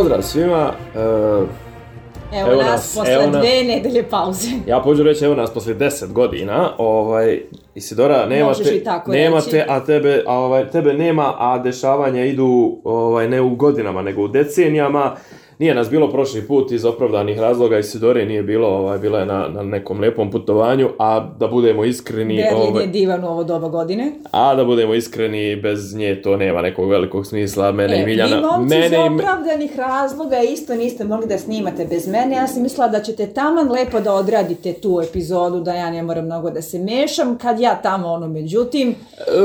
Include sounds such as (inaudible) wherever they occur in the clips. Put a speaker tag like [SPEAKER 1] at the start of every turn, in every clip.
[SPEAKER 1] Pozdrav svima. Uh,
[SPEAKER 2] Evo, evo nas, nas posle evo dve nedelje pauze. (laughs)
[SPEAKER 1] Ja pođu reći, evo nas posle deset godina. Ovaj, Isidora, nema te, nema te, a tebe, a ovaj, tebe nema, a dešavanja idu ovaj, ne u godinama, nego u decenijama. Nije nas bilo prošli put iz opravdanih razloga, Isidore nije bilo, ovaj, bila je na, na nekom lepom putovanju, a da budemo iskreni...
[SPEAKER 2] Berlin ovaj, je divan u ovo doba godine.
[SPEAKER 1] A da budemo iskreni, bez nje to nema nekog velikog smisla, mene e, i Miljana...
[SPEAKER 2] Vi momci mene iz opravdanih razloga isto niste mogli da snimate bez mene, ja sam mislila da ćete taman lepo da odradite tu epizodu, da ja ne moram mnogo da se mešam, kad ja tamo ono, međutim,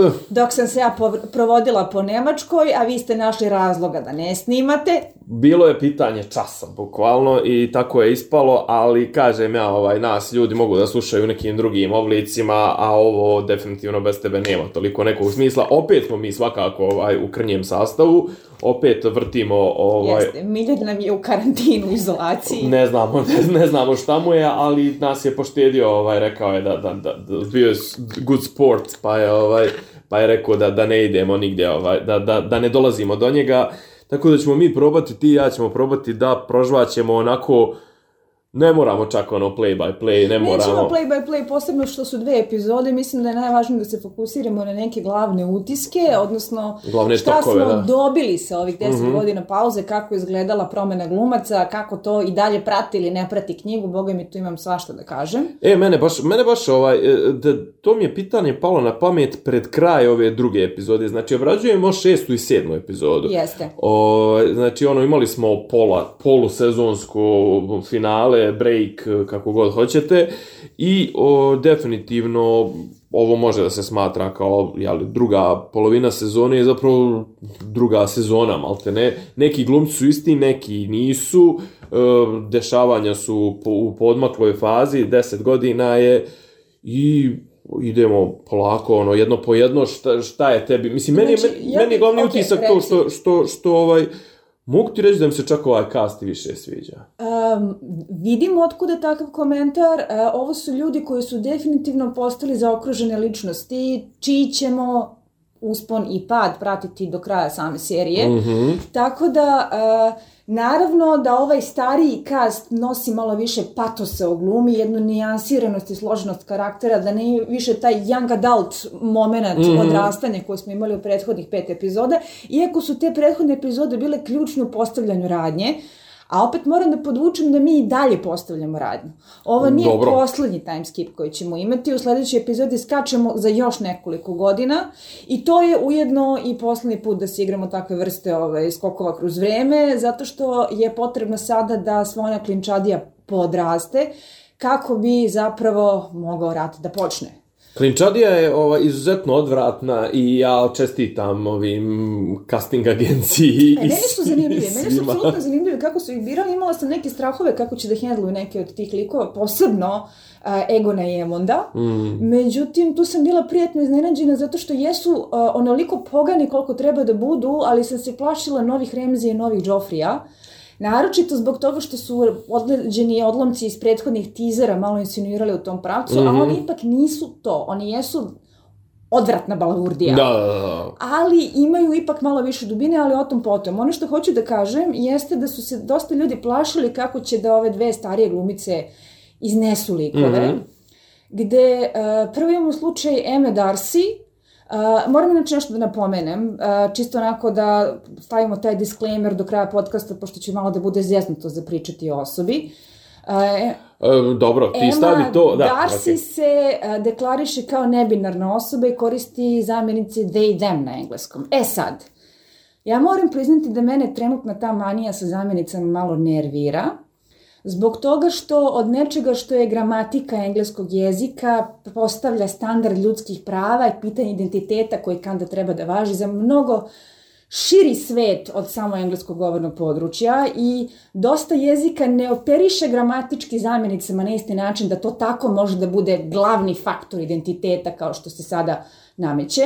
[SPEAKER 2] uh. dok sam se ja provodila po Nemačkoj, a vi ste našli razloga da ne snimate,
[SPEAKER 1] bilo je pitanje časa, bukvalno, i tako je ispalo, ali kažem ja, ovaj, nas ljudi mogu da slušaju u nekim drugim oblicima, a ovo definitivno bez tebe nema toliko nekog smisla. Opet smo mi svakako ovaj, u krnjem sastavu, opet vrtimo... Ovaj,
[SPEAKER 2] Jeste, Miljan nam je u karantinu, izolaciji.
[SPEAKER 1] Ne znamo, ne, ne znamo šta mu je, ali nas je poštedio, ovaj, rekao je da, da, da, da bio je good sport, pa je, ovaj, pa je rekao da, da ne idemo nigdje, ovaj, da, da, da ne dolazimo do njega. Tako da ćemo mi probati, ti i ja ćemo probati da prožvaćemo onako Ne moramo čak ono play by play, ne moramo.
[SPEAKER 2] Nećemo play by play, posebno što su dve epizode, mislim da je najvažnije da se fokusiramo na neke glavne utiske, odnosno
[SPEAKER 1] Glavne
[SPEAKER 2] šta
[SPEAKER 1] stokove,
[SPEAKER 2] smo
[SPEAKER 1] da.
[SPEAKER 2] dobili sa ovih deset mm -hmm. godina pauze, kako je izgledala promena glumaca, kako to i dalje prati ili ne prati knjigu, boga mi tu imam svašta da kažem.
[SPEAKER 1] E, mene baš, mene baš ovaj, da, to mi je pitanje palo na pamet pred kraj ove druge epizode, znači obrađujemo šestu i sedmu epizodu.
[SPEAKER 2] Jeste.
[SPEAKER 1] O, znači ono, imali smo pola, polusezonsku finale, break, kako god hoćete. I o, definitivno ovo može da se smatra kao jeli, druga polovina sezone je zapravo druga sezona, malte ne. Neki glumci su isti, neki nisu. E, dešavanja su po, u podmakloj fazi, 10 godina je i idemo polako, ono, jedno po jedno, šta, šta je tebi? Mislim, meni, znači, meni, ja, meni glavni okay, utisak to što, što, što, ovaj, Mogu ti reći da mi se čak ovaj cast više sviđa?
[SPEAKER 2] Um, vidim otkuda takav komentar. Uh, ovo su ljudi koji su definitivno postali zaokružene ličnosti, čiji ćemo uspon i pad pratiti do kraja same serije. Mm -hmm. Tako da, uh, naravno da ovaj stariji cast nosi malo više patosa u glumi, jednu nijansiranost i složenost karaktera, da ne više taj young adult moment mm -hmm. odrastanja koji smo imali u prethodnih pet epizoda, iako su te prethodne epizode bile ključne u postavljanju radnje, uh, A opet moram da podvučem da mi i dalje postavljamo radnju. Ovo nije Dobro. poslednji time skip koji ćemo imati. U sledećoj epizodi skačemo za još nekoliko godina i to je ujedno i poslednji put da se igramo takve vrste ove, skokova kroz vreme, zato što je potrebno sada da Svona Klinčadija podraste kako bi zapravo mogao rat da počne.
[SPEAKER 1] Klinčadija je ova, izuzetno odvratna i ja čestitam ovim casting agenciji.
[SPEAKER 2] E, meni su zanimljive, meni su apsolutno zanimljive kako su ih birali. Imala sam neke strahove kako će da hendluju neke od tih likova, posebno uh, Egona i Emonda. Mm. Međutim, tu sam bila prijetno iznenađena zato što jesu uh, onoliko pogani koliko treba da budu, ali sam se plašila novih Remzija i novih Joffrija. Naročito zbog toga što su odleđeni odlomci iz prethodnih tizera malo insinuirali u tom pravcu, mm -hmm. a mhm. oni ipak nisu to. Oni jesu odvratna balavurdija.
[SPEAKER 1] Da, da, da.
[SPEAKER 2] Ali imaju ipak malo više dubine, ali o tom potom. Ono što hoću da kažem jeste da su se dosta ljudi plašili kako će da ove dve starije glumice iznesu likove. Mm -hmm. Gde uh, prvo imamo slučaj Eme Darcy, Uh, moram inače nešto da napomenem, uh, čisto onako da stavimo taj disclaimer do kraja podcasta, pošto će malo da bude zjeznuto za pričati o osobi.
[SPEAKER 1] Uh, dobro, ti Emma stavi to. Da,
[SPEAKER 2] Darcy okay. se uh, deklariše kao nebinarna osoba i koristi zamjenice they, them na engleskom. E sad, ja moram priznati da mene trenutna ta manija sa zamjenicama malo nervira, Zbog toga što od nečega što je gramatika engleskog jezika postavlja standard ljudskih prava i pitanje identiteta koji kanda treba da važi za mnogo širi svet od samo engleskog govornog područja i dosta jezika ne operiše gramatički zamjenicama na isti način da to tako može da bude glavni faktor identiteta kao što se sada nameće.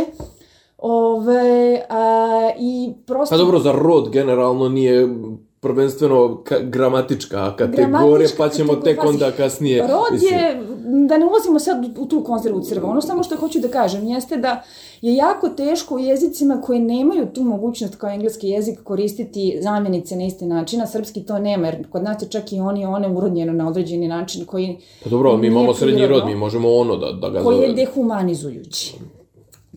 [SPEAKER 2] Ove, a, i prosto...
[SPEAKER 1] Pa dobro, za rod generalno nije prvenstveno ka, gramatička kategorija, pa ćemo
[SPEAKER 2] kategorija,
[SPEAKER 1] tek onda kasnije...
[SPEAKER 2] Rod
[SPEAKER 1] mislim,
[SPEAKER 2] je, da ne ulazimo sad u tu konzervu crva, ono samo što hoću da kažem jeste da je jako teško u jezicima koji nemaju tu mogućnost kao engleski jezik koristiti zamjenice na isti način, a srpski to nema, jer kod nas je čak i oni one urodnjeno na određeni način koji
[SPEAKER 1] Pa dobro, mi imamo srednji rod, mi možemo ono da, da ga
[SPEAKER 2] koji je dehumanizujući.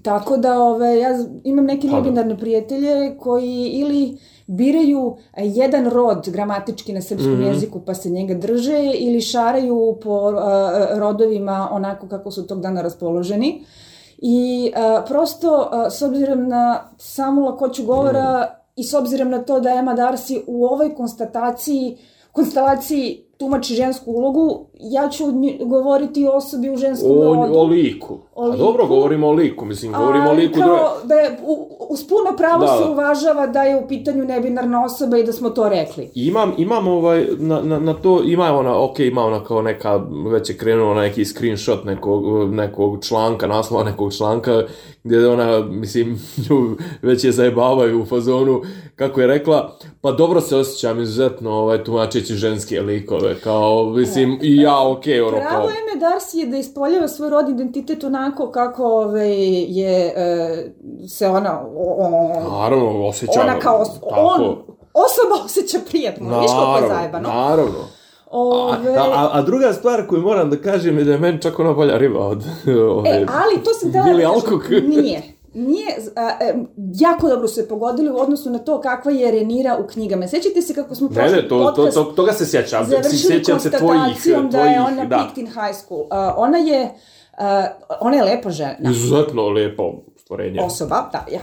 [SPEAKER 2] Tako da ove, ja imam neke
[SPEAKER 1] Pa da.
[SPEAKER 2] nebinarne prijatelje koji ili biraju e, jedan rod gramatički na srpskom
[SPEAKER 1] Mhm.
[SPEAKER 2] jeziku pa se njega drže ili šaraju po a, rodovima onako kako su tog dana raspoloženi. I a, prosto, a, s obzirom na samu lakoću govora
[SPEAKER 1] Mhm.
[SPEAKER 2] i s obzirom na to da Emma Darcy u ovoj konstataciji, konstelaciji tumači žensku ulogu, ja ću govoriti o osobi u ženskom
[SPEAKER 1] O,
[SPEAKER 2] rodu.
[SPEAKER 1] o liku.
[SPEAKER 2] O
[SPEAKER 1] A
[SPEAKER 2] liku.
[SPEAKER 1] dobro, govorimo o liku, mislim, govorimo o liku...
[SPEAKER 2] kao da je u, uz puno pravo
[SPEAKER 1] Da,
[SPEAKER 2] se
[SPEAKER 1] da.
[SPEAKER 2] uvažava da je u pitanju nebinarna osoba i da smo to rekli.
[SPEAKER 1] Imam, imam ovaj, na, na, na to, ima ona, ok, ima ona kao neka, već je krenuo neki screenshot nekog, nekog članka, naslova nekog članka, gdje ona, mislim, (laughs) nju već je zajebavaju u fazonu, kako je rekla, pa dobro se osjećam izuzetno, ovaj, tumačeći ženske likove, kao, mislim, i ja, ok, ono,
[SPEAKER 2] Pravo
[SPEAKER 1] kao,
[SPEAKER 2] ime Darcy je da ispoljava svoj rod identitet onako kako ove, je e, se ona o, o,
[SPEAKER 1] naravno, osjećam,
[SPEAKER 2] ona kao os-
[SPEAKER 1] tako,
[SPEAKER 2] on osoba osjeća prijatno, viš kako je zajebano.
[SPEAKER 1] naravno. A,
[SPEAKER 2] Ove,
[SPEAKER 1] a, a druga stvar koju moram da kažem je da je meni čak ona bolja riba od ove,
[SPEAKER 2] E, ali to sam
[SPEAKER 1] Billy
[SPEAKER 2] da kažem.
[SPEAKER 1] Alcock.
[SPEAKER 2] Nije. Nije, a, e, jako dobro su je pogodili u odnosu na to kakva je Renira u knjigama. Sećate se kako smo
[SPEAKER 1] Ne,
[SPEAKER 2] prošli
[SPEAKER 1] ne, to, to,
[SPEAKER 2] podcast
[SPEAKER 1] to, toga se sjećam.
[SPEAKER 2] završili
[SPEAKER 1] Sjećam se tvojih,
[SPEAKER 2] konstatacijom da
[SPEAKER 1] tvojih,
[SPEAKER 2] je ona
[SPEAKER 1] da.
[SPEAKER 2] picked in high school. Uh, ona je, uh, ona je lepa žena.
[SPEAKER 1] Izuzetno lijepo stvorenje.
[SPEAKER 2] Osoba, da, ja.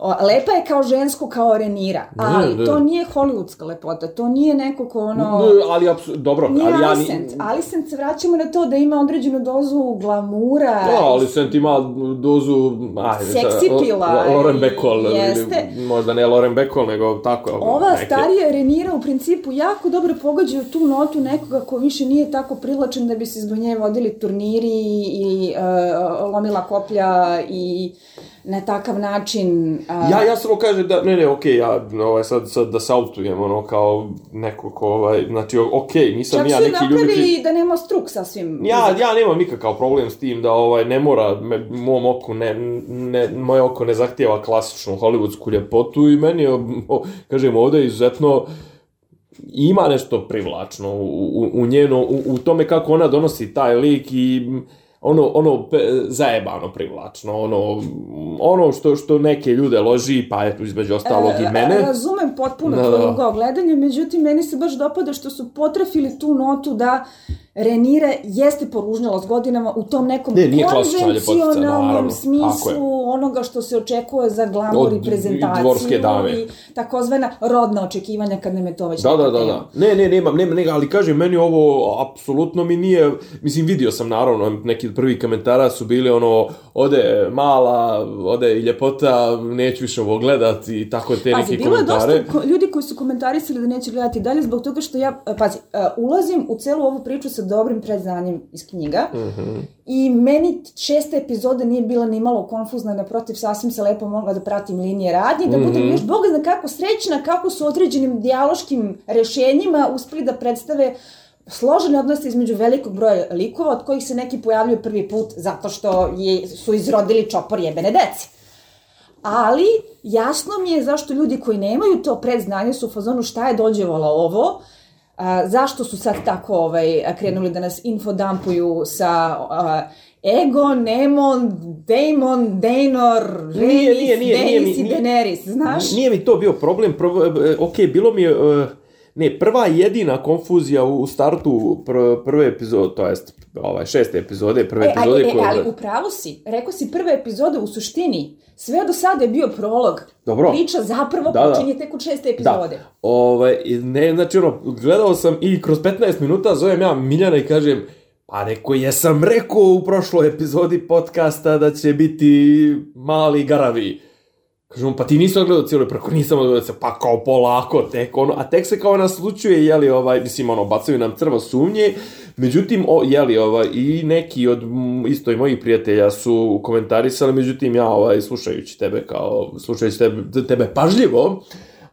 [SPEAKER 2] O, lepa je kao žensko, kao Renira, ali
[SPEAKER 1] ne.
[SPEAKER 2] to nije hollywoodska lepota, to nije neko ko ono...
[SPEAKER 1] No, ali, apsu- dobro,
[SPEAKER 2] Nije
[SPEAKER 1] ali ja... ni-
[SPEAKER 2] Alicent. Alicent se vraćamo na to da ima određenu dozu glamura.
[SPEAKER 1] Da, Alicent ima dozu... Ajde,
[SPEAKER 2] Seksi
[SPEAKER 1] sad,
[SPEAKER 2] pila
[SPEAKER 1] Lo- Lauren
[SPEAKER 2] i-
[SPEAKER 1] Bacall,
[SPEAKER 2] jeste.
[SPEAKER 1] ili možda ne Lauren Bacall, nego tako.
[SPEAKER 2] Ova
[SPEAKER 1] neke.
[SPEAKER 2] starija Renira u principu jako dobro pogađa tu notu nekoga ko više nije tako privlačen da bi se zbog nje vodili turniri i uh, lomila koplja i na takav način... Uh,
[SPEAKER 1] Ja, ja samo kažem da, ne, ne, okej, ja, ovaj, sad, sad da se autujem, ono, kao neko ko, ovaj, znači, okej, nisam
[SPEAKER 2] Čak
[SPEAKER 1] ja
[SPEAKER 2] su je
[SPEAKER 1] neki
[SPEAKER 2] napravili
[SPEAKER 1] ljubitelj...
[SPEAKER 2] da nema struk sasvim.
[SPEAKER 1] Ja, ja nemam nikakav problem s tim da ovaj ne mora me, mom oku ne, ne moje oko ne zahtijeva klasičnu hollywoodsku ljepotu i meni o, kažem ovdje izuzetno ima nešto privlačno u, u, u njeno u, u tome kako ona donosi taj lik i ono ono zajebano privlačno ono ono što što neke ljude loži pa eto između ostalog i mene
[SPEAKER 2] E, Razumem potpuno
[SPEAKER 1] Da,
[SPEAKER 2] da,
[SPEAKER 1] da.
[SPEAKER 2] tvoj ugao gledanja, međutim, meni se baš dopada što su potrafili tu notu da Renira jeste poružnjala s godinama u tom nekom
[SPEAKER 1] Ne,
[SPEAKER 2] konvencionalnom smislu onoga što se očekuje za glamur i prezentaciju
[SPEAKER 1] dvorske dame.
[SPEAKER 2] i takozvana rodna očekivanja kad nam je to već
[SPEAKER 1] Da, da, da, da. Ne, ne, nema, nema, nema, ali kažem, meni ovo apsolutno mi nije, mislim, vidio sam naravno, neki prvi komentara su bili ono, ode mala, ode i ljepota, neću više ovo gledat i tako te
[SPEAKER 2] Pazi,
[SPEAKER 1] neke
[SPEAKER 2] bilo je
[SPEAKER 1] komentare.
[SPEAKER 2] dosta ko- ljudi koji su komentarisali da neće gledati dalje zbog toga što ja, e, pazi, e, ulazim u celu ovu priču sa dobrim predznanjem iz knjiga
[SPEAKER 1] Mhm.
[SPEAKER 2] i meni šesta epizoda nije bila ni malo konfuzna, naprotiv, sasvim se lepo mogla da pratim linije radnje, da budem
[SPEAKER 1] Mhm.
[SPEAKER 2] još boga zna kako srećna, kako su određenim dijaloškim rešenjima uspeli da predstave složene odnose između velikog broja likova, od kojih se neki pojavljuju prvi put zato što je, su izrodili čopor jebene dece. Ali, jasno mi je zašto ljudi koji nemaju to predznanje su u fazonu šta je dođevalo ovo, a, zašto su sad tako ovaj, krenuli da nas infodampuju sa a, Ego, Nemon, Daemon, Daenor, Rhaenys, Daenerys i Daenerys, znaš?
[SPEAKER 1] Nije mi to bio problem, prvo, e, ok, bilo mi je, e, ne, prva jedina konfuzija u startu pr, prve epizode, to jest, ovaj, šeste epizode, prve
[SPEAKER 2] E,
[SPEAKER 1] epizode
[SPEAKER 2] ali, e,
[SPEAKER 1] koje-
[SPEAKER 2] ali upravo si, rekao si prva epizoda u suštini, sve do sada je bio prolog.
[SPEAKER 1] Dobro.
[SPEAKER 2] Priča zapravo
[SPEAKER 1] Da, da.
[SPEAKER 2] počinje tek u šeste epizode.
[SPEAKER 1] Da. Ovaj, ne, znači ono, gledao sam i kroz 15 minuta zovem ja Miljana i kažem, pa reko, jesam rekao u prošloj epizodi podcasta da će biti mali garavi. Kažem, pa ti nisi odgledao cijelo, preko nisam odgledao se, pa kao polako, tek ono, a tek se kao naslučuje, jeli, ovaj, mislim, ono, bacaju nam crvo sumnje, međutim, o, jeli, ovaj, i neki od, isto i mojih prijatelja su komentarisali, međutim, ja, ovaj, slušajući tebe, kao, slušajući tebe, tebe pažljivo,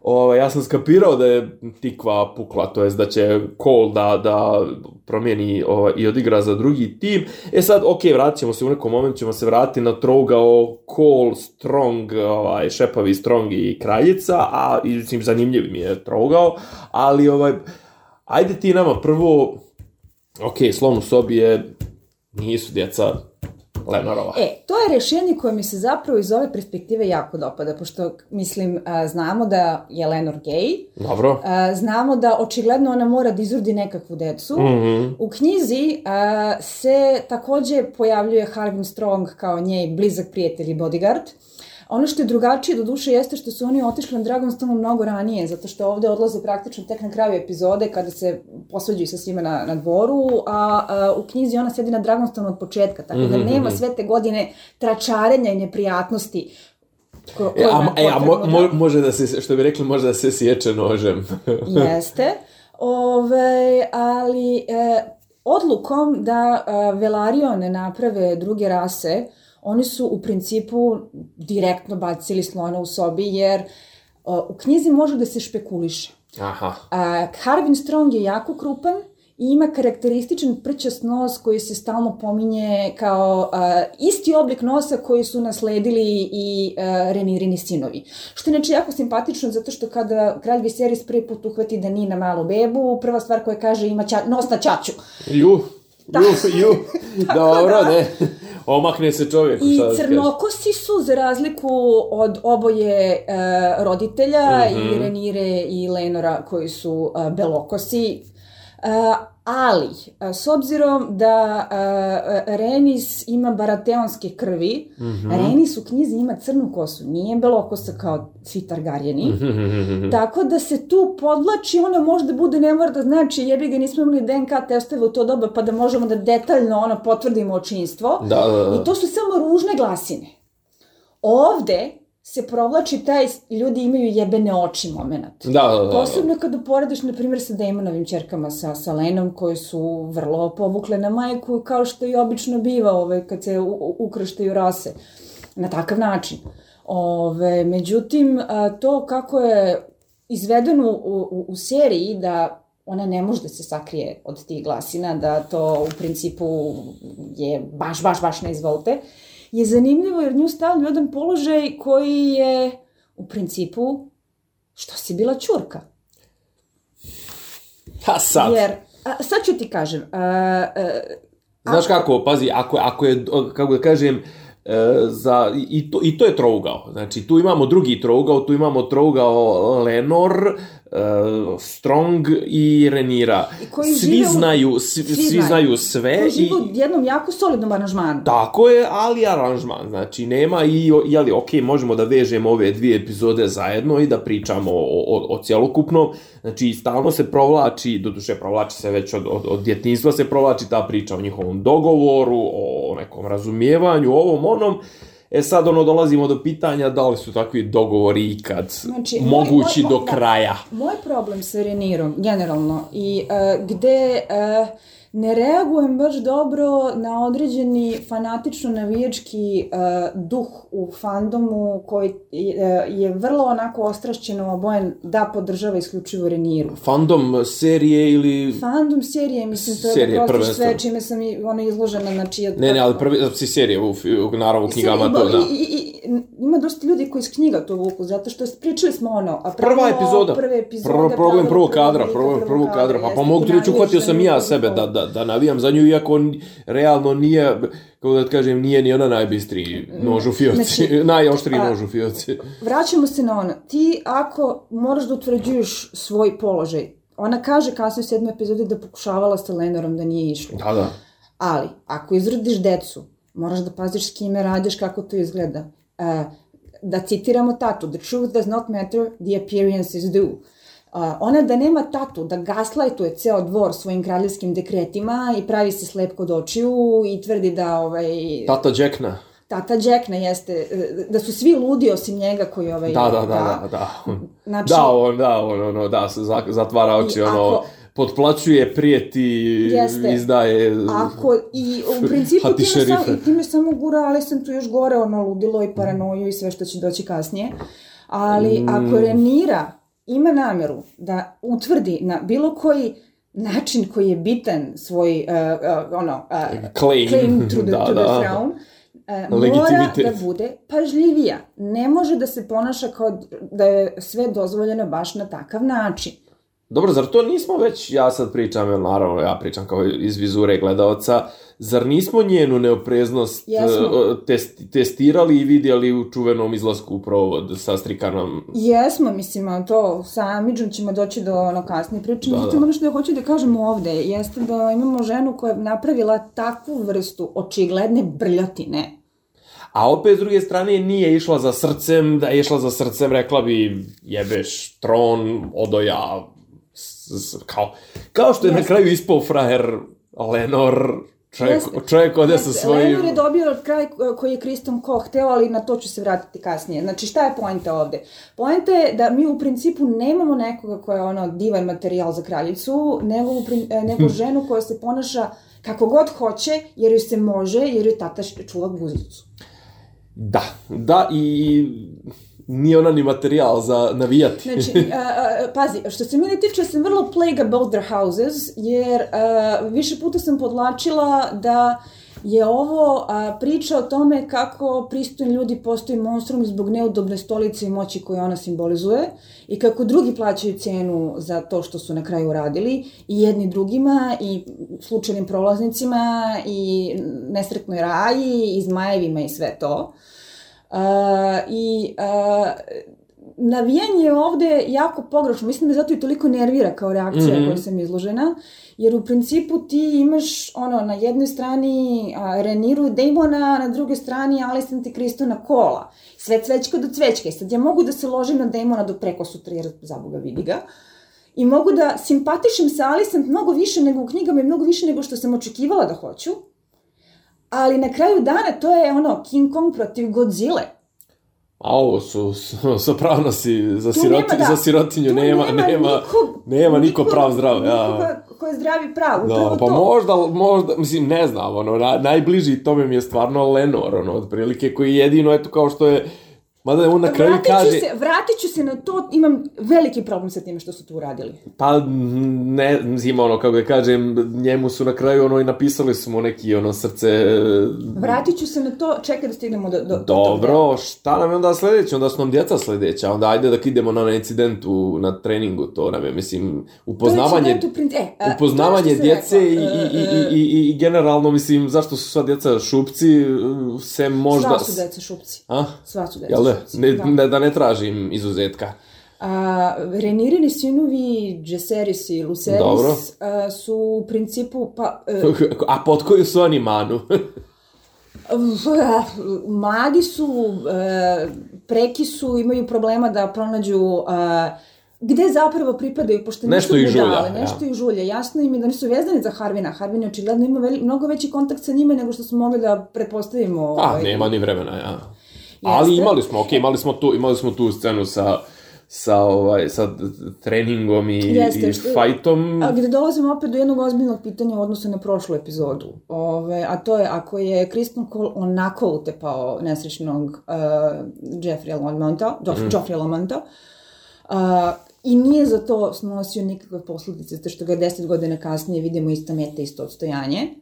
[SPEAKER 1] Ovaj, ja sam skapirao da je tikva pukla, to jest da će Cole da, da promijeni ovaj, i odigra za drugi tim. E sad, ok, vratit se u nekom momentu, ćemo se vratiti na Trougao, Cole, Strong, ovaj, Šepavi, Strong i Kraljica, a mislim, zanimljiv mi je Trougao, ali ovaj, ajde ti nama prvo, ok, slon u sobi je, nisu djeca Lenorova.
[SPEAKER 2] E, to je rešenje koje mi se zapravo iz ove perspektive jako dopada, pošto, mislim, znamo da je Lenor gej,
[SPEAKER 1] Dobro.
[SPEAKER 2] znamo da očigledno ona mora da izrodi nekakvu decu.
[SPEAKER 1] Mm -hmm.
[SPEAKER 2] U knjizi se takođe pojavljuje Harvin Strong kao njej blizak prijatelj i bodyguard. Ono što je drugačije do duše jeste što su oni otišli na Dragonstone mnogo ranije, zato što ovde odlaze praktično tek na kraju epizode kada se posveđuju sa svima na, na dvoru, a, a u knjizi ona sedi na Dragonstone od početka, tako da nema sve te godine tračarenja i neprijatnosti ko,
[SPEAKER 1] E, a, e, a mo, mo, može da se, što bi rekli, može da se sječe nožem. (laughs)
[SPEAKER 2] Jeste. Ove, ali e, odlukom da e, Velaryon ne naprave druge rase, oni su u principu direktno bacili slona u sobi, jer uh, u knjizi može da se špekuliše.
[SPEAKER 1] Aha.
[SPEAKER 2] Uh, Harvin Strong je jako krupan i ima karakterističan prčast nos koji se stalno pominje kao isti oblik nosa koji su nasledili i uh, Renirini sinovi. Što je znači jako simpatično zato što kada kralj Viserys prvi put uhvati da nije na malu bebu, prva stvar koja kaže ima ča, nos na čaču.
[SPEAKER 1] Ju, ju, ju, (laughs) dobro, ne. Omakne se čovjek.
[SPEAKER 2] I crnokosi su, za razliku od oboje e, roditelja, mm -hmm. i Renire i Lenora, koji su e, belokosi, e, ali, e, s obzirom da e, Renis ima barateonske krvi, mm -hmm. Renis u knjizi ima crnu kosu, nije belokosa kao svi Targaryeni, mm -hmm. tako da se tu podlači, ona možda bude, ne mora da znači, jebi ga, nismo imali DNK testove u to doba, pa da možemo da detaljno ono potvrdimo očinstvo.
[SPEAKER 1] Da, da, da.
[SPEAKER 2] I to su samo ružne glasine. Ovde se provlači taj ljudi imaju jebene oči moment.
[SPEAKER 1] Da, da, da.
[SPEAKER 2] Posebno kada porediš, na primjer, sa Damonovim čerkama, sa, sa Lenom, koje su vrlo povukle na majku, kao što i obično biva ovaj, kad se ukrštaju rase. Na takav način. Ove, međutim, to kako je izvedeno u, u, u seriji da ona ne može da se sakrije od tih glasina, da to u principu je baš, baš, baš ne izvolte, je zanimljivo jer nju stavlja u jedan položaj koji je u principu što si bila čurka.
[SPEAKER 1] Ha sad.
[SPEAKER 2] Jer, a, sad ću ti kažem, a, a,
[SPEAKER 1] Znaš kako, pazi, ako, ako je, kako da kažem, e, za, i, to, i to je trougao. Znači, tu imamo drugi trougao, tu imamo trougao Lenor, uh, Strong i Renira.
[SPEAKER 2] I koji
[SPEAKER 1] svi
[SPEAKER 2] žive
[SPEAKER 1] znaju, svi,
[SPEAKER 2] svi
[SPEAKER 1] svi
[SPEAKER 2] znaju.
[SPEAKER 1] sve.
[SPEAKER 2] koji
[SPEAKER 1] i,
[SPEAKER 2] žive u jednom jako solidnom aranžmanu.
[SPEAKER 1] Tako je, ali aranžman, znači nema i, jeli, ok, možemo da vežemo ove dvije epizode zajedno i da pričamo o, o, o cjelokupnom, znači stalno se provlači, doduše provlači se već od, od, od djetinstva se provlači ta priča o njihovom dogovoru, o nekom razumijevanju, ovom onom, E sad ono dolazimo do pitanja da li su takvi dogovori ikad
[SPEAKER 2] Znači, moj-
[SPEAKER 1] mogući
[SPEAKER 2] moj-
[SPEAKER 1] do
[SPEAKER 2] moj-
[SPEAKER 1] kraja.
[SPEAKER 2] Moj problem sa Renirom, generalno, i uh, gde uh, ne reagujem baš dobro na određeni fanatično navijački uh, duh u fandomu koji uh, je vrlo onako ostrašćeno obojen da podržava isključivo Reniru.
[SPEAKER 1] Fandom serije ili...
[SPEAKER 2] Fandom serije, mislim, to je
[SPEAKER 1] Serije,
[SPEAKER 2] prostiš sve čime sam i ono izložena, znači... od-
[SPEAKER 1] Ne, ne, ali prvi, si serije u, u naravno u knjigama, to da.
[SPEAKER 2] i, i, ima dosta ljudi koji iz knjiga to vuku, zato što pričali smo ono, a
[SPEAKER 1] Prva
[SPEAKER 2] pravilo
[SPEAKER 1] epizoda.
[SPEAKER 2] prve epizode,
[SPEAKER 1] Prvo, problem prvog kadra, problem prvog kadra. Pa, pa mogu ti reći, uhvatio sam ja sebe da, da, da navijam za nju, iako n- realno nije, kako da kažem, nije ni ona najbistriji nož u fioci,
[SPEAKER 2] Znači, (laughs)
[SPEAKER 1] najoštriji nož u fioci.
[SPEAKER 2] Vraćamo se na ono, ti ako moraš da utvrđuješ svoj položaj, ona kaže kasnije u sedmoj epizodi da pokušavala sa Lenorom da nije išlo.
[SPEAKER 1] Da, da.
[SPEAKER 2] Ali, ako izrodiš decu, moraš da paziš s kime radiš, kako to izgleda. Uh, da citiramo tatu, the truth does not matter, the appearances do. Uh, ona da nema tatu, da gaslajtuje ceo dvor svojim kraljevskim dekretima i pravi se slep kod očiju i tvrdi da ovaj,
[SPEAKER 1] Tata Jackna.
[SPEAKER 2] tata Jackna jeste, e, da su svi ludi osim njega koji ovaj...
[SPEAKER 1] Da, da, da, da, da.
[SPEAKER 2] Znači-
[SPEAKER 1] Da, on, da, on, ono, da, zatvara oči, ono,
[SPEAKER 2] ako-
[SPEAKER 1] potplaćuje, prijeti,
[SPEAKER 2] Jeste.
[SPEAKER 1] izdaje...
[SPEAKER 2] Ako, i u principu time, sam,
[SPEAKER 1] šerife.
[SPEAKER 2] i time samo gura, ali sam tu još gore, ono, ludilo i paranoju i sve što će doći kasnije. Ali
[SPEAKER 1] Mm.
[SPEAKER 2] ako Renira ima nameru da utvrdi na bilo koji način koji je bitan svoj, uh, uh, ono, uh,
[SPEAKER 1] Claim.
[SPEAKER 2] claim to the,
[SPEAKER 1] Da,
[SPEAKER 2] to the
[SPEAKER 1] da.
[SPEAKER 2] throne, uh, mora da bude pažljivija. Ne može da se ponaša kao da je sve dozvoljeno baš na takav način.
[SPEAKER 1] Dobro, zar to nismo već, ja sad pričam, jer naravno ja pričam kao iz vizure gledaoca, zar nismo njenu neopreznost
[SPEAKER 2] Jesmo.
[SPEAKER 1] e, test, testirali i vidjeli u čuvenom izlasku u provod sa strikanom?
[SPEAKER 2] Jesmo, mislim, to sa Amidžom ćemo doći do ono kasnije priče.
[SPEAKER 1] Da,
[SPEAKER 2] Međutim,
[SPEAKER 1] da.
[SPEAKER 2] ono što ja hoću da kažem ovde jeste da imamo ženu koja je napravila takvu vrstu očigledne brljotine.
[SPEAKER 1] A opet, s druge strane, nije išla za srcem, da je išla za srcem, rekla bi, jebeš, tron, odoja, kao, kao što je na
[SPEAKER 2] Jeste.
[SPEAKER 1] kraju ispao frajer Lenor, čovjek, čovjek ode sa svojim...
[SPEAKER 2] Lenor je dobio kraj koji je Kristom Koch hteo, ali na to ću se vratiti kasnije. Znači, šta je poenta ovde? Poenta je da mi u principu nemamo nekoga koja je ono divan materijal za kraljicu, nego, u, e, nego ženu koja se ponaša kako god hoće, jer joj se može, jer joj tata čuva guzicu.
[SPEAKER 1] Da, da, i nije ona ni materijal za navijati.
[SPEAKER 2] Znači, a, pazi, što se mene tiče, sam vrlo plague about their houses, jer a, više puta sam podlačila da je ovo a, priča o tome kako pristojni ljudi postaju monstrum zbog neudobne stolice i moći koju ona simbolizuje i kako drugi plaćaju cenu za to što su na kraju uradili i jedni drugima i slučajnim prolaznicima i nesretnoj raji i zmajevima i sve to. Uh, I uh, navijanje je ovde jako pogrešno. Mislim da zato i toliko nervira kao reakcija mm. -hmm. koja sam izložena. Jer u principu ti imaš ono, na jednoj strani a, Reniru i Damona, na drugoj strani Alicent i Kristona Kola. Sve cvećka do cvećka. I sad ja mogu da se ložim na Damona do preko sutra, jer za Boga vidi ga. I mogu da simpatišem sa Alicent mnogo više nego u knjigama i mnogo više nego što sam očekivala da hoću. Ali na kraju dana to je ono King Kong protiv Godzilla.
[SPEAKER 1] A ovo su, (laughs) su sopranosi za,
[SPEAKER 2] Tu
[SPEAKER 1] siroti,
[SPEAKER 2] nema, da.
[SPEAKER 1] za sirotinju,
[SPEAKER 2] Tu
[SPEAKER 1] nema, nema,
[SPEAKER 2] nikog-
[SPEAKER 1] nema niko
[SPEAKER 2] nikog-
[SPEAKER 1] prav zdrav, ja.
[SPEAKER 2] Ko je zdravi prav, upravo
[SPEAKER 1] Da, pa
[SPEAKER 2] to.
[SPEAKER 1] možda, možda, mislim, ne znam, ono, na, najbliži tome mi je stvarno Lenor, ono, otprilike, koji je jedino, eto, kao što je, mada on na kraju
[SPEAKER 2] vratit
[SPEAKER 1] kaže,
[SPEAKER 2] se, vratit ću se na to, imam veliki problem sa time što su tu uradili.
[SPEAKER 1] pa, ne, mislim, ono, kako da kažem, njemu su na kraju, ono, i napisali su mu neki, ono, srce,
[SPEAKER 2] Vratit ću se na to, čekaj da stignemo do, do, do.
[SPEAKER 1] Dobro, šta nam je onda sledeće? Onda su nam djeca sledeća, onda ajde da idemo na incident u, na treningu, to nam je, mislim, upoznavanje,
[SPEAKER 2] To je incident u prin- e, a,
[SPEAKER 1] upoznavanje djece i,
[SPEAKER 2] rekla,
[SPEAKER 1] i,
[SPEAKER 2] e,
[SPEAKER 1] i, i, i generalno, mislim, zašto su sva djeca šupci, se možda...
[SPEAKER 2] Sva su deca šupci.
[SPEAKER 1] A?
[SPEAKER 2] Sva su
[SPEAKER 1] da?
[SPEAKER 2] šupci.
[SPEAKER 1] Ne,
[SPEAKER 2] da.
[SPEAKER 1] ne, da ne tražim izuzetka.
[SPEAKER 2] A, Renirini sinovi, Džeseris i Luceris,
[SPEAKER 1] Dobro.
[SPEAKER 2] a, su u principu, pa, e, (laughs)
[SPEAKER 1] A pod koju su oni manu?
[SPEAKER 2] mladi su, e, preki su, imaju problema da pronađu e, gde zapravo pripadaju, pošto
[SPEAKER 1] Nešto ih žulja,
[SPEAKER 2] budale,
[SPEAKER 1] ja.
[SPEAKER 2] nešto ih žulja. Jasno im je da nisu vezani za Harvina. Harvin je očigledno ima veli, mnogo veći kontakt sa njima nego što smo mogli da pretpostavimo.
[SPEAKER 1] A,
[SPEAKER 2] ovaj.
[SPEAKER 1] nema ni vremena, ja. Ali imali smo, okej, imali smo tu, imali smo tu scenu sa sa ovaj sa treningom i,
[SPEAKER 2] Jeste,
[SPEAKER 1] i fajtom.
[SPEAKER 2] A gde dolazimo opet do jednog ozbiljnog pitanja u odnosu na prošlu epizodu. Ove, a to je, ako je Kristen Cole onako utepao nesrećnog uh, Jeffrey Lamonta, Joff,
[SPEAKER 1] Mhm.
[SPEAKER 2] mm. Joffrey Lamonta, uh, i nije za to snosio nikakve posledice, zato što ga deset godina kasnije vidimo ista meta, isto odstojanje.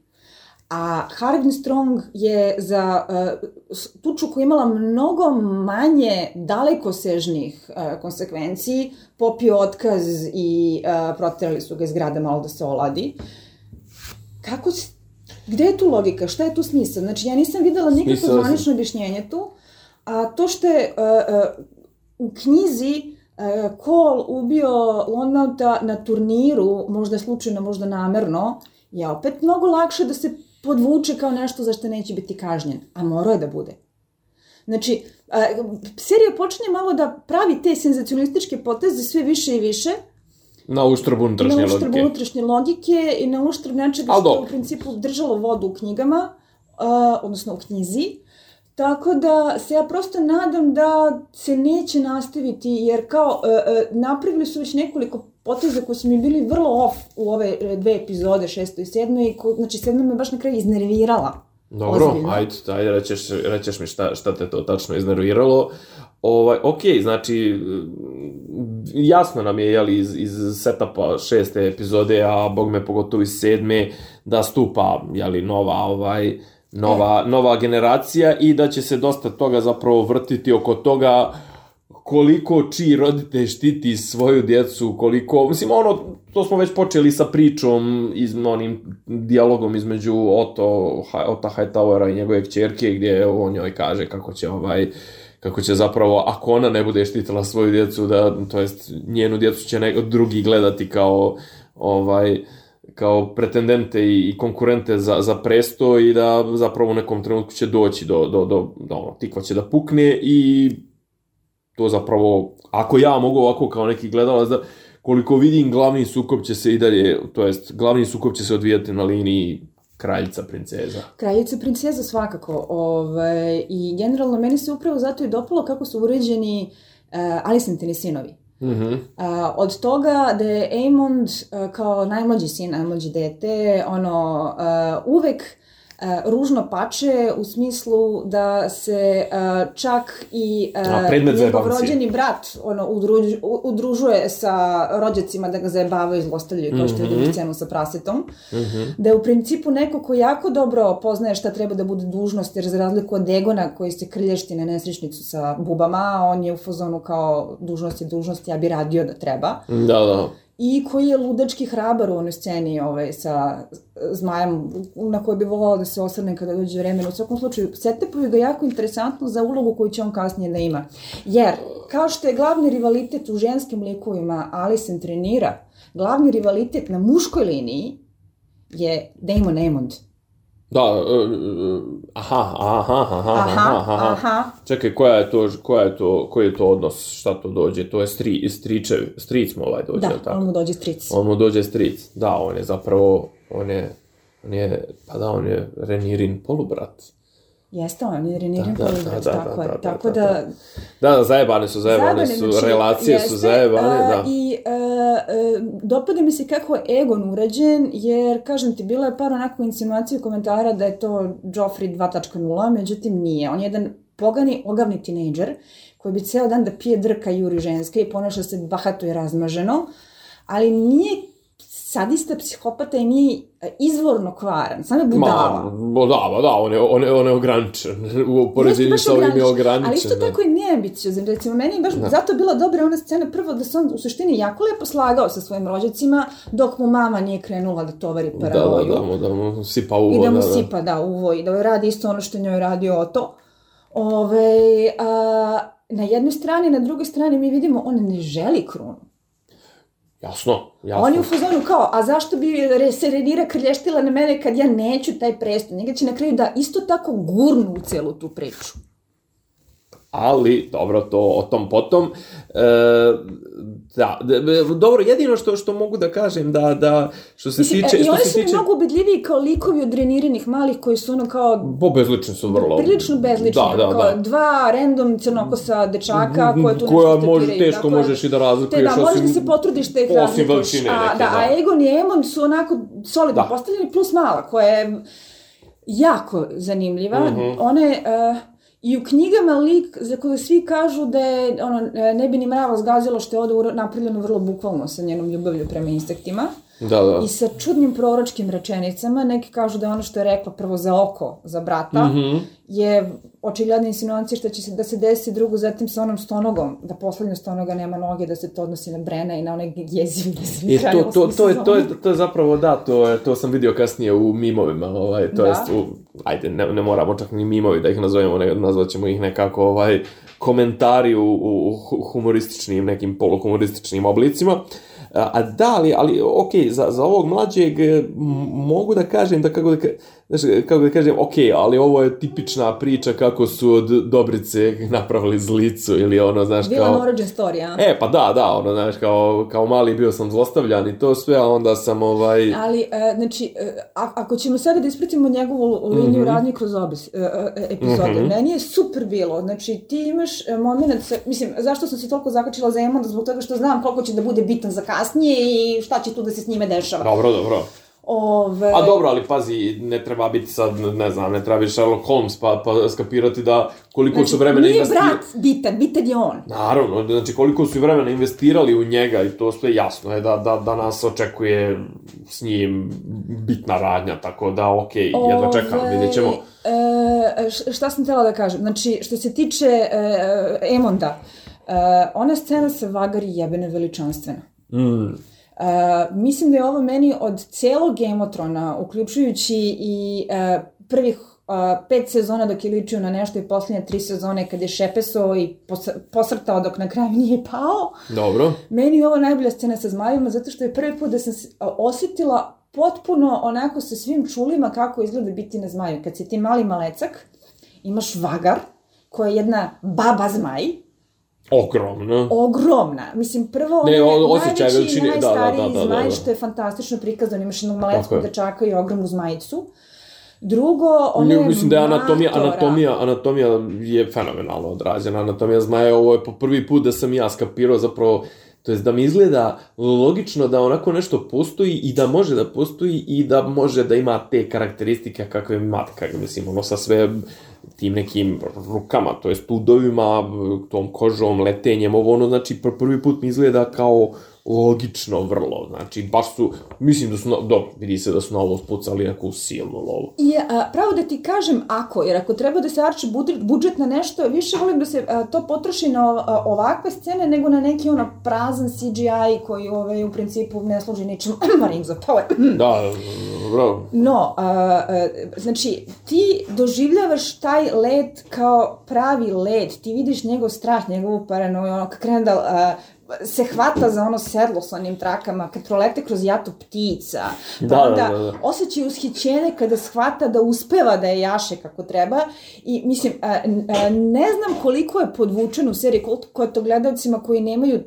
[SPEAKER 2] A Harvin Strong je za uh, tuču koja imala mnogo manje dalekosežnih uh, konsekvenciji, popio otkaz i uh, proterali su ga iz grada malo da se oladi. Kako se... Gde je tu logika? Šta je tu smisao? Znači, ja nisam videla nikakvo zvanično objašnjenje tu, a to što je uh, uh, u knjizi uh, Cole ubio Longmounta na turniru, možda slučajno, možda namerno, je opet mnogo lakše da se podvuče kao nešto za što neće biti kažnjen, a morao je da bude. Znači, a, serija počinje malo da pravi te senzacionalističke poteze sve više i više,
[SPEAKER 1] Na uštrb unutrašnje
[SPEAKER 2] na uštrb
[SPEAKER 1] logike.
[SPEAKER 2] unutrašnje logike i na uštrb nečega što u principu držalo vodu u knjigama, uh, odnosno u knjizi. Tako da se ja prosto nadam da se neće nastaviti, jer kao uh, uh, napravili su već nekoliko poteza koji su mi bili vrlo off u ove e, dve epizode, šesto i sedmo, i ko, znači sedma me baš na kraju iznervirala.
[SPEAKER 1] Dobro,
[SPEAKER 2] Ozbiljno.
[SPEAKER 1] ajde, ajde rećeš, rećeš mi šta, šta te to tačno iznerviralo. Ovaj, ok, znači, jasno nam je, jeli, iz, iz setapa šeste epizode, a bog me pogotovo iz sedme, da stupa, jeli, nova, ovaj, nova, e. nova generacija i da će se dosta toga zapravo vrtiti oko toga koliko čiji roditelj štiti svoju djecu, koliko, mislim, ono, to smo već počeli sa pričom, iz, onim dijalogom između Otto, Ota Hightowera i njegove kćerke, gdje on njoj kaže kako će ovaj, kako će zapravo, ako ona ne bude štitila svoju djecu, da, to jest, njenu djecu će neko drugi gledati kao, ovaj, kao pretendente i konkurente za, za presto i da zapravo u nekom trenutku će doći do, do, do, do ono, tikva će da pukne i to zapravo, ako ja mogu ovako kao neki gledalac da, koliko vidim, glavni sukob će se i dalje, to jest, glavni sukob će se odvijati na liniji kraljica princeza.
[SPEAKER 2] Kraljica princeza svakako. Ovaj, I generalno meni se upravo zato i dopalo kako su uređeni uh, Alicentini sinovi. Mm -hmm. uh, od toga da je Aemond uh, kao najmlađi sin, najmlađi dete, ono, uh, uvek ružno pače u smislu da se uh, čak i uh, njegov rođeni brat ono, udruž, udružuje sa rođacima da ga zajebavaju i zlostavljaju, kao što je mm -hmm. scenu sa prasetom. Mm -hmm. Da je u principu neko ko jako dobro poznaje šta treba da bude dužnost, jer za razliku od Egona koji se krlješti na nesrećnicu sa bubama, on je u fazonu kao dužnost je dužnost, ja bi radio da treba.
[SPEAKER 1] Da, da
[SPEAKER 2] i koji je ludački hrabar u onoj sceni ovaj, sa zmajem na koje bi volao da se osrne kada dođe vremena. U svakom slučaju, setepuju ga jako interesantno za ulogu koju će on kasnije da ima. Jer, kao što je glavni rivalitet u ženskim likovima Alicent trenira, glavni rivalitet na muškoj liniji je Damon Amond.
[SPEAKER 1] Da, uh, aha, aha, aha, aha, aha, aha. Čekaj, koja je to, koja je to, koji je to odnos, šta to dođe? To je stri, stričev, stric mu ovaj dođe,
[SPEAKER 2] da, tako? on mu dođe stric.
[SPEAKER 1] On mu dođe stric, da, on je zapravo, on je, on je, pa da, on je Renirin polubrat.
[SPEAKER 2] Jeste on, je Renirin da, da, da, da, tako da, je. Da, tako da, da,
[SPEAKER 1] da, da, zajebane su, zajebane, zajebane su, znači, relacije jeste, su zajebane, da.
[SPEAKER 2] I uh, uh, dopada mi se kako je Egon urađen, jer, kažem ti, bilo je par onako insinuacija komentara da je to Joffrey 2.0, međutim nije. On je jedan pogani, ogavni tinejdžer, koji bi ceo dan da pije drka juri ženske i ponaša se bahato i razmaženo, ali nije sadista psihopata i nije izvorno kvaran, samo je budala.
[SPEAKER 1] Ma, da, da, on je, on je, on je ograničen. U poređenju sa ovim je ograničen.
[SPEAKER 2] Ali isto da. tako i neambiciozan. Recimo, meni je baš da. zato bila dobra ona scena prvo da se on u suštini jako lepo slagao sa svojim rođacima dok mu mama nije krenula da tovari paranoju.
[SPEAKER 1] Da, da, da, mu, da mu sipa uvo.
[SPEAKER 2] I da mu da, sipa, da, uvo i da radi isto ono što njoj radio Oto. Ove, a, na jednoj strani, na drugoj strani mi vidimo on ne želi krunu.
[SPEAKER 1] Jasno, jasno.
[SPEAKER 2] On je u fazonu kao, a zašto bi se Renira krlještila na mene kad ja neću taj preston? Njega će na kraju da isto tako gurnu u celu tu priču
[SPEAKER 1] ali dobro, to o tom potom. E, da, dobro, jedino što što mogu da kažem da da što se Mislim, tiče
[SPEAKER 2] e, i
[SPEAKER 1] što
[SPEAKER 2] se
[SPEAKER 1] tiče
[SPEAKER 2] I mnogo ubedljiviji kao likovi od dreniranih malih koji su ono kao
[SPEAKER 1] po bezlični su vrlo.
[SPEAKER 2] Prilično bezlični, da, da, kao da. dva random crnokosa dečaka koje tu
[SPEAKER 1] koja može teško dakle, možeš i da razlikuješ
[SPEAKER 2] te, da, možeš da se potrudiš da ih razlikuješ. A, da, da, a Egon i Emon su onako solidno da. postavljeni plus mala koja je jako zanimljiva. Mm -hmm. Ona je uh, I u knjigama lik za koje svi kažu da je, ono, ne bi ni mrava zgazilo što je ovde napravljeno vrlo bukvalno sa njenom ljubavlju prema insektima.
[SPEAKER 1] Da, da.
[SPEAKER 2] I sa čudnim proročkim rečenicama, neki kažu da ono što je rekla prvo za oko, za brata, mm -hmm. je očigledna insinuacija što će se da se desi drugo, zatim sa onom stonogom, da poslednja stonoga nema noge, da se to odnosi na Brena i na onaj jeziv
[SPEAKER 1] I to, to, to, je, to, je, to je zapravo, da, to, je, to sam vidio kasnije u mimovima, ovaj, to da. jest, u, ajde, ne, ne moramo čak ni mimovi da ih nazovemo, ne, nazvat ćemo ih nekako, ovaj, komentari u, u humorističnim, nekim poluhumorističnim oblicima. Uh, A da, ali, ali ok, za, za ovog mlađeg mogu da kažem da kako da, znaš, kako da kažem, ok, ali ovo je tipična priča kako su od Dobrice (laughs) napravili zlicu ili ono, znaš,
[SPEAKER 2] Bila kao... origin story, a?
[SPEAKER 1] E, pa da, da, ono, znaš, kao, kao mali bio sam zlostavljan i to sve, a onda sam ovaj...
[SPEAKER 2] Ali, e, znači, e, ako ćemo sada da ispratimo njegovu liniju mm -hmm. radnje kroz obis, e, e, epizode, mm -hmm. meni je super bilo, znači, ti imaš e, moment, sa, mislim, zašto sam se toliko zakačila za Emonda, zbog toga što znam koliko će da bude bitan za kasnije i šta će tu da se s njime dešava.
[SPEAKER 1] Dobro, dobro.
[SPEAKER 2] Ove,
[SPEAKER 1] A dobro, ali pazi, ne treba biti sad, ne znam, ne treba biti Sherlock Holmes, pa, pa skapirati da koliko
[SPEAKER 2] znači,
[SPEAKER 1] su vremena
[SPEAKER 2] nije
[SPEAKER 1] investirali...
[SPEAKER 2] brat bitan, bitan je on.
[SPEAKER 1] Naravno, znači koliko su vremena investirali u njega i to sve jasno je da, da, da nas očekuje s njim bitna radnja, tako da okej, okay, jedva čekam, vidjet ćemo.
[SPEAKER 2] E, šta sam htjela da kažem? Znači, što se tiče e, Emonda, e, ona scena sa Vagari jebene veličanstvena.
[SPEAKER 1] Mm.
[SPEAKER 2] Uh, mislim da je ovo meni od celog Thrones, uključujući i uh, prvih uh, pet sezona dok je ličio na nešto i posljednje tri sezone kad je šepeso i pos posrtao dok na kraju nije pao.
[SPEAKER 1] Dobro.
[SPEAKER 2] Meni je ovo najbolja scena sa zmajima zato što je prvi put da sam se a, osjetila potpuno onako sa svim čulima kako izgleda biti na zmaju. Kad si ti mali malecak, imaš vagar, koja je jedna baba zmaj,
[SPEAKER 1] Ogromno.
[SPEAKER 2] ogromna. Mislim, prvo,
[SPEAKER 1] Ne,
[SPEAKER 2] on
[SPEAKER 1] osjećaj
[SPEAKER 2] najveći
[SPEAKER 1] veličine,
[SPEAKER 2] i
[SPEAKER 1] da, da,
[SPEAKER 2] najstariji
[SPEAKER 1] da, da, da,
[SPEAKER 2] zmaj,
[SPEAKER 1] da.
[SPEAKER 2] što je fantastično prikazano. Imaš jednog
[SPEAKER 1] je.
[SPEAKER 2] dečaka i ogromnu zmajicu. Drugo,
[SPEAKER 1] Ne,
[SPEAKER 2] je
[SPEAKER 1] mislim da je anatomija,
[SPEAKER 2] matora.
[SPEAKER 1] anatomija, anatomija je fenomenalno odrađena. Anatomija zmaja, ovo je po prvi put da sam ja skapirao zapravo To jest da mi izgleda logično da onako nešto postoji i da može da postoji i da može da ima te karakteristike kakve kako mislim, ono sa sve tim nekim rukama, to jest udovima, tom kožom, letenjem, ovo ono, znači pr- prvi put mi izgleda kao logično vrlo, znači baš su, mislim da su, na, dobro, vidi se da su na ovo spucali neku silnu lovu.
[SPEAKER 2] I a, pravo da ti kažem ako, jer ako treba da se arči budžet, na nešto, više volim da se a, to potroši na a, ovakve scene nego na neki ono prazan CGI koji ovaj, u principu ne služi ničemu. Rings of Power.
[SPEAKER 1] Da, bravo.
[SPEAKER 2] No, a, a, znači, ti doživljavaš taj led kao pravi led, ti vidiš njegov strah, njegovu paranoju, ono, kad krene da a, se hvata za ono sedlo sa onim trakama, kad prolete kroz jatu ptica, pa
[SPEAKER 1] Da, da,
[SPEAKER 2] onda
[SPEAKER 1] da, da.
[SPEAKER 2] osjećaj ushićenje kada shvata da uspeva da je jaše kako treba i mislim, a, n- a, ne znam koliko je podvučeno u seriji, koliko je to gledalcima koji nemaju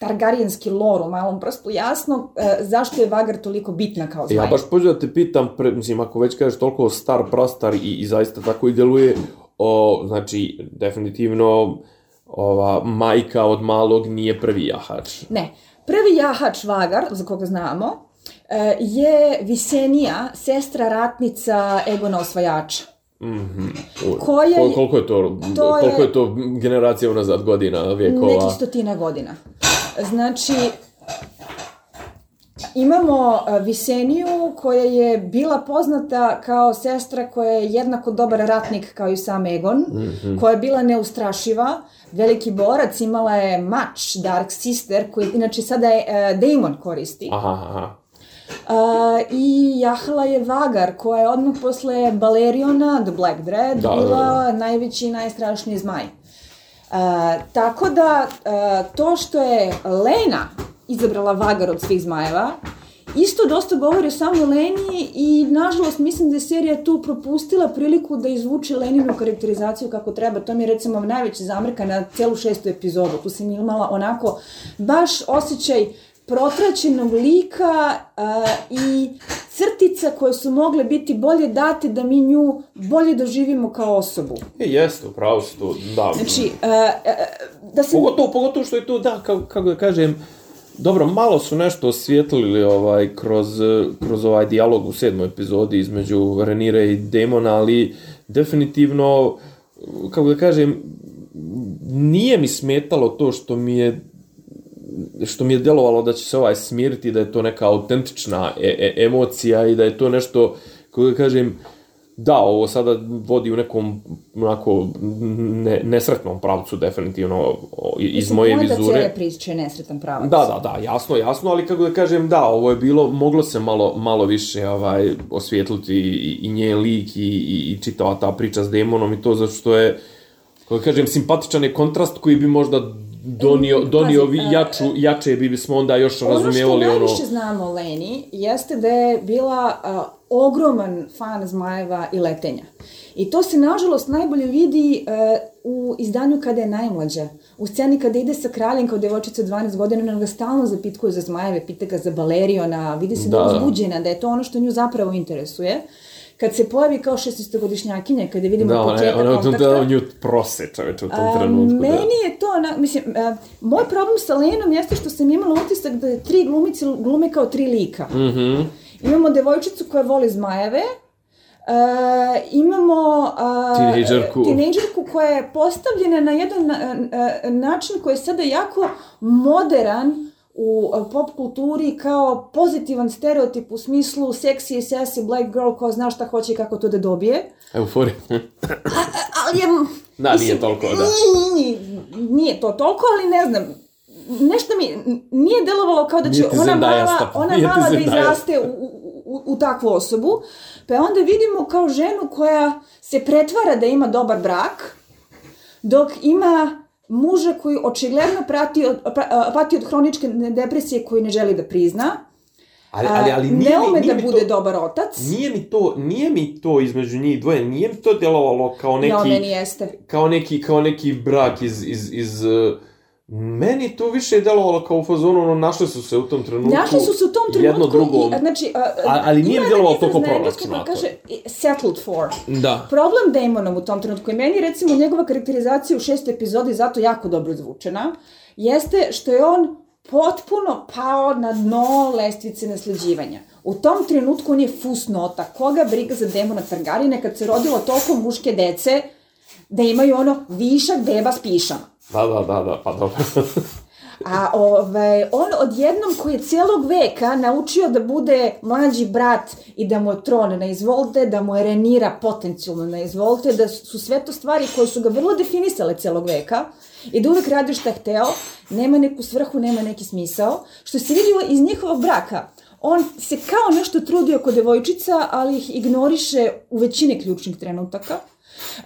[SPEAKER 2] Targaryenski lor u malom prstu jasno e, zašto je Vagar toliko bitna kao zmaj.
[SPEAKER 1] Ja baš pođu da te pitam, pre, mislim, ako već kažeš toliko star, prastar i, i zaista tako i deluje, o, znači, definitivno ova majka od malog nije prvi jahač.
[SPEAKER 2] Ne. Prvi jahač Vagar, za koga znamo, e, je Visenija, sestra ratnica Egona osvajača.
[SPEAKER 1] U,
[SPEAKER 2] Koja
[SPEAKER 1] kol,
[SPEAKER 2] je-
[SPEAKER 1] koliko je to,
[SPEAKER 2] to je-
[SPEAKER 1] koliko je to generacija unazad godina, vijekova?
[SPEAKER 2] Nekih stotina godina. Znači, imamo e, Viseniju koja je bila poznata kao sestra koja je jednako dobar ratnik kao i sam Egon,
[SPEAKER 1] Mhm.
[SPEAKER 2] koja je bila neustrašiva, veliki borac, imala je mač Dark Sister koji inače sada je e, Daemon koristi.
[SPEAKER 1] Aha, aha.
[SPEAKER 2] A, I jahala je Vagar, koja je odmah posle Baleriona, The Black Dread,
[SPEAKER 1] Da, da,
[SPEAKER 2] bila najveći i najstrašniji zmaj. A, tako da, a, to što je Lena izabrala Vagar od svih zmajeva, isto dosta govori o samoj Leni i, nažalost, mislim da je serija tu propustila priliku da izvuče Leninu karakterizaciju kako treba. To mi je, recimo, najveći zamrka na celu šestu epizodu. Tu sam imala onako baš osjećaj protraćenog lika a, i crtica koje su mogle biti bolje date da mi nju bolje doživimo kao osobu.
[SPEAKER 1] E, jeste, upravo si to, da.
[SPEAKER 2] Znači, a, a, da se...
[SPEAKER 1] Pogotovo, pogotovo što je to, da, kako, kako da kažem, dobro, malo su nešto osvijetlili ovaj, kroz, kroz ovaj dijalog u sedmoj epizodi između Renire i Demona, ali definitivno, kako da kažem, nije mi smetalo to što mi je što mi je djelovalo da će se ovaj smiriti, da je to neka autentična e e emocija i da je to nešto, kako da kažem, da, ovo sada vodi u nekom onako ne, nesretnom pravcu definitivno o, iz
[SPEAKER 2] Mislim,
[SPEAKER 1] moje
[SPEAKER 2] poenta
[SPEAKER 1] vizure.
[SPEAKER 2] cijele priče je nesretan pravac.
[SPEAKER 1] Da, da, da, jasno, jasno, ali kako da kažem, da, ovo je bilo, moglo se malo, malo više ovaj, osvijetliti i, i njen lik i, i, i čitava ta priča s demonom i to zato što je, kako da kažem, simpatičan je kontrast koji bi možda donio, donio
[SPEAKER 2] pazi,
[SPEAKER 1] vi,
[SPEAKER 2] a,
[SPEAKER 1] jaču, jače bi bismo onda još
[SPEAKER 2] Ono što
[SPEAKER 1] razumijevali ono...
[SPEAKER 2] najviše znamo o Leni jeste da je bila a, ogroman fan zmajeva i letenja. I to se nažalost najbolje vidi e, u izdanju kada je najmlađa. U sceni kada ide sa kraljem kao devojčica od 12 godina, ona ga stalno zapitkuje za zmajeve, pita ga za Baleriona, vidi se da,
[SPEAKER 1] Da,
[SPEAKER 2] je uzbuđena, da je to ono što nju zapravo interesuje. Kad se pojavi kao 16-godišnjakinja, kada vidimo
[SPEAKER 1] Da, ona, je-
[SPEAKER 2] početak
[SPEAKER 1] ona, ona,
[SPEAKER 2] kontakta,
[SPEAKER 1] da, nju prose čoveč u tom
[SPEAKER 2] A,
[SPEAKER 1] trenutku.
[SPEAKER 2] meni
[SPEAKER 1] da.
[SPEAKER 2] je to, na, mislim, a, moj problem sa Lenom jeste što sam imala utisak da je tri glumice glume kao tri lika.
[SPEAKER 1] Mhm.
[SPEAKER 2] Imamo devojčicu koja voli zmajeve, E, imamo uh,
[SPEAKER 1] Tinejdžerku.
[SPEAKER 2] tinejdžerku koja je postavljena na jedan uh, način koji je sada jako modern u uh, pop kulturi kao pozitivan stereotip u smislu sexy, sassy, black girl koja zna šta hoće i kako to da dobije.
[SPEAKER 1] Euforija.
[SPEAKER 2] Ali je...
[SPEAKER 1] Da, nije toliko, da.
[SPEAKER 2] Nije, nije to toliko, ali ne znam, nešto mi nije delovalo kao da će ona mala, ona mala da izraste u, u, u takvu osobu. Pa onda vidimo kao ženu koja se pretvara da ima dobar brak, dok ima muža koji očigledno prati od, pra- pati od hroničke depresije koju ne želi da prizna.
[SPEAKER 1] Ali, ali, ali nije,
[SPEAKER 2] ne ume
[SPEAKER 1] nije
[SPEAKER 2] da bude
[SPEAKER 1] to,
[SPEAKER 2] dobar otac.
[SPEAKER 1] Nije mi to, nije mi to između njih dvoje, nije mi to djelovalo kao neki...
[SPEAKER 2] Ja, meni jeste.
[SPEAKER 1] kao neki, kao neki brak iz, iz, iz uh, meni to više delovalo kao u fazonu, ono, našli su se u tom trenutku.
[SPEAKER 2] Našli su se u tom trenutku
[SPEAKER 1] jedno drugom.
[SPEAKER 2] i, znači, a,
[SPEAKER 1] A- ali nije
[SPEAKER 2] ima
[SPEAKER 1] mi delovalo toliko
[SPEAKER 2] koji
[SPEAKER 1] proračunato.
[SPEAKER 2] kaže settled for.
[SPEAKER 1] Da.
[SPEAKER 2] Problem Damonom u tom trenutku i meni recimo njegova karakterizacija u šestoj epizodi zato jako dobro zvučena, jeste što je on potpuno pao na dno lestvice nasleđivanja. U tom trenutku on je fusnota. Koga briga za demona Targarine kad se rodilo toliko muške dece da imaju ono višak beba s pišama.
[SPEAKER 1] Da, da, da, da, pa dobro. (laughs)
[SPEAKER 2] A ovaj, on odjednom koji je cijelog veka naučio da bude mlađi brat i da mu je tron na izvolte, da mu je Renira potencijalno na izvolte, da su sve to stvari koje su ga vrlo definisale cijelog veka i da uvek radi šta hteo, nema neku svrhu, nema neki smisao, što se vidjelo iz njihovog braka. On se kao nešto trudio kod devojčica, ali ih ignoriše u većini ključnih trenutaka.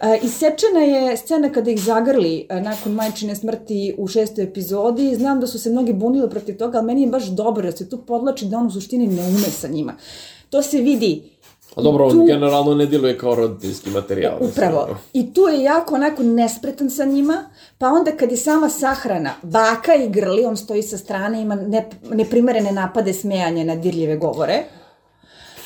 [SPEAKER 2] E, isečena je scena kada ih zagrli e, nakon majčine smrti u šestoj epizodi. Znam da su se mnogi bunili protiv toga, ali meni je baš dobro da se tu podlači da on u suštini ne ume sa njima. To se vidi
[SPEAKER 1] A dobro, on
[SPEAKER 2] Tu-
[SPEAKER 1] generalno ne djeluje kao roditeljski materijal.
[SPEAKER 2] Upravo. I tu je jako onako nespretan sa njima, pa onda kad je sama sahrana, baka i grli, on stoji sa strane, ima ne, neprimerene napade smejanja na dirljive govore.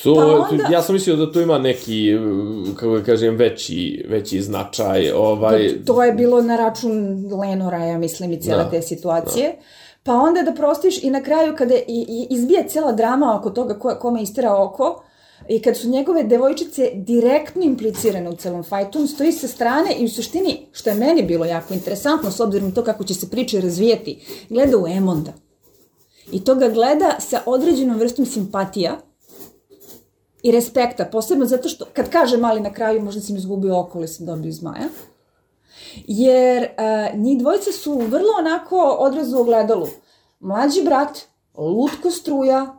[SPEAKER 1] So,
[SPEAKER 2] Pa onda-
[SPEAKER 1] Ja sam mislio da tu ima neki, uh, kako da kažem, veći, veći značaj. Ovaj,
[SPEAKER 2] To je bilo na račun Lenora, ja mislim, i cijele
[SPEAKER 1] Da,
[SPEAKER 2] te situacije. Pa onda da prostiš i na kraju kada i, i izbije cijela drama oko toga ko, kome istera oko, i kad su njegove devojčice direktno implicirane u celom fajtu, on stoji sa strane i u suštini, što je meni bilo jako interesantno, s obzirom na to kako će se priče razvijeti, gleda u Emonda. I to ga gleda sa određenom vrstom simpatija i respekta, posebno zato što, kad kaže mali na kraju, možda sam izgubio oko ili sam dobio zmaja, jer uh, njih dvojice su vrlo onako odraz u ogledalu. Mlađi brat, lutko struja,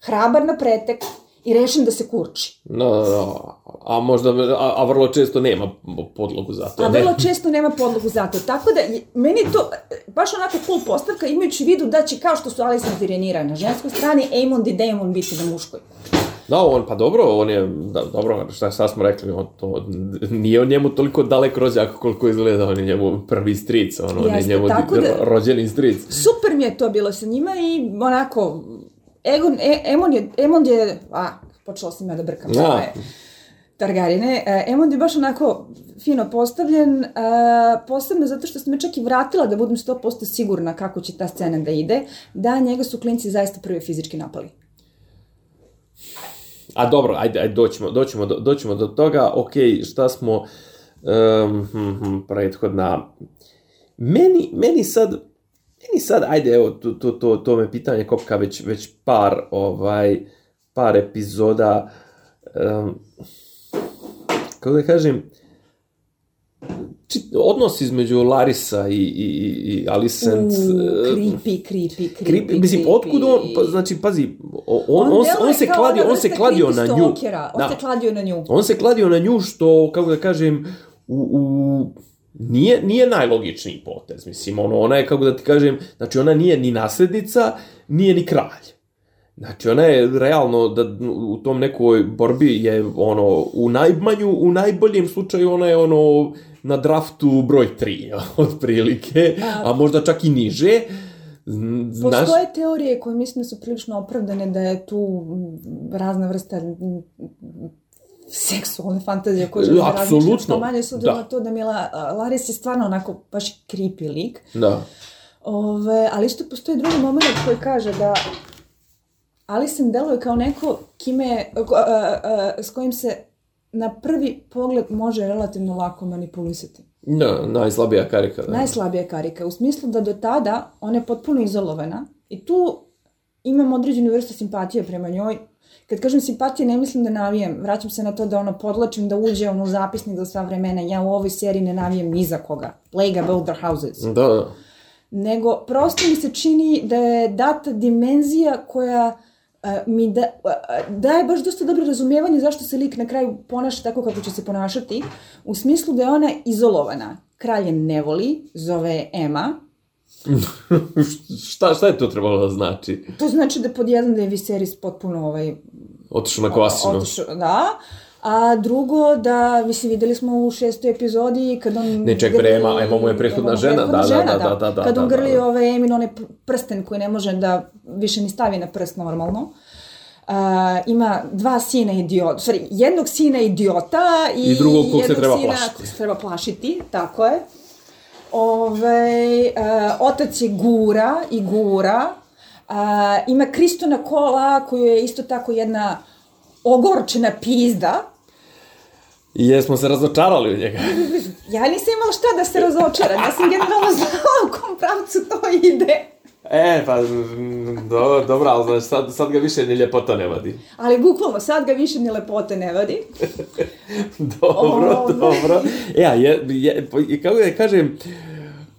[SPEAKER 2] hrabar na pretek i rešen da se kurči.
[SPEAKER 1] No, no, a možda, a, a vrlo često nema podlogu za to.
[SPEAKER 2] A
[SPEAKER 1] ne?
[SPEAKER 2] vrlo često nema podlogu za to. Tako da, je- meni to e, baš onako cool postavka, imajući vidu da će, kao što su Alicent i Renira na ženskoj strani, Aemond i Daemon biti na muškoj.
[SPEAKER 1] Da, on, pa dobro, on je, da, dobro, šta sad smo rekli, on to, nije on njemu toliko dalek rođak koliko izgleda, on je njemu prvi stric, on, on je
[SPEAKER 2] Jeste,
[SPEAKER 1] njemu
[SPEAKER 2] da-
[SPEAKER 1] rođeni stric.
[SPEAKER 2] Super mi je to bilo sa njima i onako, Egon, e, Emon je, Emond je, a, počela sam ja da brkam.
[SPEAKER 1] Da.
[SPEAKER 2] Targarine. E, Emond je baš onako fino postavljen, e, posebno zato što sam me čak i vratila da budem 100% sigurna kako će ta scena da ide, da njega su klinci zaista prvi fizički napali.
[SPEAKER 1] A dobro, ajde, ajde doćemo, doćemo, do, doćemo do toga, ok, šta smo, um, hm, hm, prethodna, meni, meni sad, meni sad, ajde, evo, to, to, to, to me pitanje kopka već, već par, ovaj, par epizoda, um, kako da kažem, odnos između Larisa i, i, i- Alicent, e,
[SPEAKER 2] creepy, creepy, creepy,
[SPEAKER 1] mislim, otkud on, pa, znači, pazi, on, on, on,
[SPEAKER 2] deluje
[SPEAKER 1] se kladio, on se kladio
[SPEAKER 2] creepy
[SPEAKER 1] na nju.
[SPEAKER 2] stalkera, On
[SPEAKER 1] Da.
[SPEAKER 2] se kladio na nju.
[SPEAKER 1] On se kladio na nju što, kako da kažem, u, u nije, nije najlogičniji potez, mislim, ono, ona je, kako da ti kažem, znači ona nije ni naslednica, nije ni kralj. Znači, ona je realno, da u tom nekoj borbi je, ono, u najmanju, u najboljem slučaju ona je, ono, na draftu broj 3, (laughs) otprilike, a možda čak i niže. Znaš,
[SPEAKER 2] Postoje teorije koje mislim da su prilično opravdane da je tu razna vrsta seksualne fantazije koje žele da što manje s obzirom
[SPEAKER 1] da.
[SPEAKER 2] na to da Mila a, Laris je stvarno onako baš creepy lik.
[SPEAKER 1] da.
[SPEAKER 2] Ove, ali isto postoji drugi moment koji kaže da Alison deluje kao neko kime, uh, uh, uh, s kojim se na prvi pogled može relativno lako manipulisati.
[SPEAKER 1] Da, najslabija karika. Da.
[SPEAKER 2] Najslabija karika, u smislu da do tada ona je potpuno izolovana i tu imam određenu vrstu simpatije prema njoj. Kad kažem simpatije, ne mislim da navijem. Vraćam se na to da ono podlačim da uđe ono zapisnik za sva vremena. Ja u ovoj seriji ne navijem ni za koga. Plague of Elder Houses.
[SPEAKER 1] Da, da.
[SPEAKER 2] Nego, prosto mi se čini da je data dimenzija koja uh, mi da, daje baš dosta dobro razumijevanje zašto se lik na kraju ponaša tako kako će se ponašati, u smislu da je ona izolovana. Kralj je ne voli, zove je Emma, (laughs)
[SPEAKER 1] šta, šta je to trebalo da znači?
[SPEAKER 2] To znači da pod jedan da je Viserys potpuno ovaj...
[SPEAKER 1] Otišao na kvasinu.
[SPEAKER 2] Otišao, da. A drugo, da, mislim, videli smo u šestoj epizodi kad on...
[SPEAKER 1] Ne, ček, bre, Ema, Ema mu je prethodna žena, da,
[SPEAKER 2] žena,
[SPEAKER 1] da, da, da, da,
[SPEAKER 2] Kad on
[SPEAKER 1] da,
[SPEAKER 2] grli
[SPEAKER 1] da, da.
[SPEAKER 2] ovaj Emin, onaj prsten koji ne može da više ni stavi na prst normalno. Uh, ima dva sina idiota, sorry, jednog sina idiota i,
[SPEAKER 1] I drugog kog se treba
[SPEAKER 2] sina
[SPEAKER 1] plašiti.
[SPEAKER 2] kog se treba plašiti, tako je. Ove, uh, otac je gura i gura. Uh, ima Kristona Kola, koju je isto tako jedna ogorčena pizda.
[SPEAKER 1] I jesmo se razočarali u njega. (laughs)
[SPEAKER 2] Ja nisam imala šta da se razočaram, ja sam generalno znala u kom pravcu to ide.
[SPEAKER 1] E, pa, mm, do, dobro, ali znaš, sad, sad ga više ni ljepota ne vadi.
[SPEAKER 2] Ali bukvalno, sad ga više ni lepote ne vadi. (laughs)
[SPEAKER 1] dobro,
[SPEAKER 2] Ove.
[SPEAKER 1] dobro. E, a je, je, kako da kažem,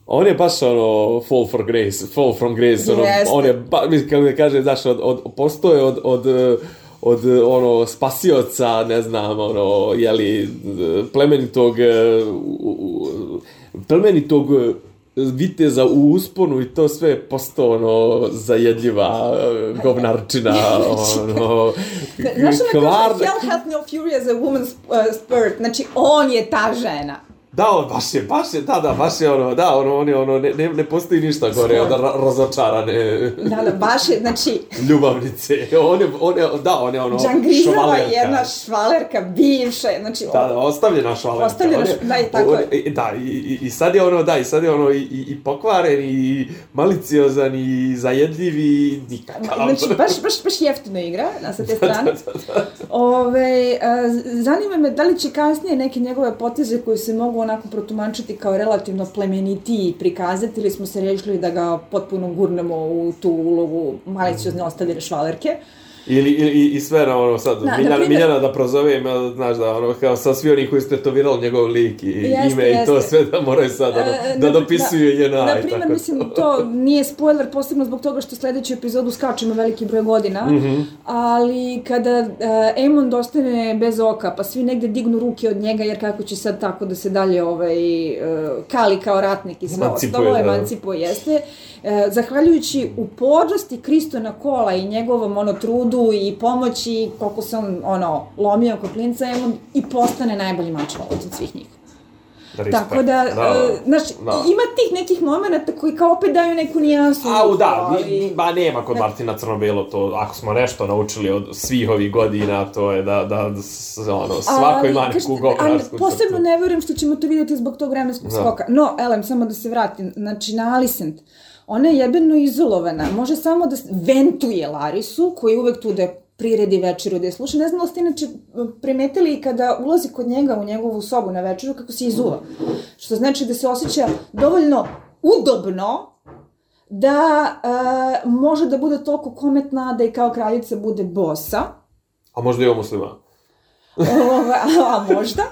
[SPEAKER 1] on je baš ono fall for grace, fall from grace, ono,
[SPEAKER 2] Jeste.
[SPEAKER 1] on je, ba, mislim, kako da kažem, znaš, od, od, postoje od, od, eh, od ono spasioca, ne znam, ono, jeli, plemenitog eh, u- u- plemenitog viteza u usponu i to sve je postao ono zajedljiva eh, govnarčina (laughs) ono
[SPEAKER 2] Znaš ono
[SPEAKER 1] kvar
[SPEAKER 2] hell hath no fury as a woman's uh, spirit, znači on je ta žena.
[SPEAKER 1] Da, on baš je, baš je, da, da, baš je ono, da, ono, on je ono, ne, ne, ne postoji ništa gore od ra razočarane
[SPEAKER 2] Da, da, baš je, znači, (laughs)
[SPEAKER 1] ljubavnice. On je, on je, da, on je ono,
[SPEAKER 2] Džangrizova
[SPEAKER 1] švalerka.
[SPEAKER 2] je jedna švalerka, bivša, znači,
[SPEAKER 1] Da, da, ostavljena švalerka.
[SPEAKER 2] Ostavljena
[SPEAKER 1] On je-
[SPEAKER 2] š- da, i tako
[SPEAKER 1] on
[SPEAKER 2] je.
[SPEAKER 1] Da, i, i, sad je ono, da, i sad je ono i, i, pokvaren, i maliciozan, i zajedljiv, i nikakav.
[SPEAKER 2] Znači, baš, baš, baš jeftino igra, na sa te strane. Ove, a, zanima me da li će kasnije neke njegove poteze koje se mogu onako protumačiti kao relativno plemenitiji prikazati ili smo se rešili da ga potpuno gurnemo u tu ulogu maliciozne ostavljene švalerke.
[SPEAKER 1] Ili, ili, i, i sve na ono sad,
[SPEAKER 2] Da, na
[SPEAKER 1] Miljana,
[SPEAKER 2] primjer-
[SPEAKER 1] Miljana da prozovem, a, znaš da ono, kao sa svi oni koji ste tetovirali njegov lik i
[SPEAKER 2] Jeste,
[SPEAKER 1] ime i to
[SPEAKER 2] jeste.
[SPEAKER 1] sve da moraju sad ono,
[SPEAKER 2] E,
[SPEAKER 1] da
[SPEAKER 2] na-
[SPEAKER 1] dopisuju JNA
[SPEAKER 2] Na
[SPEAKER 1] i
[SPEAKER 2] primjer, mislim, to nije spoiler, posebno zbog toga što sledeću epizodu skačemo veliki broj godina,
[SPEAKER 1] Mhm.
[SPEAKER 2] ali kada uh, Aemon ostane bez oka, pa svi negde dignu ruke od njega, jer kako će sad tako da se dalje ovaj, uh, kali kao ratnik i sve ostalo,
[SPEAKER 1] da.
[SPEAKER 2] emancipuje, jeste, uh, zahvaljujući upornosti Kristona Kola i njegovom ono trudu i pomoći, koliko se on ono lomio oko klinca, Aemon i postane najbolji mačovalac od svih njih.
[SPEAKER 1] Respekt.
[SPEAKER 2] Tako da,
[SPEAKER 1] da,
[SPEAKER 2] e, znaš,
[SPEAKER 1] da.
[SPEAKER 2] ima tih nekih momenta koji kao opet daju neku nijansu.
[SPEAKER 1] Au, da,
[SPEAKER 2] ali...
[SPEAKER 1] ba nema kod Martina Crnobelo to, ako smo nešto naučili od svih ovih godina, to je da, da, s- ono, svako
[SPEAKER 2] Ali,
[SPEAKER 1] ima neku
[SPEAKER 2] ali
[SPEAKER 1] govnarsku
[SPEAKER 2] posebno
[SPEAKER 1] crtu.
[SPEAKER 2] ne verujem što ćemo to vidjeti zbog tog vremenskog
[SPEAKER 1] Da.
[SPEAKER 2] skoka. No, elem, samo da se vratim. Znači, na Alicent, ona je jebeno izolovana. Može samo da ventuje Larisu, koji je uvek tu da priredi večeru da je sluša. Ne znam da ste inače primetili kada ulazi kod njega u njegovu sobu na večeru kako se izuva. Što znači da se osjeća dovoljno udobno da e, može da bude toliko kometna da i kao kraljica bude bosa.
[SPEAKER 1] A možda i ovo muslima.
[SPEAKER 2] A možda.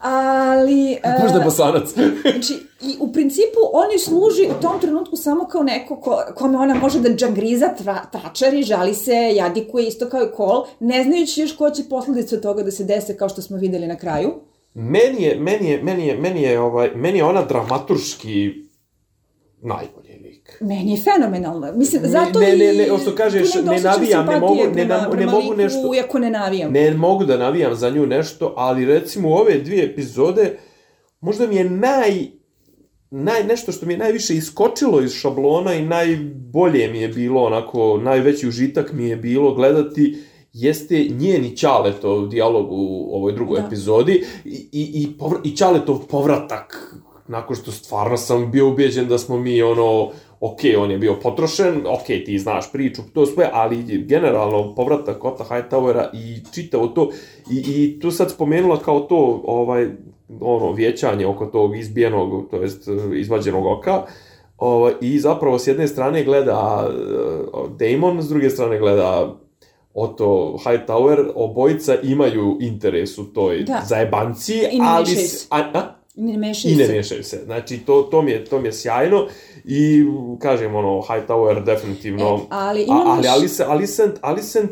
[SPEAKER 2] Ali... e,
[SPEAKER 1] Možda bosanac. (laughs)
[SPEAKER 2] Znači, i u principu on joj služi u tom trenutku samo kao neko ko, kome ona može da džangriza, tra, tračari, žali se, jadikuje isto kao i kol, ne znajući još ko će posledice od toga da se dese kao što smo videli na kraju.
[SPEAKER 1] meni je, meni je, meni je, meni je, ovaj, meni je ona dramaturški najbolji lik.
[SPEAKER 2] Meni je fenomenalno. Mislim, zato
[SPEAKER 1] ne, ne, ne, što kažeš, ne navijam, ne mogu- ne
[SPEAKER 2] prema,
[SPEAKER 1] ne
[SPEAKER 2] prema
[SPEAKER 1] mogu nešto-
[SPEAKER 2] Iako ne navijam.
[SPEAKER 1] Ne mogu da navijam za nju nešto, ali recimo u ove dvije epizode možda mi je naj, naj nešto što mi je najviše iskočilo iz šablona i najbolje mi je bilo onako, najveći užitak mi je bilo gledati jeste njen i Ćaletov dijalog u ovoj drugoj
[SPEAKER 2] Da.
[SPEAKER 1] epizodi i, i, i, povr, i Ćaletov povratak nakon što stvarno sam bio ubeđen da smo mi ono ok, on je bio potrošen, ok, ti znaš priču, to sve, ali generalno povratak Ota Hightowera i čitavo to, i, i tu sad spomenula kao to, ovaj, ono, vjećanje oko tog izbijenog, to jest izvađenog oka, ovaj, i zapravo s jedne strane gleda uh, Damon, s druge strane gleda Otto Hightower, obojica imaju interes u toj
[SPEAKER 2] Da.
[SPEAKER 1] zajebanci, ali... A, a?
[SPEAKER 2] Ne mešaju
[SPEAKER 1] I ne
[SPEAKER 2] se.
[SPEAKER 1] miješaju se. Znači, to, to, mi je, to mi je sjajno i, kažem, ono, Hightower definitivno...
[SPEAKER 2] E, ali
[SPEAKER 1] A,
[SPEAKER 2] imam
[SPEAKER 1] ali
[SPEAKER 2] još-
[SPEAKER 1] Alicent, Alicent,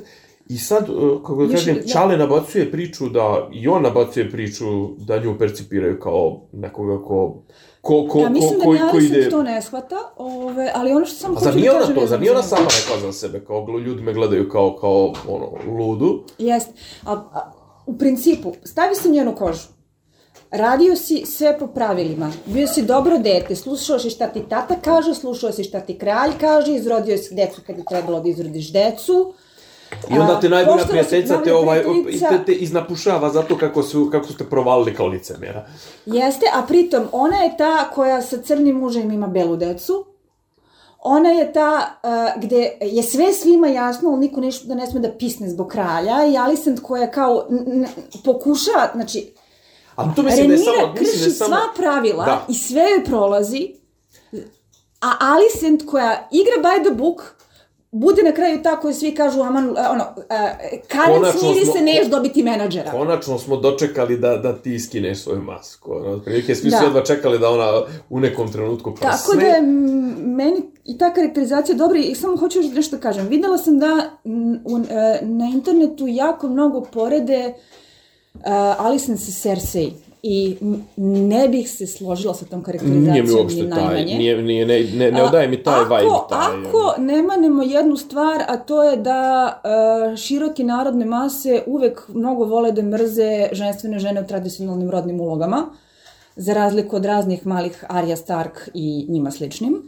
[SPEAKER 1] i sad, uh, kako da
[SPEAKER 2] Još-
[SPEAKER 1] kažem,
[SPEAKER 2] da.
[SPEAKER 1] Čale nabacuje priču da, i on nabacuje priču da nju percipiraju kao nekoga ko, ko, ko,
[SPEAKER 2] Ja mislim
[SPEAKER 1] ko,
[SPEAKER 2] da
[SPEAKER 1] ko,
[SPEAKER 2] ni
[SPEAKER 1] ko
[SPEAKER 2] Alicent
[SPEAKER 1] ide...
[SPEAKER 2] to ne shvata, ove, ali ono što sam
[SPEAKER 1] A zar
[SPEAKER 2] hoću
[SPEAKER 1] nije
[SPEAKER 2] da
[SPEAKER 1] ona to, zar nije ona
[SPEAKER 2] za-
[SPEAKER 1] sama rekla za sebe, kao ljudi me gledaju kao, kao ono, ludu?
[SPEAKER 2] Jest. A, a, u principu, stavi se njenu kožu. Radio si sve po pravilima. Bio si dobro dete, slušao si šta ti tata kaže, slušao si šta ti kralj kaže, izrodio si decu kad je trebalo da izrodiš decu.
[SPEAKER 1] I onda te najbolja prijateljica te, ovaj, te, te iznapušava zato kako, su, kako ste provalili kao licemjera.
[SPEAKER 2] Jeste, a pritom ona je ta koja sa crnim mužem ima belu decu. Ona je ta uh, gde je sve svima jasno, ali niko nešto da ne sme da pisne zbog kralja i Alicent koja kao n, n, pokušava, znači,
[SPEAKER 1] Ali to mislim da je
[SPEAKER 2] Renira
[SPEAKER 1] samo... Mislim da
[SPEAKER 2] krši
[SPEAKER 1] je samo...
[SPEAKER 2] sva pravila
[SPEAKER 1] Da.
[SPEAKER 2] i sve joj prolazi, a Alicent koja igra by the book, bude na kraju ta koja svi kažu, aman, e, ono, uh, Karen smiri se, neš dobiti menadžera.
[SPEAKER 1] Konačno smo dočekali da, da ti skineš svoju masku. Ono, otprilike svi su
[SPEAKER 2] Da.
[SPEAKER 1] jedva čekali da ona u nekom trenutku prsne.
[SPEAKER 2] Tako da je meni i ta karakterizacija dobra i samo hoću još nešto kažem. Videla sam da e, na internetu jako mnogo porede uh, Alicent sa Cersei i ne bih se složila sa tom karakterizacijom
[SPEAKER 1] Nije mi
[SPEAKER 2] ni
[SPEAKER 1] uopšte taj,
[SPEAKER 2] najmanje.
[SPEAKER 1] nije, nije, ne, ne, ne odaje mi taj
[SPEAKER 2] ako,
[SPEAKER 1] vibe. Taj.
[SPEAKER 2] Ako ne manemo jednu stvar, a to je da e, široke narodne mase uvek mnogo vole da mrze ženstvene žene u tradicionalnim rodnim ulogama, za razliku od raznih malih Arya Stark i njima sličnim.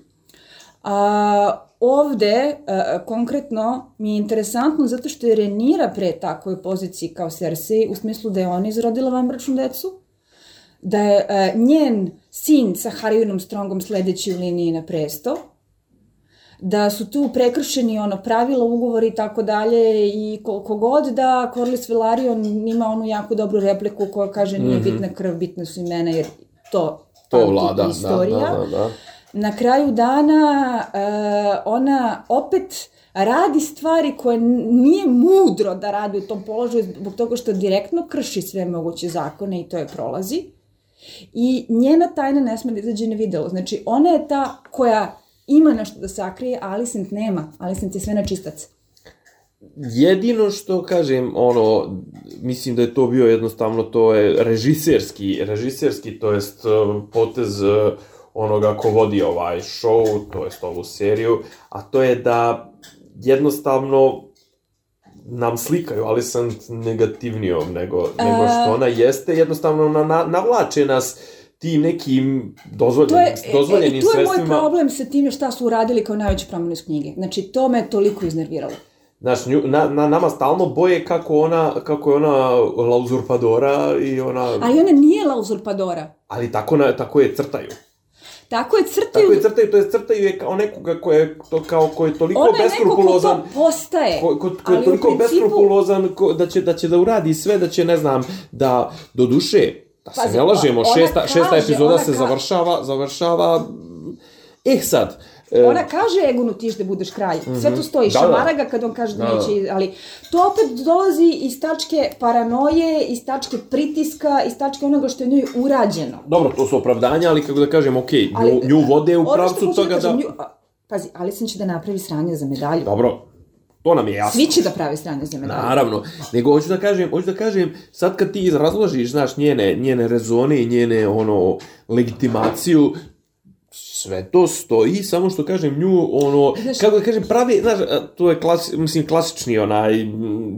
[SPEAKER 2] A, ovde, a, konkretno, mi je interesantno zato što je Renira pre takvoj poziciji kao Cersei, u smislu da je ona izrodila van mračnu decu, da je a, njen sin sa Harrionom Strongom sledeći u liniji na presto, da su tu prekršeni ono pravila, ugovori i tako dalje i koliko god da Corlys Velaryon ima onu jako dobru repliku koja kaže nije bitna krv, bitne su imena jer to
[SPEAKER 1] to vlada. Da, da, da, da.
[SPEAKER 2] Na kraju dana e, ona opet radi stvari koje nije mudro da radi u tom položaju zbog toga što direktno krši sve moguće zakone i to je prolazi. I njena tajna ne sme da izađe na videlo. Znači, ona je ta koja ima nešto da sakrije, Alicent nema. Alicent je sve na čistac.
[SPEAKER 1] Jedino što kažem, ono, mislim da je to bio jednostavno, to je režiserski, režiserski, to jest uh, potez uh, onoga ko vodi ovaj show, to jest ovu seriju, a to je da jednostavno nam slikaju Alicent negativnijom nego, nego što ona jeste, jednostavno na, na, navlače nas tim nekim
[SPEAKER 2] To
[SPEAKER 1] dozvoljenim,
[SPEAKER 2] je,
[SPEAKER 1] dozvoljenim
[SPEAKER 2] e, i tu je moj problem sa time šta su uradili kao najveću promenu iz knjige. Znači, to me toliko iznerviralo.
[SPEAKER 1] Znaš, nju, na, na, nama stalno boje kako ona, kako je ona la uzurpadora i ona...
[SPEAKER 2] Ali ona nije la uzurpadora.
[SPEAKER 1] Ali tako, na, tako je crtaju.
[SPEAKER 2] Tako je crtaju...
[SPEAKER 1] Tako je crtaju, to je crtaju je kao nekoga ko je, to, kao, ko je toliko
[SPEAKER 2] Ona je neko ko
[SPEAKER 1] beskrupulozan.
[SPEAKER 2] to postaje.
[SPEAKER 1] Ko, ko, ko je toliko
[SPEAKER 2] principu-
[SPEAKER 1] beskrupulozan ko, da, će, da će da uradi sve, da će, ne znam, da do duše, da se
[SPEAKER 2] Pazi,
[SPEAKER 1] ne lažemo,
[SPEAKER 2] ona
[SPEAKER 1] šesta, šesta
[SPEAKER 2] kaže,
[SPEAKER 1] epizoda
[SPEAKER 2] ona
[SPEAKER 1] se
[SPEAKER 2] ka-
[SPEAKER 1] završava, završava... Eh sad,
[SPEAKER 2] Ona kaže Egonu tiš da budeš kralj. Sve to stoji.
[SPEAKER 1] Da, da.
[SPEAKER 2] Šamara ga kad on kaže da,
[SPEAKER 1] Da, da.
[SPEAKER 2] neće. Ali to opet dolazi iz tačke paranoje, iz tačke pritiska, iz tačke onoga što je njoj urađeno.
[SPEAKER 1] dobro, to su opravdanja, ali kako da kažem, okej, nju,
[SPEAKER 2] Ali,
[SPEAKER 1] nju vode u pravcu
[SPEAKER 2] hoću
[SPEAKER 1] toga da...
[SPEAKER 2] kažem, nju- Pazi, Alison će da napravi sranje za medalju.
[SPEAKER 1] Dobro, to nam je jasno.
[SPEAKER 2] Svi će da pravi sranje za medalju.
[SPEAKER 1] Naravno, nego hoću da kažem, hoću da kažem, sad kad ti razložiš, znaš, njene, njene rezone i njene, ono, legitimaciju, sve to stoji, samo što kažem nju, ono,
[SPEAKER 2] Znaš-
[SPEAKER 1] kako da kažem, pravi, znaš, to je klasi, mislim, klasični onaj,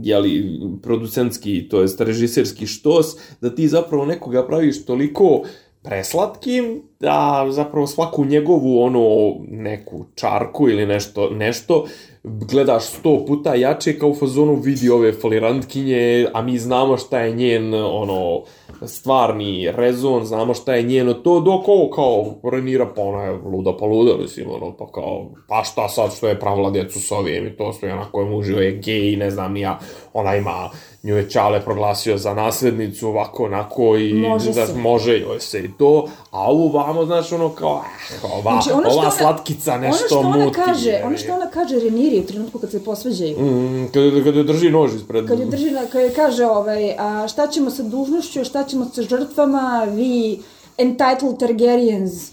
[SPEAKER 1] jeli, producentski, to jest režiserski štos, da ti zapravo nekoga praviš toliko preslatkim, da zapravo svaku njegovu, ono, neku čarku ili nešto, nešto, gledaš sto puta jače kao u fazonu vidi ove falirantkinje, a mi znamo šta je njen, ono, stvarni rezon, znamo šta je njeno to, dok ovo kao Renira, pa ona je luda pa luda, mislim, ono, pa kao, pa šta sad što je pravila djecu s ovim i to sve, onako je mužio je gej, ne znam, nija, ona ima nju je Čale proglasio za naslednicu, ovako, onako, i
[SPEAKER 2] Može
[SPEAKER 1] da,
[SPEAKER 2] se.
[SPEAKER 1] može joj se i to, a ovu vamo, znaš, ono, kao, eh, ova,
[SPEAKER 2] Znači, ono
[SPEAKER 1] ova
[SPEAKER 2] ona-
[SPEAKER 1] slatkica nešto
[SPEAKER 2] ono
[SPEAKER 1] muti.
[SPEAKER 2] kaže,
[SPEAKER 1] je.
[SPEAKER 2] ono što ona kaže Reniri u trenutku kad se posvađaju,
[SPEAKER 1] Mm, kada, kada drži nož ispred...
[SPEAKER 2] kad je drži, kad je kaže ovaj, a šta ćemo sa dužnošću, šta ćemo sa žrtvama, vi entitled Targaryens,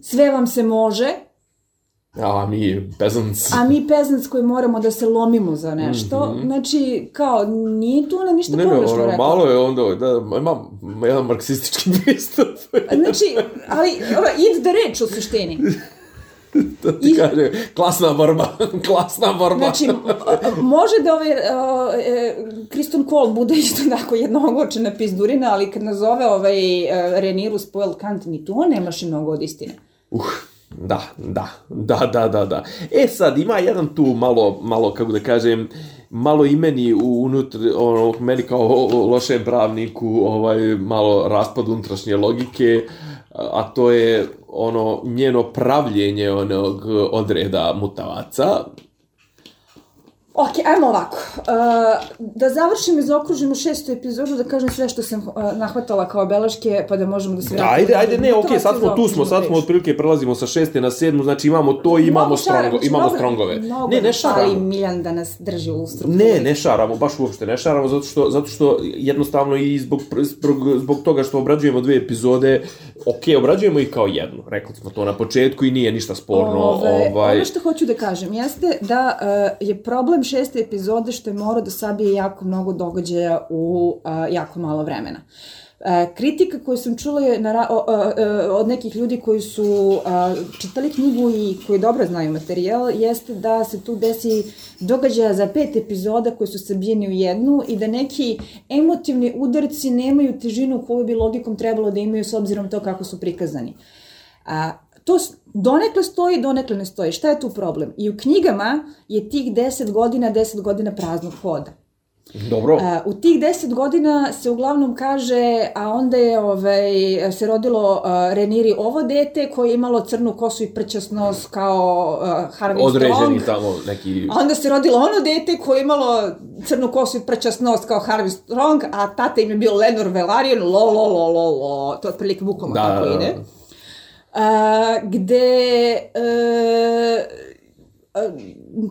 [SPEAKER 2] sve vam se može,
[SPEAKER 1] A mi, peasants.
[SPEAKER 2] a mi peasants koji moramo da se lomimo za nešto, znači, kao, nije tu ona ništa.
[SPEAKER 1] Ne, ne,
[SPEAKER 2] pogrešno
[SPEAKER 1] ono,
[SPEAKER 2] rekla.
[SPEAKER 1] malo je onda, da, ima jedan marksistički (laughs) pristup.
[SPEAKER 2] Znači, ali, ova, id the reč u suštini. (laughs)
[SPEAKER 1] to ti kaže, klasna borba, (laughs) klasna borba.
[SPEAKER 2] Znači, može da ovaj, a, e, Kristen Cole bude isto tako jednogočena pizdurina, ali kad nazove ovaj e, Reniru spoiled cunt, ni tu nemaš i mnogo od istine.
[SPEAKER 1] Uh, da, da, da, da, da, da. E sad, ima jedan tu malo, malo, kako da kažem, malo i meni unutar, ono, meni kao lošem pravniku, ovaj, malo raspad unutrašnje logike, a to je ono njeno pravljenje onog odreda mutavaca,
[SPEAKER 2] Ok, ajmo ovako. Uh, da završimo i zaokružimo šestu epizodu, da kažem sve što sam uh, nahvatala kao beleške, pa da možemo da se
[SPEAKER 1] Da, ajde, ajde, ne,
[SPEAKER 2] vas
[SPEAKER 1] sad smo tu smo, sad smo otprilike prelazimo sa šeste na sedmu, znači imamo to i imamo strongo,
[SPEAKER 2] znači,
[SPEAKER 1] imamo strongove.
[SPEAKER 2] Mnogo
[SPEAKER 1] Ne, ne šaramo.
[SPEAKER 2] Miljan da nas drži u strukturi.
[SPEAKER 1] Ne, ne šaramo, baš uopšte ne šaramo, zato što, zato što jednostavno i zbog, zbog, zbog toga što obrađujemo dve epizode, ok, obrađujemo ih kao jednu, rekli smo to na početku i nije ništa sporno.
[SPEAKER 2] Ove,
[SPEAKER 1] ovaj,
[SPEAKER 2] Ono što hoću da kažem jeste da uh, je problem šeste epizode što je morao da sabije jako mnogo događaja u uh, jako malo vremena. Kritika koju sam čula je na, od nekih ljudi koji su uh, čitali knjigu i koji dobro znaju materijal, jeste da se tu desi događaja za pet epizoda koji su sabijeni u jednu i da neki emotivni udarci nemaju težinu koju bi logikom trebalo da imaju s obzirom to kako su prikazani. A, to donekle stoji, donekle ne stoji. Šta je tu problem? I u knjigama je tih 10 godina, 10 godina praznog hoda.
[SPEAKER 1] Dobro,
[SPEAKER 2] A, u tih 10 godina se uglavnom kaže, a onda je ovaj, se rodilo a, Reniri ovo dete koje je imalo crnu kosu i prćas nos kao a, Harvey
[SPEAKER 1] određeni
[SPEAKER 2] Strong.
[SPEAKER 1] tamo neki...
[SPEAKER 2] A onda se rodilo ono dete koje je imalo crnu kosu i prćas nos kao Harvey Strong, a tata im je bio Lenor Velaryon, lo, lo, lo, lo, lo. To je otprilike bukvalno
[SPEAKER 1] Da,
[SPEAKER 2] tako
[SPEAKER 1] da,
[SPEAKER 2] ide.
[SPEAKER 1] da.
[SPEAKER 2] A, gde e, a,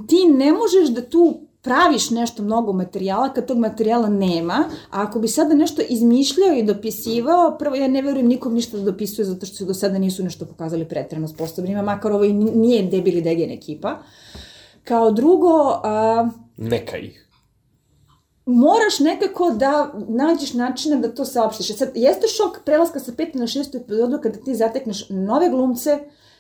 [SPEAKER 2] ti ne možeš da tu praviš nešto mnogo materijala kad tog materijala nema, a ako bi sada nešto izmišljao i dopisivao, prvo ja ne verujem nikom ništa da dopisuje zato što se do sada nisu nešto pokazali pretredno sposobnima, makar ovo i nije debili degen ekipa. Kao drugo, a,
[SPEAKER 1] Neka ih.
[SPEAKER 2] Moraš nekako da nađeš načina da to saopštiš. Sad, jeste šok prelaska sa pete na šestu epizodu kada ti zatekneš nove glumce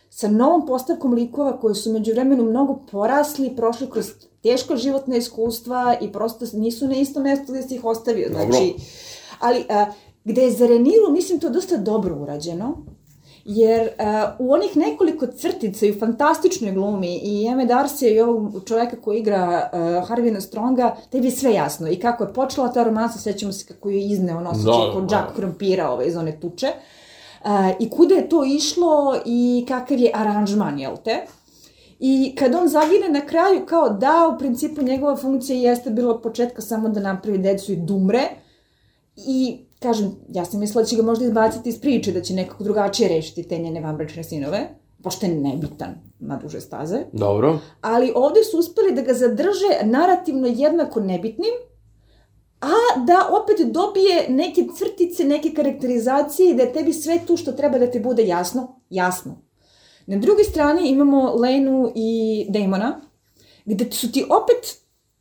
[SPEAKER 2] sa novom postavkom likova koji su među vremenu mnogo porasli, prošli kroz teško životne iskustva i prosto nisu na isto mesto gde si ih ostavio.
[SPEAKER 1] Dobro.
[SPEAKER 2] Znači, ali a, gde je za Reniru, mislim, to dosta dobro urađeno, jer a, u onih nekoliko crtica i u fantastičnoj glumi i Eme Darcy i ovog čoveka koji igra uh, Harvina Stronga, tebi je sve jasno. I kako je počela ta romansa, sećamo se kako je izneo noseći
[SPEAKER 1] Da,
[SPEAKER 2] kao
[SPEAKER 1] da.
[SPEAKER 2] džak krompira ovaj, iz one tuče. Uh, I kuda je to išlo i kakav je aranžman, jel te? I kad on zagine na kraju kao da, u principu njegova funkcija jeste bila od početka samo da napravi decu i dumre. I, kažem, ja sam mislila da će ga možda izbaciti iz priče, da će nekako drugačije rešiti te njene vanbračne sinove, pošto je nebitan na duže staze.
[SPEAKER 1] Dobro.
[SPEAKER 2] Ali ovde su uspeli da ga zadrže narativno jednako nebitnim, a da opet dobije neke crtice, neke karakterizacije i da je tebi sve tu što treba da ti bude jasno, jasno. Na drugoj strani imamo Lenu i Damona, gde su ti opet,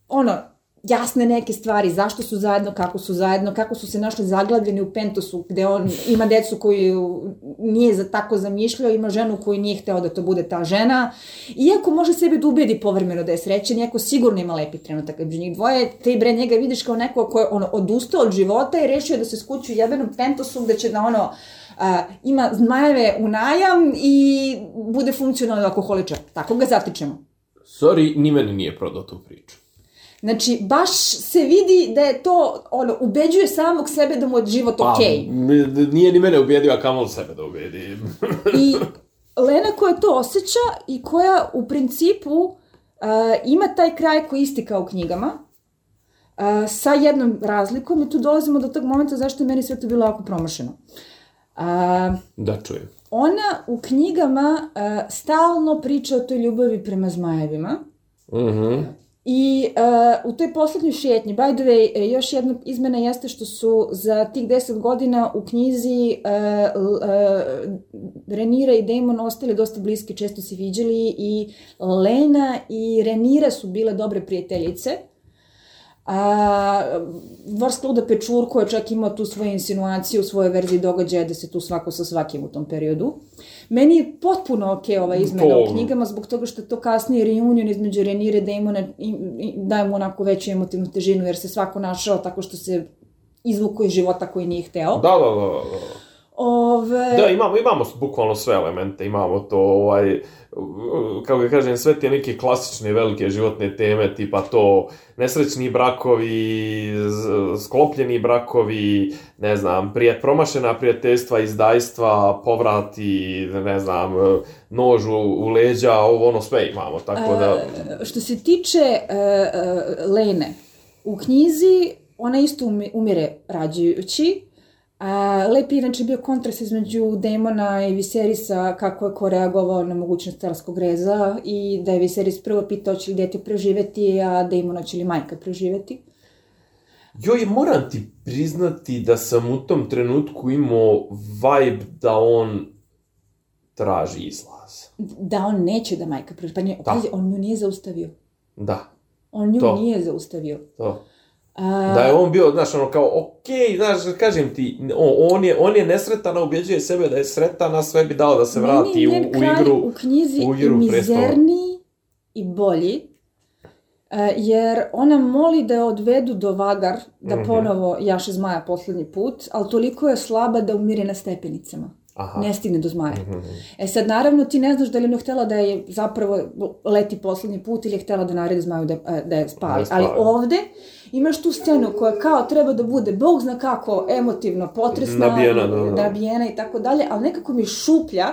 [SPEAKER 2] ono, jasne neke stvari, zašto su zajedno, kako su zajedno, kako su se našli zaglavljeni u Pentosu, gde on ima decu koju nije za tako zamišljao, ima ženu koju nije hteo da to bude ta žena, iako može sebe da ubedi povremeno da je srećen, iako sigurno ima lepi trenutak među njih dvoje, te bre njega vidiš kao neko ko je ono, odustao od života i rešio da se skući u jebenom Pentosu gde će da ono, a, ima zmajeve u najam i bude funkcionalni alkoholičar. Tako ga zatičemo.
[SPEAKER 1] Sorry, ni meni nije prodao tu priču.
[SPEAKER 2] Znači, baš se vidi da je to, ono, ubeđuje samog sebe da mu je život
[SPEAKER 1] Pa,
[SPEAKER 2] okej.
[SPEAKER 1] m- nije ni mene ubedio, a kamol sebe da ubedi.
[SPEAKER 2] I Lena koja to osjeća i koja u principu uh, ima taj kraj koji isti kao u knjigama, uh, sa jednom razlikom i tu dolazimo do tog momenta zašto je meni sve to bilo jako promašeno. Uh,
[SPEAKER 1] da čujem.
[SPEAKER 2] ona u knjigama uh, stalno priča o toj ljubavi prema zmajevima,
[SPEAKER 1] Mhm.
[SPEAKER 2] I uh, u toj poslednjoj šetnji, by the way, e, još jedna izmena jeste što su za tih deset godina u knjizi uh, uh, Renira i Damon ostali dosta bliski, često se viđali i Lena i Renira su bile dobre prijateljice. A, Vrst luda Pečur koja je čak imao tu svoje insinuacije u svojoj verziji događaja da se tu svako sa svakim u tom periodu. Meni je potpuno ok ova izmena
[SPEAKER 1] To-
[SPEAKER 2] u knjigama zbog toga što to kasnije reunion između Renire i Damona i, i daje mu onako veću emotivnu težinu jer se svako našao tako što se izvuko iz života koji nije hteo.
[SPEAKER 1] Da, da, da, da.
[SPEAKER 2] Ove,
[SPEAKER 1] Da, imamo, imamo bukvalno sve elemente, imamo to, ovaj, kako ga kažem, sve te neke klasične velike životne teme, tipa to nesrećni brakovi, sklopljeni brakovi, ne znam, prijet, promašena prijateljstva, izdajstva, povrati, ne znam, nož u, u leđa, ovo ono sve imamo, tako da...
[SPEAKER 2] E, što se tiče uh, uh, Lene, u knjizi ona isto umi- umire rađajući. A, lep je inače bio kontrast između Demona i Viserisa kako je ko reagovao na mogućnost carskog reza i da je Viseris prvo pitao će li dete preživeti, a Demona će li majka preživeti.
[SPEAKER 1] Joj, moram ti priznati da sam u tom trenutku imao vibe da on traži izlaz.
[SPEAKER 2] Da on neće da majka preživi. Pa ne,
[SPEAKER 1] Da.
[SPEAKER 2] on nju nije zaustavio.
[SPEAKER 1] Da,
[SPEAKER 2] On nju
[SPEAKER 1] To.
[SPEAKER 2] nije zaustavio.
[SPEAKER 1] to.
[SPEAKER 2] A,
[SPEAKER 1] Da je on bio, znaš, ono kao, okej, znaš, kažem ti, on, on, je, on je nesretan, a ubeđuje sebe da je sretan, a sve bi dao da se vrati u,
[SPEAKER 2] Meni
[SPEAKER 1] u igru.
[SPEAKER 2] u knjizi
[SPEAKER 1] u
[SPEAKER 2] i
[SPEAKER 1] igru
[SPEAKER 2] mizerniji i bolji, e, jer ona moli da je odvedu do Vagar, da
[SPEAKER 1] Mhm.
[SPEAKER 2] ponovo jaše zmaja poslednji put, ali toliko je slaba da umire na stepenicama.
[SPEAKER 1] Aha.
[SPEAKER 2] Ne stigne do zmaja.
[SPEAKER 1] Mhm.
[SPEAKER 2] E sad, naravno, ti ne znaš da li ona htela da je zapravo leti poslednji put ili je htela da naredi zmaju da, e, da je spali.
[SPEAKER 1] Da spali.
[SPEAKER 2] Ali ovde imaš tu scenu koja kao treba da bude, bog zna kako, emotivno, potresna,
[SPEAKER 1] Nabijena, da, da.
[SPEAKER 2] nabijena i tako dalje, ali nekako mi šuplja,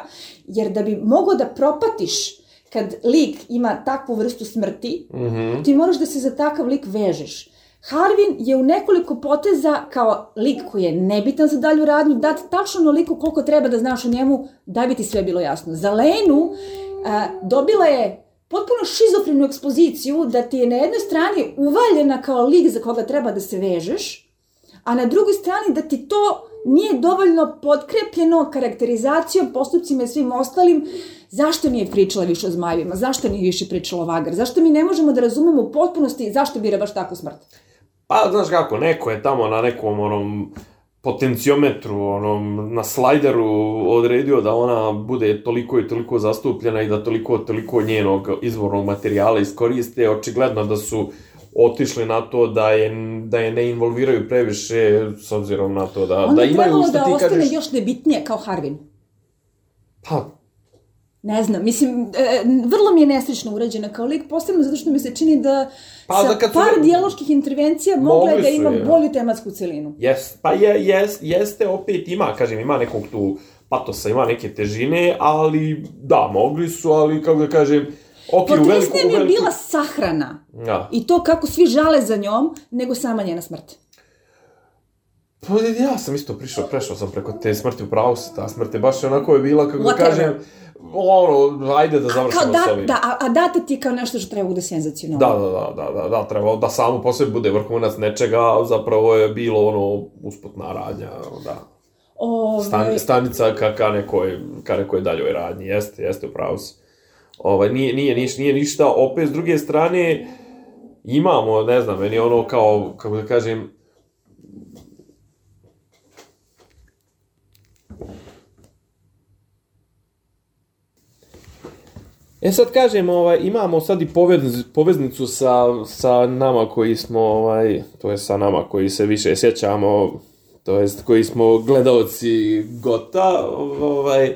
[SPEAKER 2] jer da bi mogao da propatiš kad lik ima takvu vrstu smrti,
[SPEAKER 1] Mhm.
[SPEAKER 2] ti moraš da se za takav lik vežeš. Harvin je u nekoliko poteza kao lik koji je nebitan za dalju radnju dat tačno onoliko koliko treba da znaš o njemu da bi ti sve bilo jasno. Za Lenu a, dobila je potpuno šizofrenu ekspoziciju da ti je na jednoj strani uvaljena kao lik za koga treba da se vežeš, a na drugoj strani da ti to nije dovoljno podkrepljeno karakterizacijom, postupcima i svim ostalim, zašto nije pričala više o zmajevima, zašto nije više pričala o Vagar, zašto mi ne možemo da razumemo u potpunosti zašto bira baš takvu smrt.
[SPEAKER 1] Pa, znaš kako, neko je tamo na nekom onom potenciometru, onom, na slajderu odredio da ona bude toliko i toliko zastupljena i da toliko toliko njenog izvornog materijala iskoriste. Očigledno da su otišli na to da je, da je ne involviraju previše s obzirom na to da,
[SPEAKER 2] Onda
[SPEAKER 1] da
[SPEAKER 2] je
[SPEAKER 1] imaju,
[SPEAKER 2] trebalo
[SPEAKER 1] što
[SPEAKER 2] da
[SPEAKER 1] ti
[SPEAKER 2] ostane
[SPEAKER 1] kažeš,
[SPEAKER 2] još nebitnije kao Harvin.
[SPEAKER 1] pa,
[SPEAKER 2] Ne znam, mislim, e, vrlo mi je nesrećno urađena kao lik, posebno zato što mi se čini da
[SPEAKER 1] Pa,
[SPEAKER 2] sa
[SPEAKER 1] da kad su-
[SPEAKER 2] par dijaloških intervencija mogla je da
[SPEAKER 1] su,
[SPEAKER 2] ima
[SPEAKER 1] je.
[SPEAKER 2] bolju tematsku celinu.
[SPEAKER 1] Jes, pa je, jes, jeste, opet ima, kažem, ima nekog tu patosa, ima neke težine, ali da, mogli su, ali kako da kažem, ok, u veliku,
[SPEAKER 2] mi je
[SPEAKER 1] veliku...
[SPEAKER 2] bila sahrana.
[SPEAKER 1] Da.
[SPEAKER 2] I to kako svi žale za njom, nego sama njena smrt.
[SPEAKER 1] Pa ja sam isto prišao, prešao sam preko te smrti u pravu ta smrt je baš onako je bila, kako da kažem, ono, ajde da završimo
[SPEAKER 2] Kao da,
[SPEAKER 1] sa ovim.
[SPEAKER 2] da, a, a data ti je kao nešto što treba bude senzacionalno.
[SPEAKER 1] Da, da, da, da, da, da, treba da samo po sebi bude vrhunac nečega, a zapravo je bilo ono usputna radnja, da.
[SPEAKER 2] Ove,
[SPEAKER 1] Stan, stanica ka, ka, nekoj, ka nekoj daljoj radnji, jeste, jeste u pravu si. Ovaj, nije, nije, niš, nije ništa, opet s druge strane, imamo, ne znam, meni ono kao, kako da kažem, E sad kažem, ovaj, imamo sad i povez, poveznicu sa, sa nama koji smo, ovaj, to je sa nama koji se više sjećamo, to jest koji smo gledaoci Gota, ovaj,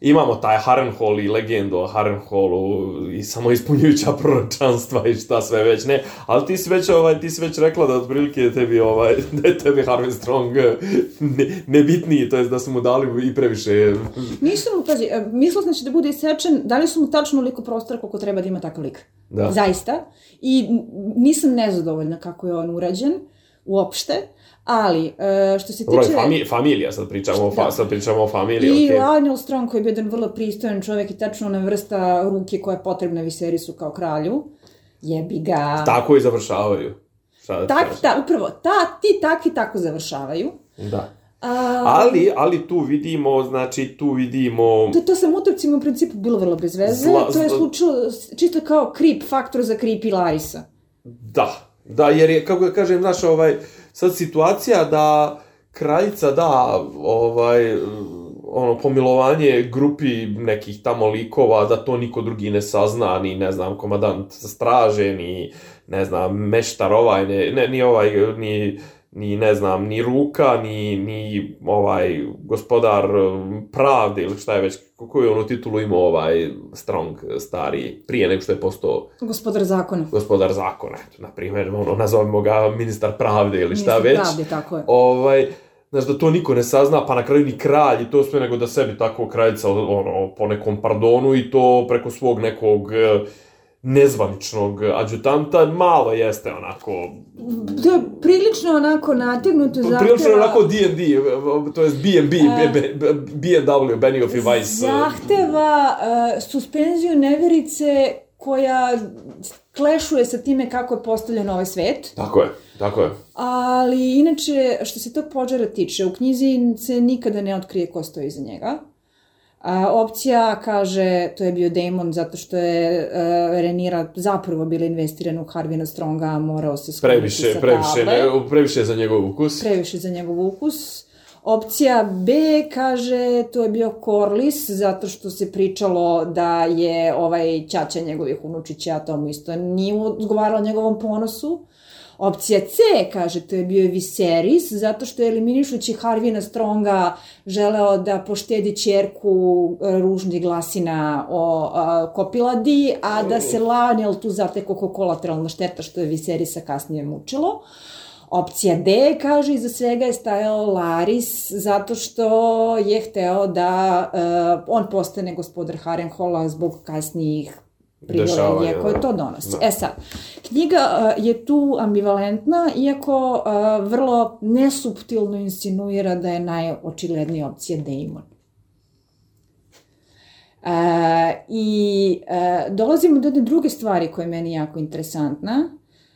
[SPEAKER 1] imamo taj Harrenhal i legendu o Harrenhalu i samo ispunjujuća proročanstva i šta sve već ne, ali ti si već, ovaj, ti si već rekla da otprilike je tebi, ovaj, (laughs) da je tebi Harvey Strong ne, nebitniji, to jest da su mu dali i previše...
[SPEAKER 2] Nisu mu, pazi, e, mislila sam da će da bude isečen, dali su mu tačno liko prostora koliko treba da ima takav lik.
[SPEAKER 1] Da.
[SPEAKER 2] Zaista. I nisam nezadovoljna kako je on urađen, uopšte. Ali, e, što se tiče...
[SPEAKER 1] Dobro, fami, familija, sad pričamo, o, fa,
[SPEAKER 2] Da.
[SPEAKER 1] sad pričamo o familiji,
[SPEAKER 2] I
[SPEAKER 1] okej.
[SPEAKER 2] Lionel Strong koji je bio jedan vrlo pristojan čovjek i tačno ona vrsta ruke koja je potrebna Viserisu kao kralju. Jebi ga.
[SPEAKER 1] Tako i završavaju. Šta da
[SPEAKER 2] Tak, ta, upravo, ta, ti takvi tako završavaju.
[SPEAKER 1] Da.
[SPEAKER 2] A,
[SPEAKER 1] Ali, ali tu vidimo, znači, tu vidimo...
[SPEAKER 2] To, to sa mutovcima u principu bilo vrlo bez veze.
[SPEAKER 1] Zla-
[SPEAKER 2] to je slučilo čisto kao creep faktor za creep i Larisa.
[SPEAKER 1] Da, da, jer je, kako da kažem, znaš, ovaj, sad situacija da kraljica da, ovaj, ono, pomilovanje grupi nekih tamo likova, da to niko drugi ne sazna, ni, ne znam, komadant straže, ni, ne znam, meštar ovaj, ne, ne, ni ovaj, ni, ni, ne znam, ni ruka, ni, ni ovaj gospodar um, pravde ili šta je već, koju je ono titulu imao ovaj Strong stari, prije nego što je postao
[SPEAKER 2] Gospodar zakona.
[SPEAKER 1] gospodar zakona, eto, na primjer, ono, nazovemo ga ministar pravde ili šta
[SPEAKER 2] Ministar
[SPEAKER 1] već.
[SPEAKER 2] Pravde, tako je.
[SPEAKER 1] Ovaj, znaš, da to niko ne sazna, pa na kraju ni kralj i to sve, nego da sebi tako kraljica, ono, po nekom pardonu i to preko svog nekog eh, nezvaničnog adjutanta, malo jeste onako,
[SPEAKER 2] To je prilično onako nategnuto zahteva...
[SPEAKER 1] prilično onako D&D, to je B&B, B&W, Benioff i Weiss.
[SPEAKER 2] Zahteva uh, suspenziju neverice koja klešuje sa time kako je postavljen ovaj svet.
[SPEAKER 1] Tako je, tako je.
[SPEAKER 2] Ali, inače, što se tog požara tiče, u knjizi se nikada ne otkrije ko stoji iza njega. A, opcija kaže, to je bio Damon zato što je uh, Renira zapravo bila investirana u Harvina Stronga, a morao se skloniti
[SPEAKER 1] Previše,
[SPEAKER 2] sa
[SPEAKER 1] previše,
[SPEAKER 2] table.
[SPEAKER 1] ne, previše za njegov ukus.
[SPEAKER 2] previše za njegov ukus. Opcija B kaže to je bio Corliss zato što se pričalo da je ovaj ćaća njegovih unučića, a to mu isto nije odgovaralo njegovom ponosu. Opcija C kaže to je bio Viserys zato što je eliminišući Harvina Stronga želeo da poštedi čerku e, ružnih glasina o a, Kopiladi, a da se Lionel tu zateko kao kolateralna šteta što je Viserisa kasnije mučilo. Opcija D, kaže, iza svega je stajao Laris, zato što je hteo da uh, on postane gospodar Harrenhala zbog kasnijih
[SPEAKER 1] Dešavanja,
[SPEAKER 2] privilegija koje
[SPEAKER 1] da.
[SPEAKER 2] to donosi.
[SPEAKER 1] Da.
[SPEAKER 2] E sad, knjiga uh, je tu ambivalentna, iako uh, vrlo nesuptilno insinuira da je najočilednija opcija Damon. E, I e, dolazimo do jedne druge stvari koja je meni jako interesantna.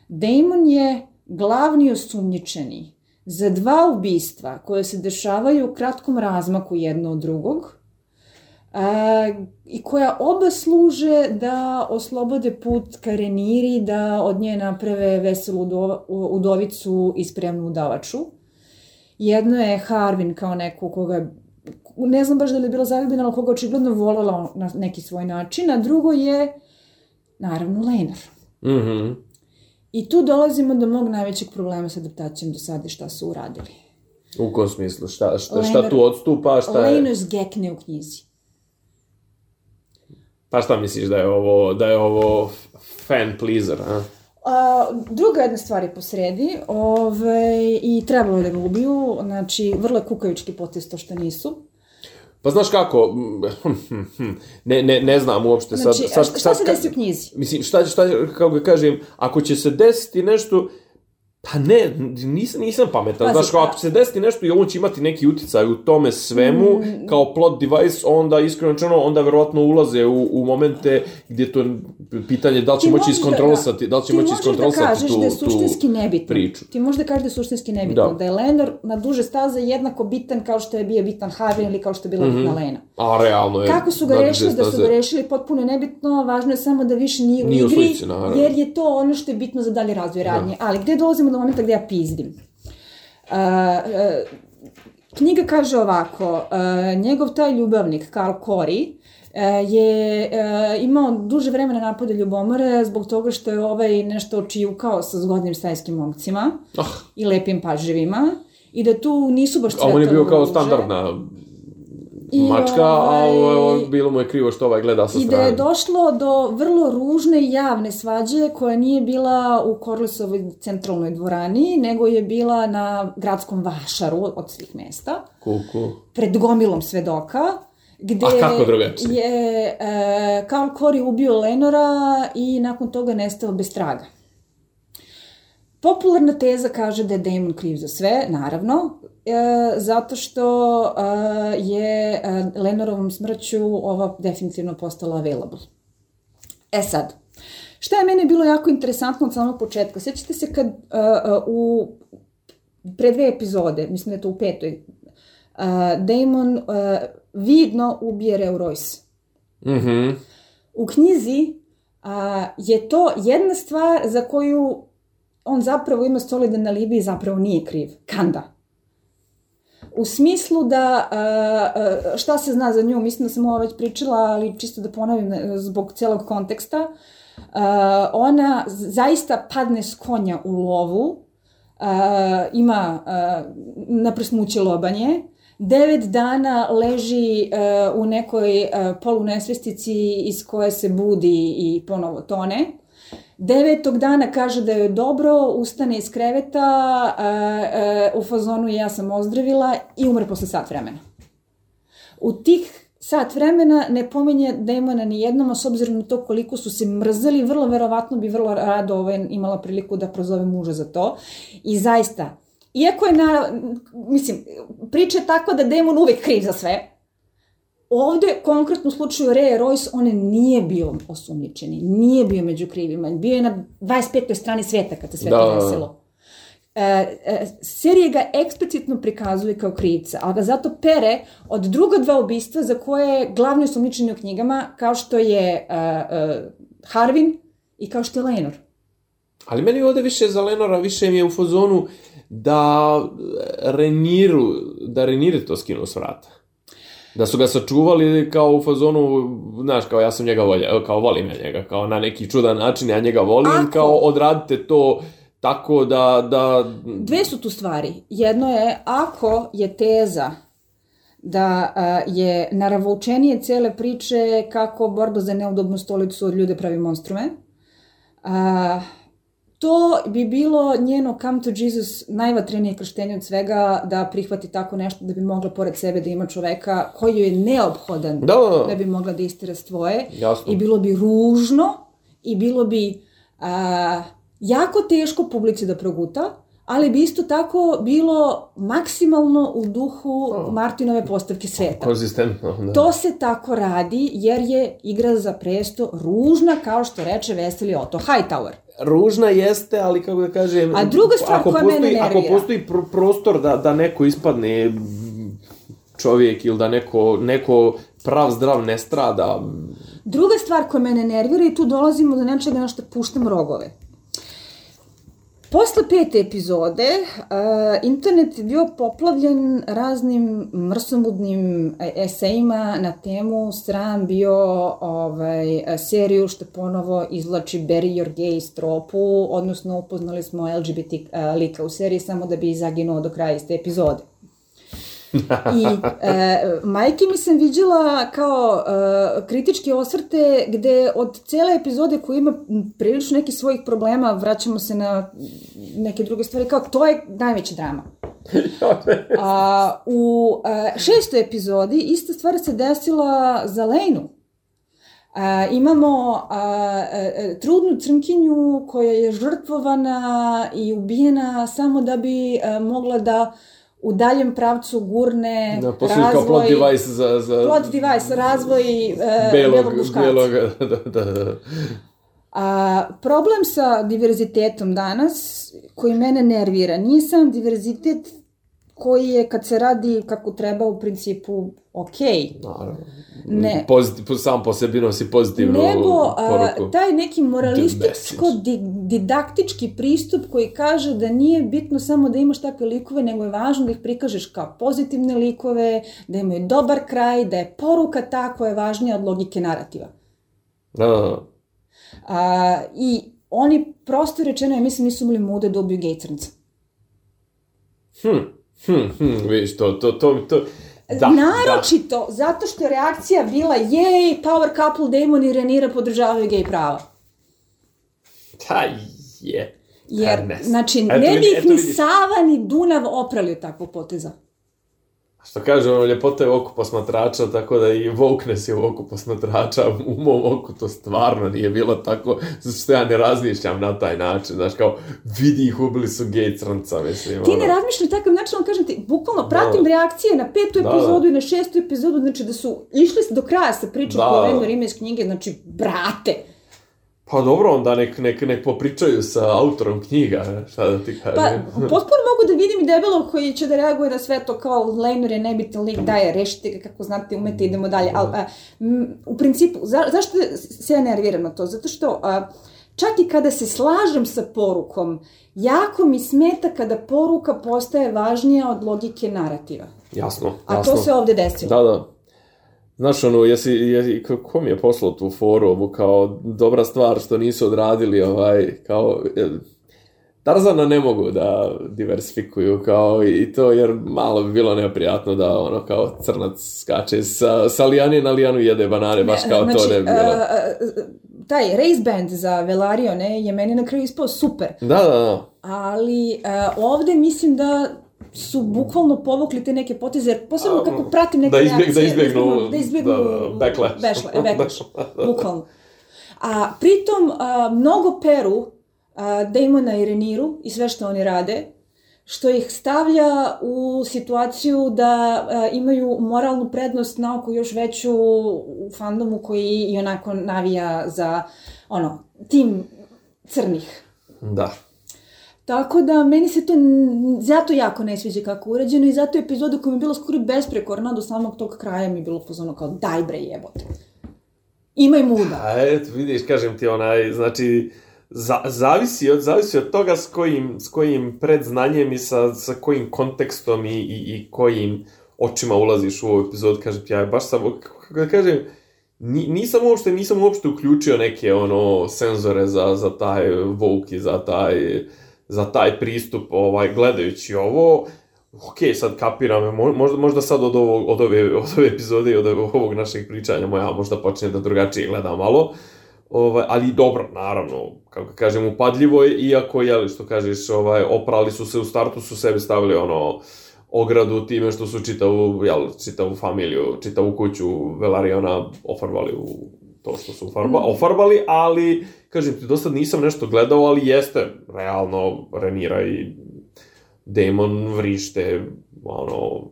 [SPEAKER 2] Damon je glavni osumnjičeni za dva ubistva koje se dešavaju u kratkom razmaku jedno od drugog e, i koja oba služe da oslobode put Kareniri da od nje naprave veselu udo, udovicu i spremnu udavaču. Jedno je Harvin kao neko koga ne znam baš da li je bila zaljubljena, ali koga očigledno volela na neki svoj način, a drugo je, naravno, Lenar.
[SPEAKER 1] Mhm.
[SPEAKER 2] I tu dolazimo do mog najvećeg problema sa adaptacijom do sada šta su uradili.
[SPEAKER 1] U kom smislu? Šta, šta, šta tu odstupa? Šta je...
[SPEAKER 2] Lenus gekne u knjizi.
[SPEAKER 1] Pa šta misliš da je ovo, da je ovo fan pleaser, a?
[SPEAKER 2] A, druga jedna stvar je posredi ove, i trebalo da ga ubiju, znači vrlo je kukavički potez to što nisu.
[SPEAKER 1] Pa znaš kako, (laughs) ne, ne, ne znam uopšte sad...
[SPEAKER 2] Znači,
[SPEAKER 1] sad,
[SPEAKER 2] a šta se desi u knjizi?
[SPEAKER 1] Mislim, šta, šta, kako ga kažem, ako će se desiti nešto, pa ne, nisam, nisam pametan.
[SPEAKER 2] Pazi,
[SPEAKER 1] Znaš, kao, ako se desiti nešto i on će imati neki uticaj u tome svemu,
[SPEAKER 2] Mm.
[SPEAKER 1] kao plot device, onda, iskreno rečeno, onda verovatno ulaze u, u momente gdje to pitanje da li će
[SPEAKER 2] Ti
[SPEAKER 1] moći
[SPEAKER 2] da-
[SPEAKER 1] iskontrolisati, da li će moći
[SPEAKER 2] da
[SPEAKER 1] iskontrolisati tu,
[SPEAKER 2] da je suštinski
[SPEAKER 1] tu
[SPEAKER 2] nebitno.
[SPEAKER 1] priču.
[SPEAKER 2] Ti možeš da kažeš da je suštinski nebitno.
[SPEAKER 1] Da.
[SPEAKER 2] Da, je Lenor na duže staze jednako bitan kao što je bio bitan Harvin ili kao što je bila bitna Lena.
[SPEAKER 1] A realno je...
[SPEAKER 2] Kako su ga rešili, da su ga rešili potpuno je nebitno, važno je samo da više nije u igri, jer je to ono što je bitno za dalje razvoj radnje. Ali gde dolazimo do momenta gde ja pizdim? Uh, uh, knjiga kaže ovako, uh, njegov taj ljubavnik, Karl Kori, uh, je uh, imao duže vremena napade ljubomore zbog toga što je ovaj nešto očijukao sa zgodnim stajskim momcima
[SPEAKER 1] Ah,
[SPEAKER 2] i lepim paževima i da tu nisu baš
[SPEAKER 1] a on je bio kao standardna
[SPEAKER 2] I,
[SPEAKER 1] mačka, a
[SPEAKER 2] ovaj,
[SPEAKER 1] ovo, bilo mu je krivo što ovaj gleda sa
[SPEAKER 2] I da
[SPEAKER 1] strane.
[SPEAKER 2] je došlo do vrlo ružne javne svađe koja nije bila u Korlisovoj centralnoj dvorani, nego je bila na gradskom vašaru od svih mesta,
[SPEAKER 1] Kuku.
[SPEAKER 2] pred gomilom svedoka, gde
[SPEAKER 1] A kako drugačije?
[SPEAKER 2] je e, Karl Corey ubio Lenora i nakon toga nestao bez traga. Popularna teza kaže da je Damon kriv za sve, naravno, e, zato što e, je e, Lenorovom smrću ova definitivno postala available. E sad, šta je meni bilo jako interesantno od samog početka? Sjećate se kad uh, uh, u pre dve epizode, mislim da je to u petoj, uh, Damon uh, vidno ubije Reo Royce.
[SPEAKER 1] Mhm.
[SPEAKER 2] U knjizi a, je to jedna stvar za koju on zapravo ima solidan alibi i zapravo nije kriv. Kanda. U smislu da, šta se zna za nju, mislim da sam ovo već pričala, ali čisto da ponovim e, zbog celog konteksta, ona zaista padne s konja u lovu, ima a, naprsnuće lobanje, devet dana leži uh, u nekoj uh, polunesvestici iz koje se budi i ponovo tone. Devetog dana kaže da je dobro, ustane iz kreveta, uh, uh, u fazonu ja sam ozdravila i umre posle sat vremena. U tih sat vremena ne pominje demona ni jednom, a s obzirom na to koliko su se mrzeli, vrlo verovatno bi vrlo rado ovaj, imala priliku da prozove muža za to. I zaista, iako je na, mislim, priča je tako da demon uvek kriv za sve, ovde, konkretno u slučaju Ray Royce, on nije bio osumnjičeni, nije bio među krivima, bio je na 25. strani sveta kad se sve
[SPEAKER 1] Da,
[SPEAKER 2] to desilo. E, e, serija ga eksplicitno prikazuje kao krivca, ali ga zato pere od druga dva ubistva za koje je glavni osumnjičeni u knjigama, kao što je uh, uh, Harvin i kao što je Lenor.
[SPEAKER 1] Ali meni ovde više za Lenora, više mi je u fazonu da Reniru, da Reniri to skinu s vrata. Da su ga sačuvali kao u fazonu, znaš, kao ja sam njega volja, kao volim ja njega, kao na neki čudan način ja njega volim,
[SPEAKER 2] Ako-
[SPEAKER 1] kao odradite to tako da, da...
[SPEAKER 2] Dve su tu stvari. Jedno je, ako je teza da je naravoučenije cele priče kako borba za neudobnu stolicu od ljude pravi monstrume, a, to bi bilo njeno come to Jesus najvatrenije krštenje od svega da prihvati tako nešto da bi mogla pored sebe da ima čoveka koji joj je neophodan
[SPEAKER 1] Da, da, da.
[SPEAKER 2] da bi mogla da istira svoje
[SPEAKER 1] Jasno.
[SPEAKER 2] i bilo bi ružno i bilo bi a, jako teško publici da proguta, ali bi isto tako bilo maksimalno u duhu
[SPEAKER 1] O.
[SPEAKER 2] Martinove postavke sveta.
[SPEAKER 1] Konzistentno, da.
[SPEAKER 2] To se tako radi jer je igra za presto ružna, kao što reče Veseli Otto Hightower.
[SPEAKER 1] Ružna jeste, ali kako da kažem...
[SPEAKER 2] A druga stvar
[SPEAKER 1] ako
[SPEAKER 2] koja
[SPEAKER 1] postoji,
[SPEAKER 2] mene
[SPEAKER 1] Ako
[SPEAKER 2] nervira.
[SPEAKER 1] postoji pr prostor da, da neko ispadne čovjek ili da neko, neko prav zdrav ne strada,
[SPEAKER 2] Druga stvar koja mene nervira i tu dolazimo do nečega na što puštam rogove. Posle pete epizode, uh, internet je bio poplavljen raznim mrsomudnim e, esejima na temu sram bio ovaj, e, seriju što ponovo izvlači Bury Your Gay iz tropu, odnosno upoznali smo LGBT uh, lika u seriji samo da bi zaginuo do kraja iste epizode. I (laughs) e, majke mi sam viđala kao e, kritičke osvrte gde od cele epizode koja ima prilično neki svojih problema, vraćamo se na neke druge stvari, kao to je najveća drama. (laughs) A, u a, šestoj epizodi ista stvar se desila za Lejnu. A, imamo a, a, a, trudnu crnkinju koja je žrtvovana i ubijena samo da bi a, mogla da u daljem pravcu gurne
[SPEAKER 1] da posluži kao plot device za... za
[SPEAKER 2] plot device, razvoj e,
[SPEAKER 1] belog,
[SPEAKER 2] belog muškarca.
[SPEAKER 1] belog, (laughs) da, da, da.
[SPEAKER 2] A, problem sa diverzitetom danas, koji mene nervira, nije sam diverzitet koji je kad se radi kako treba u principu okej.
[SPEAKER 1] Naravno.
[SPEAKER 2] Ne.
[SPEAKER 1] Pozitiv, sam po sebi nosi pozitivnu
[SPEAKER 2] Nego a,
[SPEAKER 1] poruku.
[SPEAKER 2] taj neki
[SPEAKER 1] The
[SPEAKER 2] moralističko
[SPEAKER 1] message.
[SPEAKER 2] di, didaktički pristup koji kaže da nije bitno samo da imaš takve likove, nego je važno da ih prikažeš kao pozitivne likove, da imaju dobar kraj, da je poruka ta koja je važnija od logike narativa.
[SPEAKER 1] Da.
[SPEAKER 2] A, I oni prosto rečeno, ja mislim, nisu imali mude da ubiju gej crnca.
[SPEAKER 1] Hm, hm, vidiš, to, to, to, to, Da,
[SPEAKER 2] Naročito, zato što je reakcija bila, jej, power couple Damon i Renira podržavaju gej prava.
[SPEAKER 1] Da, je.
[SPEAKER 2] Jer, znači, ne bi ih ni. Sava ni Dunav oprali od takvog poteza.
[SPEAKER 1] Što kaže, ono, ljepota je u oku posmatrača, tako da i wokeness je u oku posmatrača, u mom oku to stvarno nije bilo tako, zato što ja ne razmišljam na taj način, znaš, kao, vidi ih, ubili su gej crnca, mislim,
[SPEAKER 2] Ti
[SPEAKER 1] ono.
[SPEAKER 2] ne razmišljaš takav način, ali kažem ti, bukvalno pratim
[SPEAKER 1] Da.
[SPEAKER 2] reakcije na petu
[SPEAKER 1] Da,
[SPEAKER 2] epizodu
[SPEAKER 1] da.
[SPEAKER 2] i na šestu epizodu, znači da su išli do kraja sa pričom
[SPEAKER 1] Da.
[SPEAKER 2] da. koju Leno Rime iz knjige, znači, brate.
[SPEAKER 1] Pa dobro, onda nek, nek, nek popričaju sa autorom knjiga, šta da ti kažem.
[SPEAKER 2] Pa, potpuno mogu da vidim i debelog koji će da reaguje na sve to kao Lejnor je nebitan lik, daje, rešite ga kako znate, umete, idemo dalje. Ali, a, m, u principu, za, zašto se ja nerviram na to? Zato što a, čak i kada se slažem sa porukom, jako mi smeta kada poruka postaje važnija od logike narativa.
[SPEAKER 1] Jasno,
[SPEAKER 2] A
[SPEAKER 1] jasno.
[SPEAKER 2] to se ovde desilo.
[SPEAKER 1] Da, da. Znaš, ono, jesi, jesi, ko- mi je poslao tu foru, kao dobra stvar što nisu odradili, ovaj, kao, Tarzana ne mogu da diversifikuju kao i to, jer malo bi bilo neprijatno da ono kao crnac skače sa, sa lijane na lijanu jede banane, baš kao to ne bi bilo.
[SPEAKER 2] a, a, taj race band za Velarione je meni na kraju ispao super.
[SPEAKER 1] Da, da, da.
[SPEAKER 2] ali a, ovde mislim da su bukvalno povukli te neke poteze, jer posebno kako pratim neke
[SPEAKER 1] da izbjeg-
[SPEAKER 2] reakcije.
[SPEAKER 1] da izbjegnu-
[SPEAKER 2] da izbjegnu
[SPEAKER 1] da, da, backlash. (laughs)
[SPEAKER 2] Backlash, backlash, (laughs) bukvalno. A pritom, a, mnogo peru a, Damona i Reniru i sve što oni rade, što ih stavlja u situaciju da a, imaju moralnu prednost nauku još veću u fandomu koji i onako navija za ono, tim crnih.
[SPEAKER 1] Da.
[SPEAKER 2] Tako da, meni se to zato jako ne sviđa kako urađeno i zato je epizoda koja mi je bila skoro besprekorna do samog tog kraja mi je bilo pozono kao daj bre jebote. Imaj muda.
[SPEAKER 1] A eto, vidiš, kažem ti, onaj, znači, za, zavisi, od, zavisi od toga s kojim, s kojim predznanjem i sa, sa kojim kontekstom i, i, i kojim očima ulaziš u ovu epizodu, kažem ti, ja baš sam, kako da kažem, ni, nisam uopšte, nisam uopšte uključio neke, ono, senzore za, za taj woke i za taj, za taj pristup, ovaj, gledajući ovo, ok, sad kapiram, mo- možda, možda sad od, ovog, od, ove, od ove epizode i od ovog našeg pričanja moja možda počne da drugačije gleda malo, ovaj, ali dobro, naravno, kako kažem, upadljivo je, iako, jeli, što kažeš, ovaj, oprali su se, u startu su sebi stavili, ono, ogradu time što su čitavu, jel, čitavu familiju, čitavu kuću Velariona ofarbali u to što su farba, ofarbali, ali, kažem ti, do sad nisam nešto gledao, ali jeste, realno, Renira i Damon vrište, ono,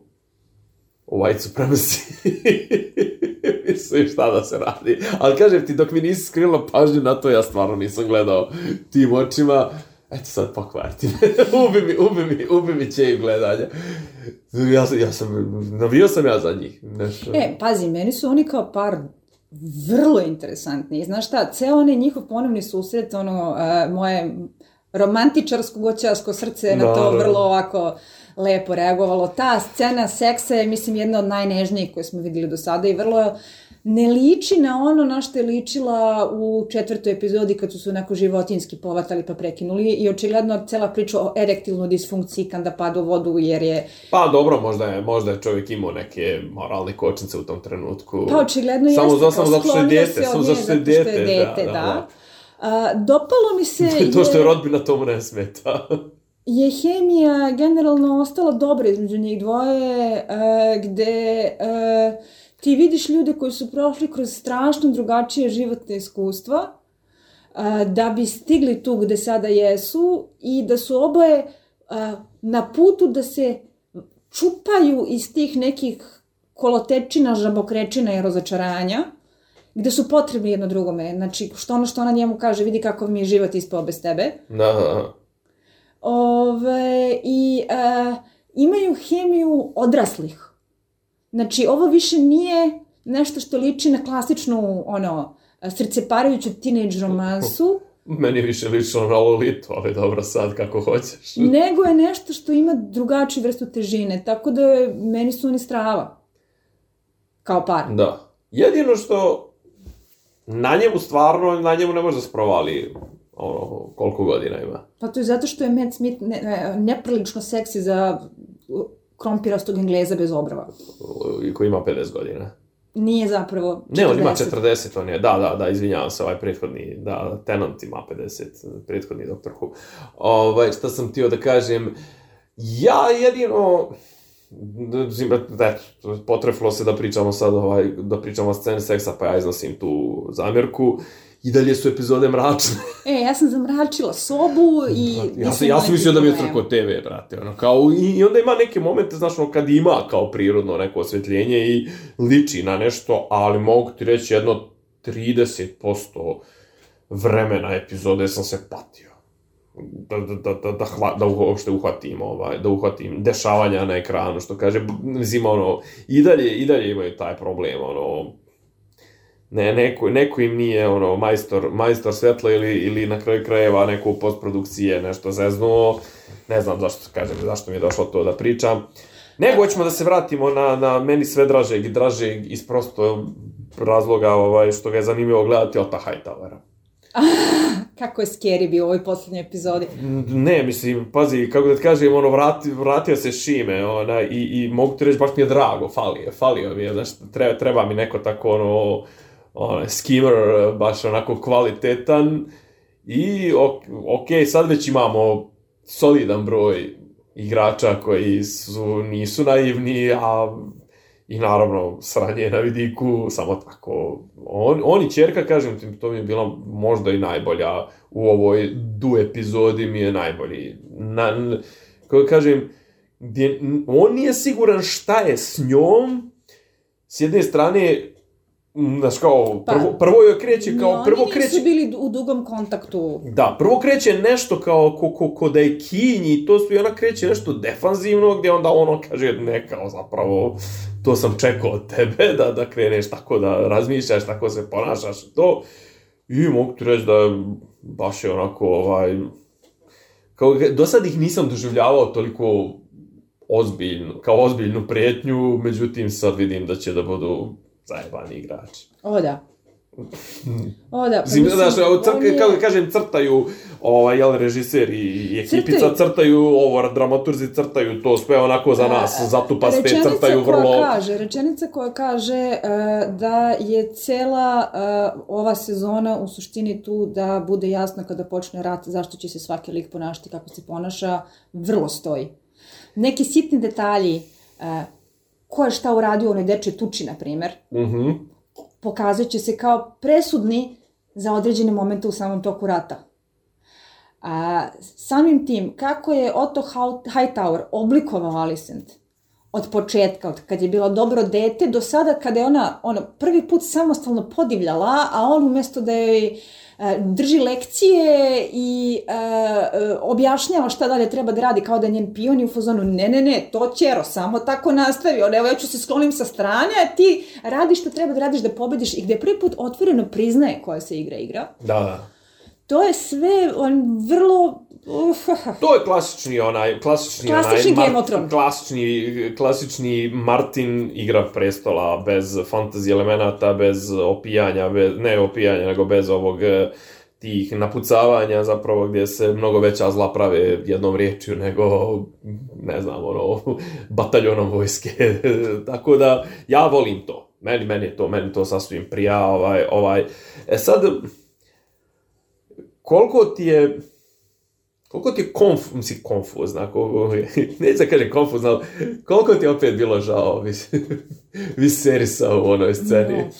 [SPEAKER 1] white supremacy. (laughs) Mislim šta da se radi. Ali kažem ti, dok mi nisi skrila pažnju na to, ja stvarno nisam gledao tim očima. Eto sad pokvarti me. (laughs) ubi mi, ubi mi, ubi mi će gledanja. Ja, ja sam, navio sam ja za njih. Nešto.
[SPEAKER 2] E, pazi, meni su oni kao par vrlo interesantni. I znaš šta, ceo onaj njihov ponovni susret, ono, a, moje romantičarsko goćasko srce je na
[SPEAKER 1] Da,
[SPEAKER 2] to
[SPEAKER 1] da.
[SPEAKER 2] vrlo ovako lepo reagovalo. Ta scena seksa je, mislim, jedna od najnežnijih koje smo videli do sada i vrlo ne liči na ono na što je ličila u četvrtoj epizodi kad su se onako životinski povatali pa prekinuli i očigledno cela priča o erektilnoj disfunkciji kada pada u vodu jer je
[SPEAKER 1] Pa dobro, možda je, možda je čovjek imao neke moralne kočnice u tom trenutku.
[SPEAKER 2] Pa očigledno
[SPEAKER 1] samo,
[SPEAKER 2] jeste.
[SPEAKER 1] samo zato što je dete, samo zato što je dete,
[SPEAKER 2] dete,
[SPEAKER 1] da, da, da.
[SPEAKER 2] A, dopalo mi se (laughs)
[SPEAKER 1] to što je
[SPEAKER 2] je,
[SPEAKER 1] rodbina tomu ne smeta. (laughs)
[SPEAKER 2] je hemija generalno ostala dobra između njih dvoje, a, gde a, ti vidiš ljude koji su prošli kroz strašno drugačije životne iskustva, a, da bi stigli tu gde sada jesu i da su oboje a, na putu da se čupaju iz tih nekih kolotečina, žabokrečina i razočaranja, gde su potrebni jedno drugome. Znači, što ono što ona njemu kaže, vidi kako mi je život ispao bez tebe.
[SPEAKER 1] Da, da, da.
[SPEAKER 2] Ove, I e, imaju hemiju odraslih. Znači, ovo više nije nešto što liči na klasičnu, ono, srceparajuću teenage romansu, (laughs)
[SPEAKER 1] Meni je više lično na Lolitu, ali dobro sad kako hoćeš. (laughs)
[SPEAKER 2] nego je nešto što ima drugačiju vrstu težine. Tako da je, meni su oni strava. Kao par.
[SPEAKER 1] Da. Jedino što na njemu stvarno, na njemu ne može da se provali ono, koliko godina ima.
[SPEAKER 2] Pa to je zato što je Matt Smith ne, ne, neprilično seksi za krompirastog engleza bez obrava.
[SPEAKER 1] I koji ima 50 godina.
[SPEAKER 2] Nije zapravo 40.
[SPEAKER 1] Ne, on ima 40, on je, da, da, da, izvinjavam se, ovaj prethodni, da, Tenant ima 50, prethodni doktor Who. Ovaj, šta sam tio da kažem, ja jedino, eto, potrefilo se da pričamo sad, ovaj, da pričamo o sceni seksa, pa ja iznosim tu zamjerku. I dalje su epizode mračne. (laughs)
[SPEAKER 2] E, ja sam zamračila sobu i...
[SPEAKER 1] ja, sam, ja sam mislio da mi je crko TV, brate, ono, kao, i, i onda ima neke momente, znaš, ono, kad ima kao prirodno neko osvetljenje i liči na nešto, ali mogu ti reći jedno 30% vremena epizode sam se patio da, da, da, da, da, hva, da uopšte uhvatim, ovaj, da uhvatim dešavanja na ekranu, što kaže, mislim, ono, i dalje, i dalje imaju taj problem, ono, ne, neko, neko im nije, ono, majstor, majstor svetla ili, ili na kraju krajeva neko postprodukcije nešto zeznuo, ne znam zašto, kažem, zašto mi je došlo to da pričam, nego hoćemo da se vratimo na, na meni sve dražeg i dražeg iz prosto razloga ovaj, što ga je zanimljivo gledati Ota Hightowera. (laughs)
[SPEAKER 2] Kako je scary bio u ovoj poslednjoj epizodi.
[SPEAKER 1] Ne, mislim, pazi, kako da ti kažem, ono, vrati, vratio se Šime, ona, i, i mogu ti reći, baš mi je drago, falio, falio mi je, znaš, treba, treba mi neko tako, ono, ono, skimmer, baš onako kvalitetan, i, ok, sad već imamo solidan broj igrača koji su, nisu naivni, a I naravno, sranje na vidiku, samo tako. On, on i čerka, kažem ti, to mi je bila možda i najbolja u ovoj du epizodi mi je najbolji. Na, kako kažem, gdje, on nije siguran šta je s njom, s jedne strane, Znaš, kao, prvo, pa, prvo joj kreće, kao,
[SPEAKER 2] no,
[SPEAKER 1] prvo
[SPEAKER 2] oni
[SPEAKER 1] kreće...
[SPEAKER 2] nisu bili u dugom kontaktu.
[SPEAKER 1] Da, prvo kreće nešto kao, ko, ko, ko da je kinji, to su i ona kreće nešto defanzivno, gdje onda ono kaže, ne, kao, zapravo, to sam čekao od tebe, da, da kreneš tako da razmišljaš, tako se ponašaš, to. I mogu ti reći da baš je onako, ovaj, kao, do sad ih nisam doživljavao toliko ozbiljno, kao ozbiljnu prijetnju, međutim sad vidim da će da budu zajebani igrači.
[SPEAKER 2] O da. (laughs) O da, pa
[SPEAKER 1] Zim,
[SPEAKER 2] mislim,
[SPEAKER 1] znaš, evo, cr,
[SPEAKER 2] je-
[SPEAKER 1] kako kažem, crtaju, ovaj, jel, režiser i, i ekipica
[SPEAKER 2] Crtaju.
[SPEAKER 1] crtaju, ovo, dramaturzi crtaju to sve onako za nas, zatupaste,
[SPEAKER 2] Rečenica
[SPEAKER 1] crtaju
[SPEAKER 2] koja
[SPEAKER 1] vrlo...
[SPEAKER 2] kaže, rečenica koja kaže uh, da je cela uh, ova sezona u suštini tu da bude jasno kada počne rat zašto će se svaki lik ponašati kako se ponaša, vrlo stoji. Neki sitni detalji, uh, ko je šta uradio u onoj dečoj tuči, na primer,
[SPEAKER 1] Mhm.
[SPEAKER 2] pokazat će se kao presudni za određene momente u samom toku rata. A, samim tim, kako je Otto Hightower oblikovao Alicent od početka, od kad je bila dobro dete, do sada kada je ona ono, prvi put samostalno podivljala, a on umesto da joj drži lekcije i e, e, objašnjava šta dalje treba da radi kao da je njen pion i u fazonu ne, ne, ne, to ćero, samo tako nastavi, on, evo ja ću se sklonim sa strane, a ti radiš što treba da radiš da pobediš i gde prvi put otvoreno priznaje koja se igra igra.
[SPEAKER 1] Da, da.
[SPEAKER 2] To je sve on, vrlo...
[SPEAKER 1] To je klasični onaj, klasični,
[SPEAKER 2] Klasični
[SPEAKER 1] onaj,
[SPEAKER 2] Thrones.
[SPEAKER 1] klasični, klasični Martin igra prestola bez fantasy elemenata, bez opijanja, bez, ne opijanja, nego bez ovog eh, tih napucavanja zapravo gdje se mnogo veća zla prave jednom riječju nego ne znam ono (laughs) bataljonom vojske. (laughs) Tako da ja volim to. Meni meni je to meni to sasvim prija ovaj ovaj. E sad koliko ti je koliko ti je konf, mislim, konfuzna, koliko, (laughs) neću da kažem konfuzna, ali koliko ti je opet bilo žao vis, (laughs) Viserisa u onoj sceni?
[SPEAKER 2] No.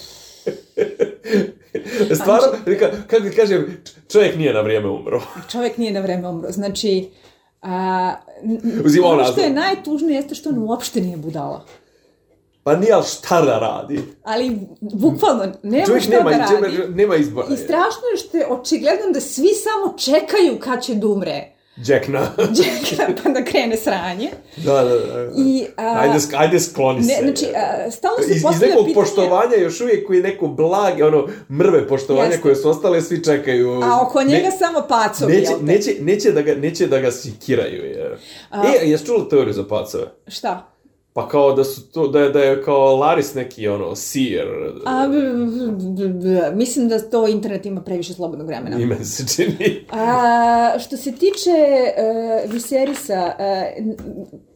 [SPEAKER 2] (laughs)
[SPEAKER 1] Stvarno, ka, kako ti kažem, čovjek nije na vrijeme umro.
[SPEAKER 2] čovjek nije na vreme umro. Znači, a, n- n-
[SPEAKER 1] Uzima
[SPEAKER 2] ono što je najtužnije jeste što on uopšte nije budala.
[SPEAKER 1] Pa nije, ali šta da radi?
[SPEAKER 2] Ali, bukvalno, nema
[SPEAKER 1] Čovjek
[SPEAKER 2] šta
[SPEAKER 1] nema,
[SPEAKER 2] da radi.
[SPEAKER 1] nema, nema izbora.
[SPEAKER 2] I strašno je što je očigledno da svi samo čekaju kad će da umre.
[SPEAKER 1] Jack na. (laughs)
[SPEAKER 2] Čeka pa da krene sranje.
[SPEAKER 1] da, da, da.
[SPEAKER 2] I, a,
[SPEAKER 1] Ajde, ajde skloni
[SPEAKER 2] ne,
[SPEAKER 1] se.
[SPEAKER 2] znači, a, stalno se
[SPEAKER 1] iz, iz
[SPEAKER 2] postavlja
[SPEAKER 1] nekog
[SPEAKER 2] pitanje...
[SPEAKER 1] poštovanja još uvijek koji neko blage, ono, mrve poštovanja
[SPEAKER 2] Jeste.
[SPEAKER 1] koje su ostale, svi čekaju.
[SPEAKER 2] A oko njega
[SPEAKER 1] Ne-
[SPEAKER 2] samo pacovi,
[SPEAKER 1] neće,
[SPEAKER 2] jel te?
[SPEAKER 1] neće, neće, da ga, neće da ga sikiraju, jer...
[SPEAKER 2] A-
[SPEAKER 1] E, jesi čula teoriju za pacove?
[SPEAKER 2] Šta?
[SPEAKER 1] Pa kao da su to, da je, da je kao Laris neki, ono, seer.
[SPEAKER 2] A, b, b, b, mislim da to internet ima previše slobodnog vremena.
[SPEAKER 1] Ime se čini.
[SPEAKER 2] A, što se tiče uh, Viserisa, uh,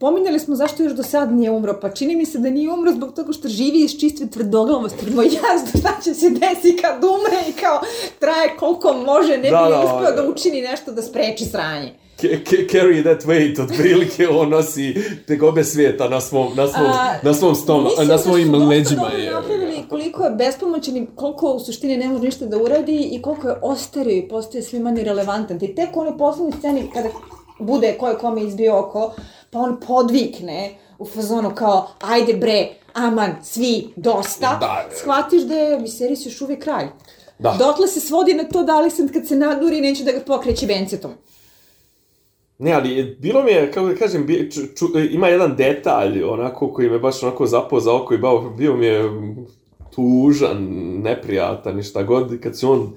[SPEAKER 2] pominjali smo zašto još do sad nije umro, pa čini mi se da nije umro zbog toga što živi iz čistve tvrdoglavosti. Moj jasno šta će se desi kad umre i kao traje koliko može, ne
[SPEAKER 1] Da,
[SPEAKER 2] bi
[SPEAKER 1] da,
[SPEAKER 2] uspeo
[SPEAKER 1] da.
[SPEAKER 2] da učini nešto da spreči sranje.
[SPEAKER 1] Carry that weight, otprilike (laughs) on nosi tegobe svijeta na svom, na svom,
[SPEAKER 2] A,
[SPEAKER 1] na svom
[SPEAKER 2] Mislim
[SPEAKER 1] na svojim
[SPEAKER 2] da
[SPEAKER 1] leđima. je.
[SPEAKER 2] napravili koliko je bespomoćan i koliko u suštini ne može ništa da uradi i koliko je ostario i postaje sve manje relevantan. I tek u onoj poslednjoj sceni kada bude ko je kome izbio oko, pa on podvikne u fazonu kao ajde bre, aman, svi, dosta,
[SPEAKER 1] Da.
[SPEAKER 2] shvatiš da je Viserys još uvijek kralj.
[SPEAKER 1] Da.
[SPEAKER 2] Dotle se svodi na to da li sam kad se naduri neće da ga pokreće bencetom.
[SPEAKER 1] Ne, ali bilo mi je, kako da kažem, bi, ču, ču, ima jedan detalj, onako, koji me baš onako zapao za oko i bao, bio mi je tužan, neprijatan i šta god, kad se on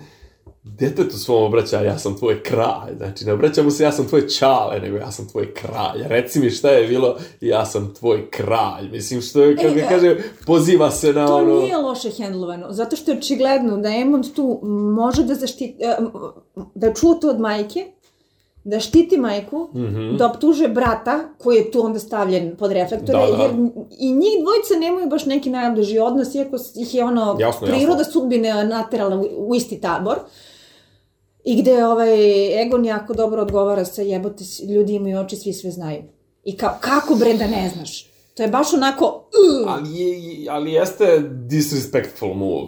[SPEAKER 1] detetu svom obraća, ja sam tvoj kralj, znači ne obraća mu se ja sam tvoj čale, nego ja sam tvoj kralj, reci mi šta je bilo, ja sam tvoj kralj, mislim što je, kako
[SPEAKER 2] E,
[SPEAKER 1] da kaže, poziva se na
[SPEAKER 2] To
[SPEAKER 1] ono...
[SPEAKER 2] nije loše hendlovano, zato što je očigledno da Emond tu može da zaštiti, e, da čuo to od majke, da štiti majku, mm. -hmm. da optuže brata, koji je tu onda stavljen pod reflektore,
[SPEAKER 1] Da, da.
[SPEAKER 2] jer i njih dvojica nemaju baš neki najbliži odnos, iako ih je ono
[SPEAKER 1] Jasno,
[SPEAKER 2] priroda
[SPEAKER 1] jasno.
[SPEAKER 2] sudbine naterala u, u isti tabor. I gde ovaj Egon jako dobro odgovara sa jebote, ljudi imaju oči, svi sve znaju. I kao, kako bre da ne znaš? To je baš onako, uh,
[SPEAKER 1] Ali, je, ali jeste disrespectful move.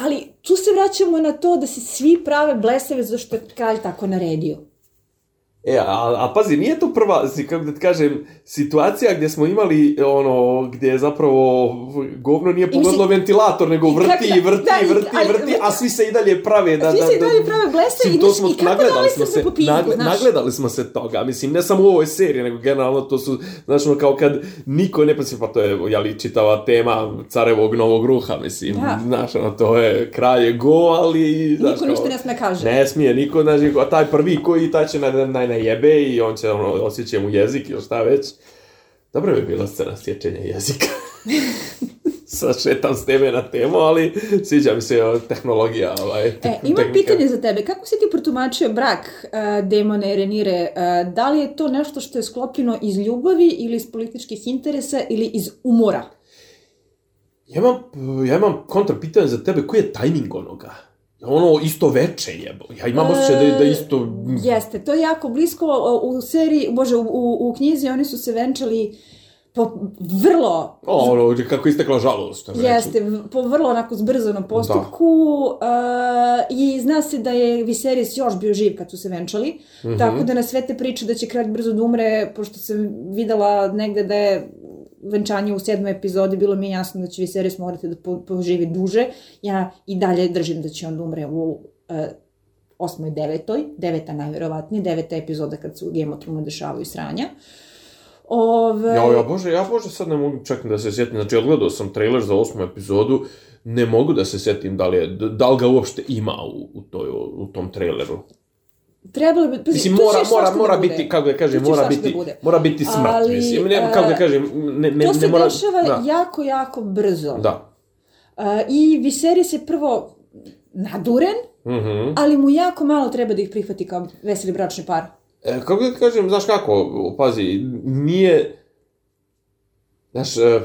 [SPEAKER 2] Ali tu se vraćamo na to da se svi prave blesave zato što je kralj tako naredio.
[SPEAKER 1] E, a, a pazi, nije to prva, si, kako da ti kažem, situacija gdje smo imali, ono, gdje je zapravo govno nije pogodilo ventilator, nego vrti,
[SPEAKER 2] da-
[SPEAKER 1] i vrti,
[SPEAKER 2] da,
[SPEAKER 1] i- vrti,
[SPEAKER 2] ali-
[SPEAKER 1] vrti, a svi se i dalje prave da...
[SPEAKER 2] Svi
[SPEAKER 1] da,
[SPEAKER 2] se i
[SPEAKER 1] da-
[SPEAKER 2] dalje prave
[SPEAKER 1] Mislim,
[SPEAKER 2] i,
[SPEAKER 1] to
[SPEAKER 2] znaš,
[SPEAKER 1] smo,
[SPEAKER 2] i kako
[SPEAKER 1] nagledali
[SPEAKER 2] dali
[SPEAKER 1] smo se,
[SPEAKER 2] se po pizdu,
[SPEAKER 1] nagle-
[SPEAKER 2] znaš.
[SPEAKER 1] nagledali smo se toga, mislim, ne samo u ovoj seriji, nego generalno to su, znaš, ono, kao kad niko ne pasi, pa to je, jeli, čitava tema carevog novog ruha, mislim,
[SPEAKER 2] Da.
[SPEAKER 1] znaš, ono, to je, kralj je go, ali, znaš,
[SPEAKER 2] Niko ništa ne sme kaže.
[SPEAKER 1] Ne smije niko, znači, a taj prvi koji taj će na, na, na jebe i on će, ono, osjeća mu jezik ili šta već. Dobro bi bila scena sječenja jezika. (laughs) Sad šetam s teme na temu, ali sviđa mi se o, tehnologija. Ovaj,
[SPEAKER 2] E, imam
[SPEAKER 1] tehnika.
[SPEAKER 2] pitanje za tebe. Kako si ti protumačio brak uh, Demona i Renire? Uh, da li je to nešto što je sklopljeno iz ljubavi ili iz političkih interesa ili iz umora?
[SPEAKER 1] Ja imam, ja imam kontra pitanje za tebe, koji je tajming onoga? Ono isto veče jebo. Ja imam osjećaj da, je- da je isto...
[SPEAKER 2] Jeste, to je jako blisko u seriji, bože, u, u, u knjizi oni su se venčali po vrlo
[SPEAKER 1] O, ono, kako je istekla žalost. reče.
[SPEAKER 2] Jeste, po vrlo onako zbrzanom postupku uh, i zna se da je Viserys još bio živ kad su se venčali,
[SPEAKER 1] Mhm.
[SPEAKER 2] tako da na sve te priče da će kralj brzo da umre, pošto sam videla negde da je venčanje u sedmoj epizodi, bilo mi je jasno da će Viserys morati da po, poživi duže. Ja i dalje držim da će on umre u uh, osmoj, devetoj, deveta najverovatnije, deveta epizoda kad se u Game of Thrones dešavaju sranja. Ove,
[SPEAKER 1] Ja, ja, bože, ja bože sad ne mogu čak da se sjetim, znači odgledao sam trailer za osmu epizodu, ne mogu da se sjetim da li, je, da li ga uopšte ima u, u, toj, u tom traileru.
[SPEAKER 2] Trebalo bi, pazi,
[SPEAKER 1] Mislim, mora, mora,
[SPEAKER 2] da
[SPEAKER 1] mora
[SPEAKER 2] bude.
[SPEAKER 1] biti, kako da kažem, mora
[SPEAKER 2] svašta
[SPEAKER 1] biti,
[SPEAKER 2] da
[SPEAKER 1] mora biti smrt,
[SPEAKER 2] Ali,
[SPEAKER 1] mislim, ne,
[SPEAKER 2] e,
[SPEAKER 1] kako da kažem, ne, ne,
[SPEAKER 2] To
[SPEAKER 1] ne
[SPEAKER 2] se
[SPEAKER 1] mora...
[SPEAKER 2] dešava
[SPEAKER 1] da,
[SPEAKER 2] jako, jako brzo.
[SPEAKER 1] da.
[SPEAKER 2] Uh, I Viserys je prvo naduren,
[SPEAKER 1] Mhm.
[SPEAKER 2] ali mu jako malo treba da ih prihvati kao veseli bračni par.
[SPEAKER 1] E, kako da kažem, znaš kako, pazi, nije, znaš, e,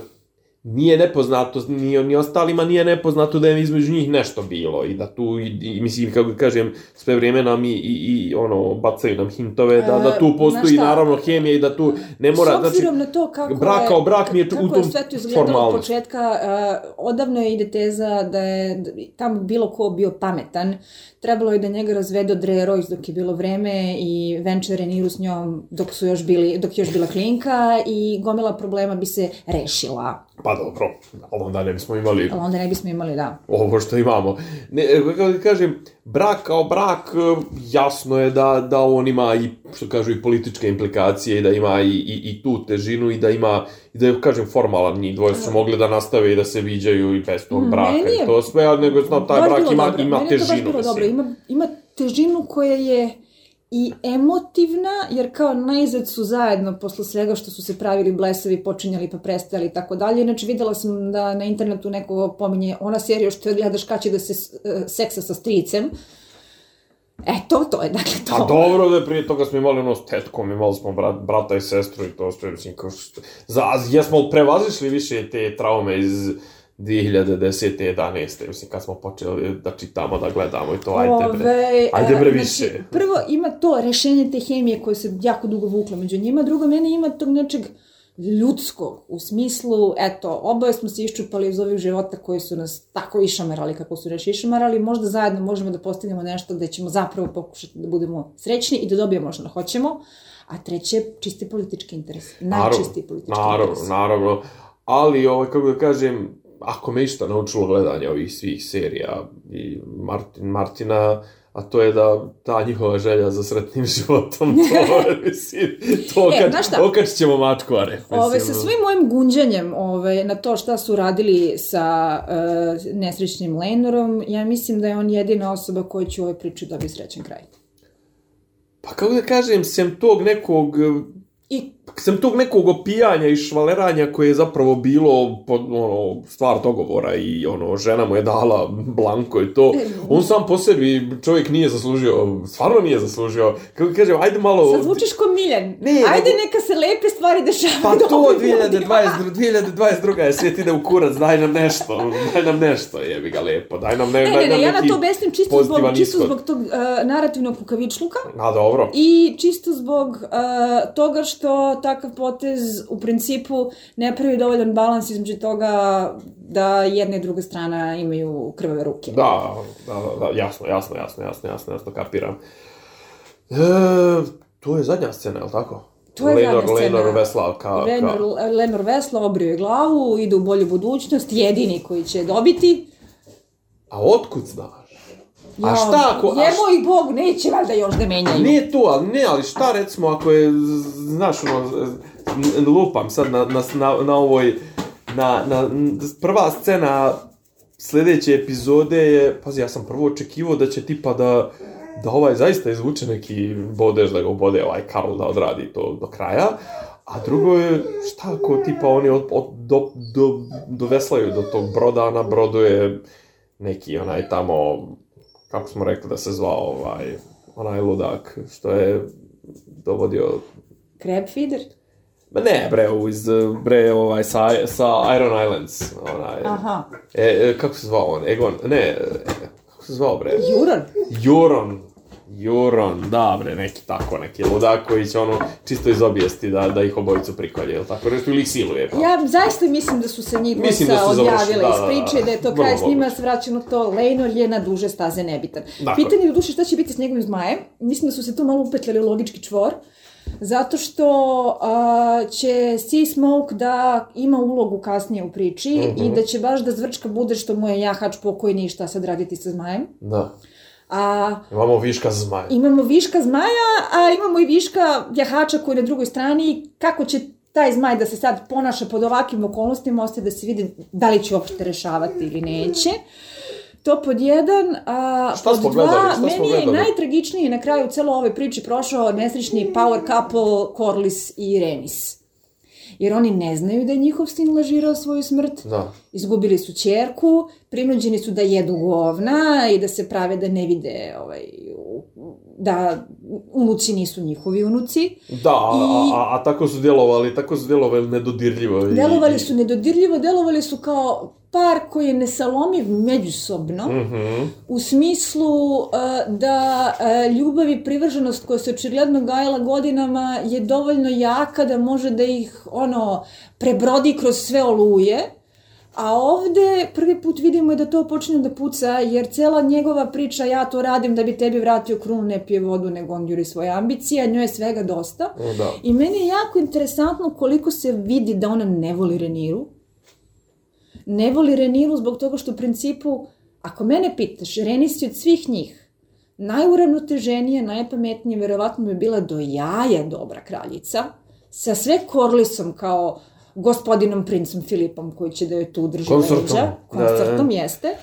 [SPEAKER 1] nije nepoznato, ni, ni ostalima nije nepoznato da je između njih nešto bilo i da tu, i, i mislim, kako kažem, sve vrijeme nam i, i, i ono, bacaju nam hintove da, da tu
[SPEAKER 2] E,
[SPEAKER 1] postoji
[SPEAKER 2] znaš šta?
[SPEAKER 1] naravno hemija i da tu ne mora,
[SPEAKER 2] S
[SPEAKER 1] znači,
[SPEAKER 2] na to kako
[SPEAKER 1] brak
[SPEAKER 2] je,
[SPEAKER 1] kao brak mi je tu- u tom
[SPEAKER 2] je izgledalo od početka, uh, odavno je ide teza da je da bi tamo bilo ko bio pametan. Trebalo je da njega razvede od Royce dok je bilo vreme i venče Reniru s njom dok su još bili, dok je još bila klinka i gomila problema bi se rešila.
[SPEAKER 1] Pa dobro, ali onda ne bismo imali
[SPEAKER 2] Ali onda ne bismo imali, da.
[SPEAKER 1] ovo što imamo. Ne, e, kako da kažem, brak kao brak, e, jasno je da, da on ima i, što kažu, i političke implikacije i da ima i, i, i tu težinu i da ima, i da je, kažem, formalan njih dvoje su mogli da nastave i da se viđaju i bez tog braka
[SPEAKER 2] Meni je
[SPEAKER 1] i to sve, ali nego znam, taj brak ima,
[SPEAKER 2] dobro.
[SPEAKER 1] ima
[SPEAKER 2] Meni je to baš
[SPEAKER 1] težinu,
[SPEAKER 2] bilo dobro. Ima, ima težinu koja je i emotivna, jer kao najzad su zajedno posle svega što su se pravili blesavi, počinjali pa prestali i tako dalje. Inače videla sam da na internetu neko pominje ona serija što je gledaš kad će da se uh, seksa sa stricem. Eto, to je dakle to.
[SPEAKER 1] A dobro da prije toga smo imali ono s tetkom, imali smo brat, brata i sestru i to što je, mislim, kao što... Za, jesmo prevazišli više te traume iz 2010. 11. Mislim, kad smo počeli da čitamo, da gledamo i to, ajde bre, ajde bre više. Znači,
[SPEAKER 2] prvo ima to rešenje te hemije koje se jako dugo vuklo među njima, drugo mene ima tog nečeg ljudskog, u smislu, eto, oboje smo se iščupali iz ovih života koji su nas tako išamarali kako su reći išamarali, možda zajedno možemo da postignemo nešto gde ćemo zapravo pokušati da budemo srećni i da dobijemo što hoćemo, a treće, čisti politički interes. Najčisti politički
[SPEAKER 1] naravno,
[SPEAKER 2] interes.
[SPEAKER 1] Naravno, naravno, ali, ovaj, kako da kažem, ako me išta naučilo gledanje ovih svih serija i Martin, Martina, a to je da ta njihova želja za sretnim (laughs) životom, to, mislim, to
[SPEAKER 2] E, šta?
[SPEAKER 1] okačit ćemo mačkvare. Mislim,
[SPEAKER 2] Ove, sa svim mojim gunđanjem ove, na to šta su radili sa uh, nesrećnim Lenorom, ja mislim da je on jedina osoba koja će u ovoj priči dobiti srećan kraj.
[SPEAKER 1] Pa kako da kažem, sem tog nekog
[SPEAKER 2] I
[SPEAKER 1] sem tog nekog opijanja i švaleranja koje je zapravo bilo pod, ono, stvar dogovora i ono, žena mu je dala blanko i to, on sam po sebi čovjek nije zaslužio, stvarno nije zaslužio. Kako kažem, ajde malo...
[SPEAKER 2] sad zvučiš ko Miljan.
[SPEAKER 1] Ne,
[SPEAKER 2] Ajde
[SPEAKER 1] nego-
[SPEAKER 2] neka se lepe stvari dešavaju.
[SPEAKER 1] Pa to
[SPEAKER 2] dobrim ljudima.
[SPEAKER 1] 2022, 2022 je svijet ide u kurac, daj nam nešto, daj nam nešto, jebi ga lepo, daj nam, ne,
[SPEAKER 2] Ne,
[SPEAKER 1] daj
[SPEAKER 2] ne, ne, ja na to obesnim čisto zbog, čisto zbog tog uh, narativnog kukavičluka
[SPEAKER 1] A dobro.
[SPEAKER 2] i čisto zbog uh, toga što takav potez u principu ne pravi dovoljan balans između toga da jedna i druga strana imaju krvave ruke.
[SPEAKER 1] Da, da, da, da, jasno, jasno, jasno, jasno, jasno, jasno, kapiram. E, to je zadnja scena, je li tako?
[SPEAKER 2] To je
[SPEAKER 1] Lenor,
[SPEAKER 2] zadnja scena.
[SPEAKER 1] Lenor Veslav, ka,
[SPEAKER 2] Lenor,
[SPEAKER 1] ka...
[SPEAKER 2] Lenor Vesla obrio je glavu, ide u bolju budućnost, jedini koji će dobiti.
[SPEAKER 1] A otkud znaš? A šta ako... A
[SPEAKER 2] Je
[SPEAKER 1] šta,
[SPEAKER 2] moj bog, neće valjda još da menjaju.
[SPEAKER 1] nije to, ali ne, ali šta recimo ako je, znaš, ono, lupam sad na, na, na, na ovoj, na, na, prva scena sljedeće epizode je, pazi, ja sam prvo očekivao da će tipa da, da ovaj zaista izvuče neki bodež, da ga ubode ovaj Karl da odradi to do kraja, a drugo je, šta ako tipa oni od, od, do, do, doveslaju do tog broda, a na brodu je neki onaj tamo, kako smo rekli da se zvao ovaj, onaj ludak, što je dovodio
[SPEAKER 2] Crab feeder?
[SPEAKER 1] Ma ne, bre, iz, bre, ovaj, sa, sa Iron Islands, onaj,
[SPEAKER 2] Aha.
[SPEAKER 1] e, e, kako se zvao on, Egon, ne, e, kako se zvao, bre,
[SPEAKER 2] Juran?
[SPEAKER 1] Juron, Juron, da, bre, neki tako, neki ludak koji će ono čisto iz obijesti da, da ih obojicu prikolje, ili tako, nešto, ili ih siluje, pa.
[SPEAKER 2] Ja zaista mislim da su se njih
[SPEAKER 1] Mislim da su
[SPEAKER 2] odjavile
[SPEAKER 1] da,
[SPEAKER 2] iz
[SPEAKER 1] da,
[SPEAKER 2] priče,
[SPEAKER 1] da.
[SPEAKER 2] da je to kraj s njima, na to, Lejnor je na duže staze nebitan.
[SPEAKER 1] Dakle.
[SPEAKER 2] Pitanje je do duše šta će biti s njegovim zmajem. Mislim da su se tu malo upetljali u logički čvor. Zato što a, će Sea Smoke da ima ulogu kasnije u priči
[SPEAKER 1] Mhm.
[SPEAKER 2] i da će baš da zvrčka bude što mu je jahač pokojni i šta sad raditi sa zmajem.
[SPEAKER 1] Da,
[SPEAKER 2] A
[SPEAKER 1] imamo viška zmaja.
[SPEAKER 2] imamo viška zmaja, a imamo i viška jahača koji je na drugoj strani kako će taj zmaj da se sad ponaša pod ovakvim okolnostima, ostaje da se vidi da li će uopšte rešavati ili neće. To pod jedan, a
[SPEAKER 1] Šta
[SPEAKER 2] pod
[SPEAKER 1] smo
[SPEAKER 2] dva,
[SPEAKER 1] gledali? Šta smo
[SPEAKER 2] meni je
[SPEAKER 1] gledali?
[SPEAKER 2] najtragičniji na kraju celo ove priče prošao nesrećni power couple Corlys i Renis. Jer oni ne znaju da je njihov sin lažirao svoju smrt.
[SPEAKER 1] Da.
[SPEAKER 2] Izgubili su ćerku, prinuđeni su da jedu govna i da se prave da ne vide ovaj, da unuci nisu njihovi unuci.
[SPEAKER 1] Da, a,
[SPEAKER 2] I-
[SPEAKER 1] a, a, tako su djelovali, tako su djelovali nedodirljivo. I,
[SPEAKER 2] Delovali su nedodirljivo, delovali su kao par koji je nesalomiv međusobno,
[SPEAKER 1] Mhm.
[SPEAKER 2] u smislu uh, da uh, ljubav i privrženost koja se očigledno gajala godinama je dovoljno jaka da može da ih ono prebrodi kroz sve oluje. A ovde prvi put vidimo da to počinje da puca, jer cela njegova priča, ja to radim da bi tebi vratio krunu, ne pije vodu, nego on juri svoje ambicije, a njoj je svega dosta.
[SPEAKER 1] Da.
[SPEAKER 2] I meni je jako interesantno koliko se vidi da ona ne voli Reniru. Ne voli Reniru zbog toga što u principu, ako mene pitaš, Renis je od svih njih najuravnoteženija, najpametnija, verovatno bi bila do jaja dobra kraljica, sa sve Korlisom kao gospodinom princom Filipom koji će da joj tu drži
[SPEAKER 1] Konsortom.
[SPEAKER 2] leđa.
[SPEAKER 1] Da, da, da.
[SPEAKER 2] Konsortom jeste.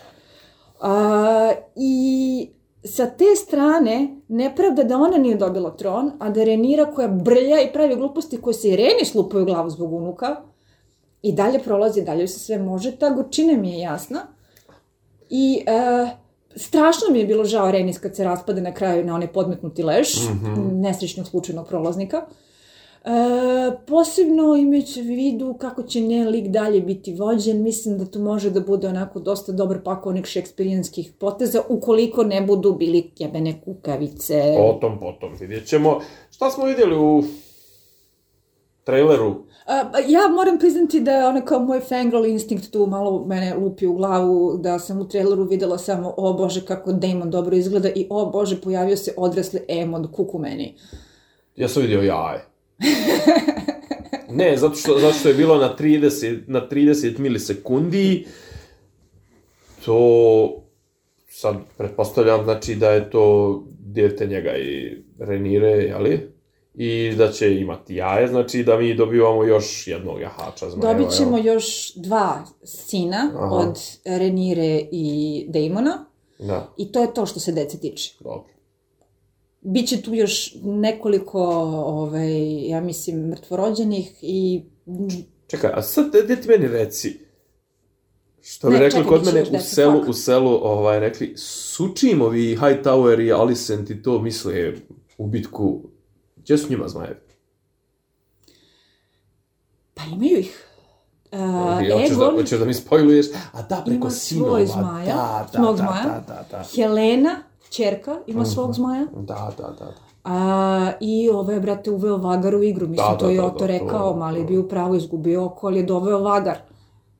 [SPEAKER 2] A, I sa te strane nepravda da ona nije dobila tron, a da Renira koja brlja i pravi gluposti koje se i Reni slupaju glavu zbog unuka, i dalje prolazi, dalje se sve može, ta gorčina mi je jasna. I e, strašno mi je bilo žao Renis kad se raspade na kraju na onaj podmetnuti leš, mm -hmm. nesrećnog slučajnog prolaznika. E, posebno imajući u vidu kako će njen lik dalje biti vođen, mislim da to može da bude onako dosta dobar pakovnik šekspirijanskih poteza, ukoliko ne budu bili jebene kukavice.
[SPEAKER 1] O tom potom vidjet ćemo. Šta smo vidjeli u traileru? Uh,
[SPEAKER 2] ja moram priznati da je ono kao moj fangirl instinkt tu malo mene lupi u glavu, da sam u traileru videla samo, o bože kako Damon dobro izgleda i o bože pojavio se odrasli Emon kuku meni.
[SPEAKER 1] Ja sam vidio jaje. (laughs) ne, zato što, zato što je bilo na 30, na 30 milisekundi, to sad pretpostavljam znači da je to djete njega i Renire, jeli? i da će imati jaje, znači da mi dobivamo još jednog jahača
[SPEAKER 2] zmajeva. Dobit ćemo evo. još dva sina Aha. od Renire i Damona. Da. I to je to što se dece tiče. Dobro. Biće tu još nekoliko, ovaj, ja mislim, mrtvorođenih i...
[SPEAKER 1] Čekaj, a sad, gde ti meni reci, Što bi ne, rekli kod mene u selu, u selu, ovaj, rekli, Sučimovi, Hightower i Alicent i to misle u bitku Gdje su njima zmajevi?
[SPEAKER 2] Pa imaju ih.
[SPEAKER 1] Uh, ja, hoćeš, da, hoćeš da mi spojluješ? A da, preko sinova. Ima
[SPEAKER 2] svoj zmaja, da, da, da. Da, da, da. Helena, čerka, ima -hmm. svog zmaja.
[SPEAKER 1] Da, da, da.
[SPEAKER 2] A, I ove, brate, uveo Vagar u igru. Mislim, da, to da, je da, Oto da, rekao, to, mali je bio pravo, izgubio oko, ali je doveo Vagar.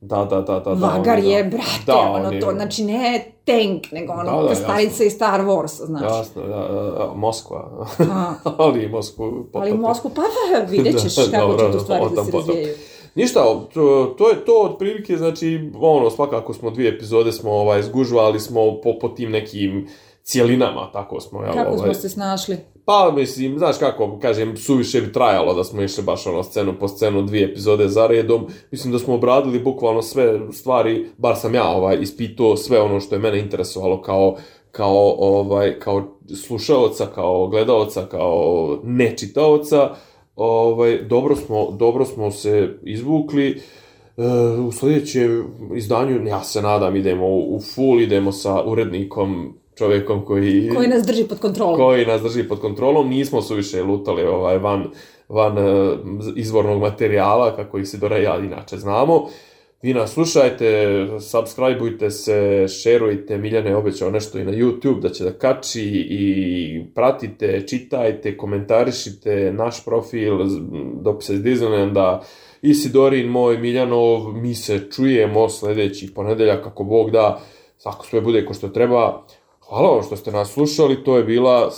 [SPEAKER 1] Da, da, da, da.
[SPEAKER 2] Vagar da, je, brate, da, ono to, znači ne tank, nego ono da, da, starica iz Star Wars, znaš.
[SPEAKER 1] Jasno, da, da, Moskva. (laughs) ali Moskvu
[SPEAKER 2] potopio. Ali Moskvu, pa da, vidjet ćeš (laughs) da, kako će tu stvari da se razvijaju.
[SPEAKER 1] Ništa, to, to je to otprilike, znači, ono, svakako smo dvije epizode smo ovaj, zgužvali smo po, po tim nekim cijelinama, tako smo.
[SPEAKER 2] Jel, kako ovaj, smo se snašli?
[SPEAKER 1] Pa, mislim, znaš kako, kažem, suviše bi trajalo da smo išli baš ono scenu po scenu, dvije epizode za redom. Mislim da smo obradili bukvalno sve stvari, bar sam ja ovaj, ispitao sve ono što je mene interesovalo kao kao ovaj kao slušaoca, kao gledaoca, kao nečitaoca. Ovaj dobro smo dobro smo se izvukli. E, u sljedećem izdanju, ja se nadam, idemo u full, idemo sa urednikom čovjekom koji...
[SPEAKER 2] Koji nas drži pod kontrolom.
[SPEAKER 1] Koji nas drži pod kontrolom. Nismo su više lutali ovaj, van, van uh, izvornog materijala, kako ih se do ja inače znamo. Vi nas slušajte, subscribeujte se, šerujte, Miljane je obećao nešto i na YouTube da će da kači i pratite, čitajte, komentarišite naš profil dopisa iz Disneylanda, Isidorin, moj Miljanov, mi se čujemo sledeći ponedeljak, kako Bog da, svako sve bude ko što treba. Hvala vam što ste nas slušali, to je bila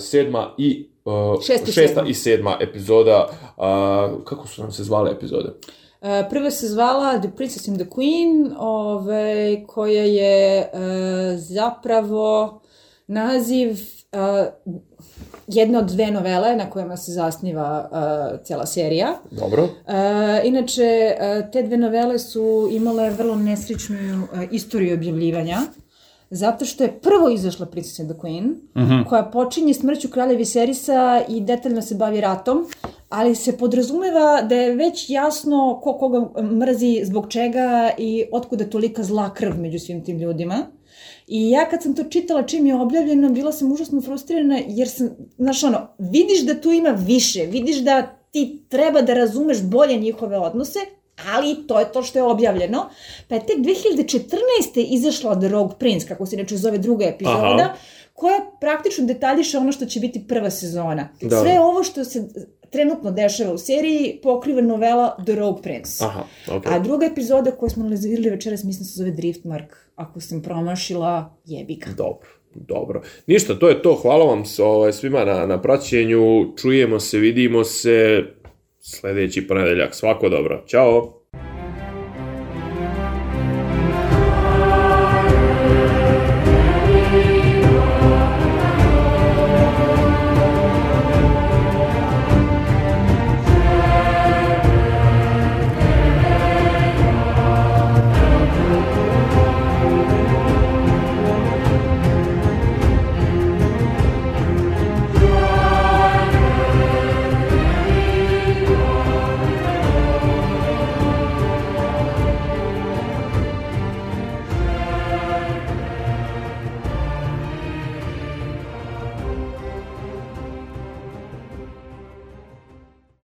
[SPEAKER 1] sedma i uh, šesta, šesta i sedma epizoda. Uh, kako su nam se zvale epizode?
[SPEAKER 2] Uh, prva se zvala The Princess and the Queen, ove, koja je uh, zapravo naziv uh, jedna od dve novele na kojima se zasniva uh, cijela serija.
[SPEAKER 1] Dobro. Uh,
[SPEAKER 2] inače, uh, te dve novele su imale vrlo nesrećnu uh, istoriju objavljivanja. Zato što je prvo izašla Princess and the Queen, mhm. -huh. koja počinje smrću kralja Viserisa i detaljno se bavi ratom, ali se podrazumeva da je već jasno ko koga mrzi, zbog čega i otkuda tolika zla krv među svim tim ljudima. I ja kad sam to čitala čim je objavljeno, bila sam užasno frustrirana jer sam, znaš ono, vidiš da tu ima više, vidiš da ti treba da razumeš bolje njihove odnose, ali to je to što je objavljeno. Pa je tek 2014. izašla The Rogue Prince, kako se neče zove druga epizoda, Aha. koja praktično detaljiše ono što će biti prva sezona. Da. Sve ovo što se trenutno dešava u seriji pokriva novela The Rogue Prince. Aha, okay. A druga epizoda koju smo analizirali večeras, mislim se zove Driftmark. Ako sam promašila, jebika.
[SPEAKER 1] Dobro. Dobro. Ništa, to je to. Hvala vam ovaj, svima na, na praćenju. Čujemo se, vidimo se sledeći ponedeljak. Svako dobro. Ćao!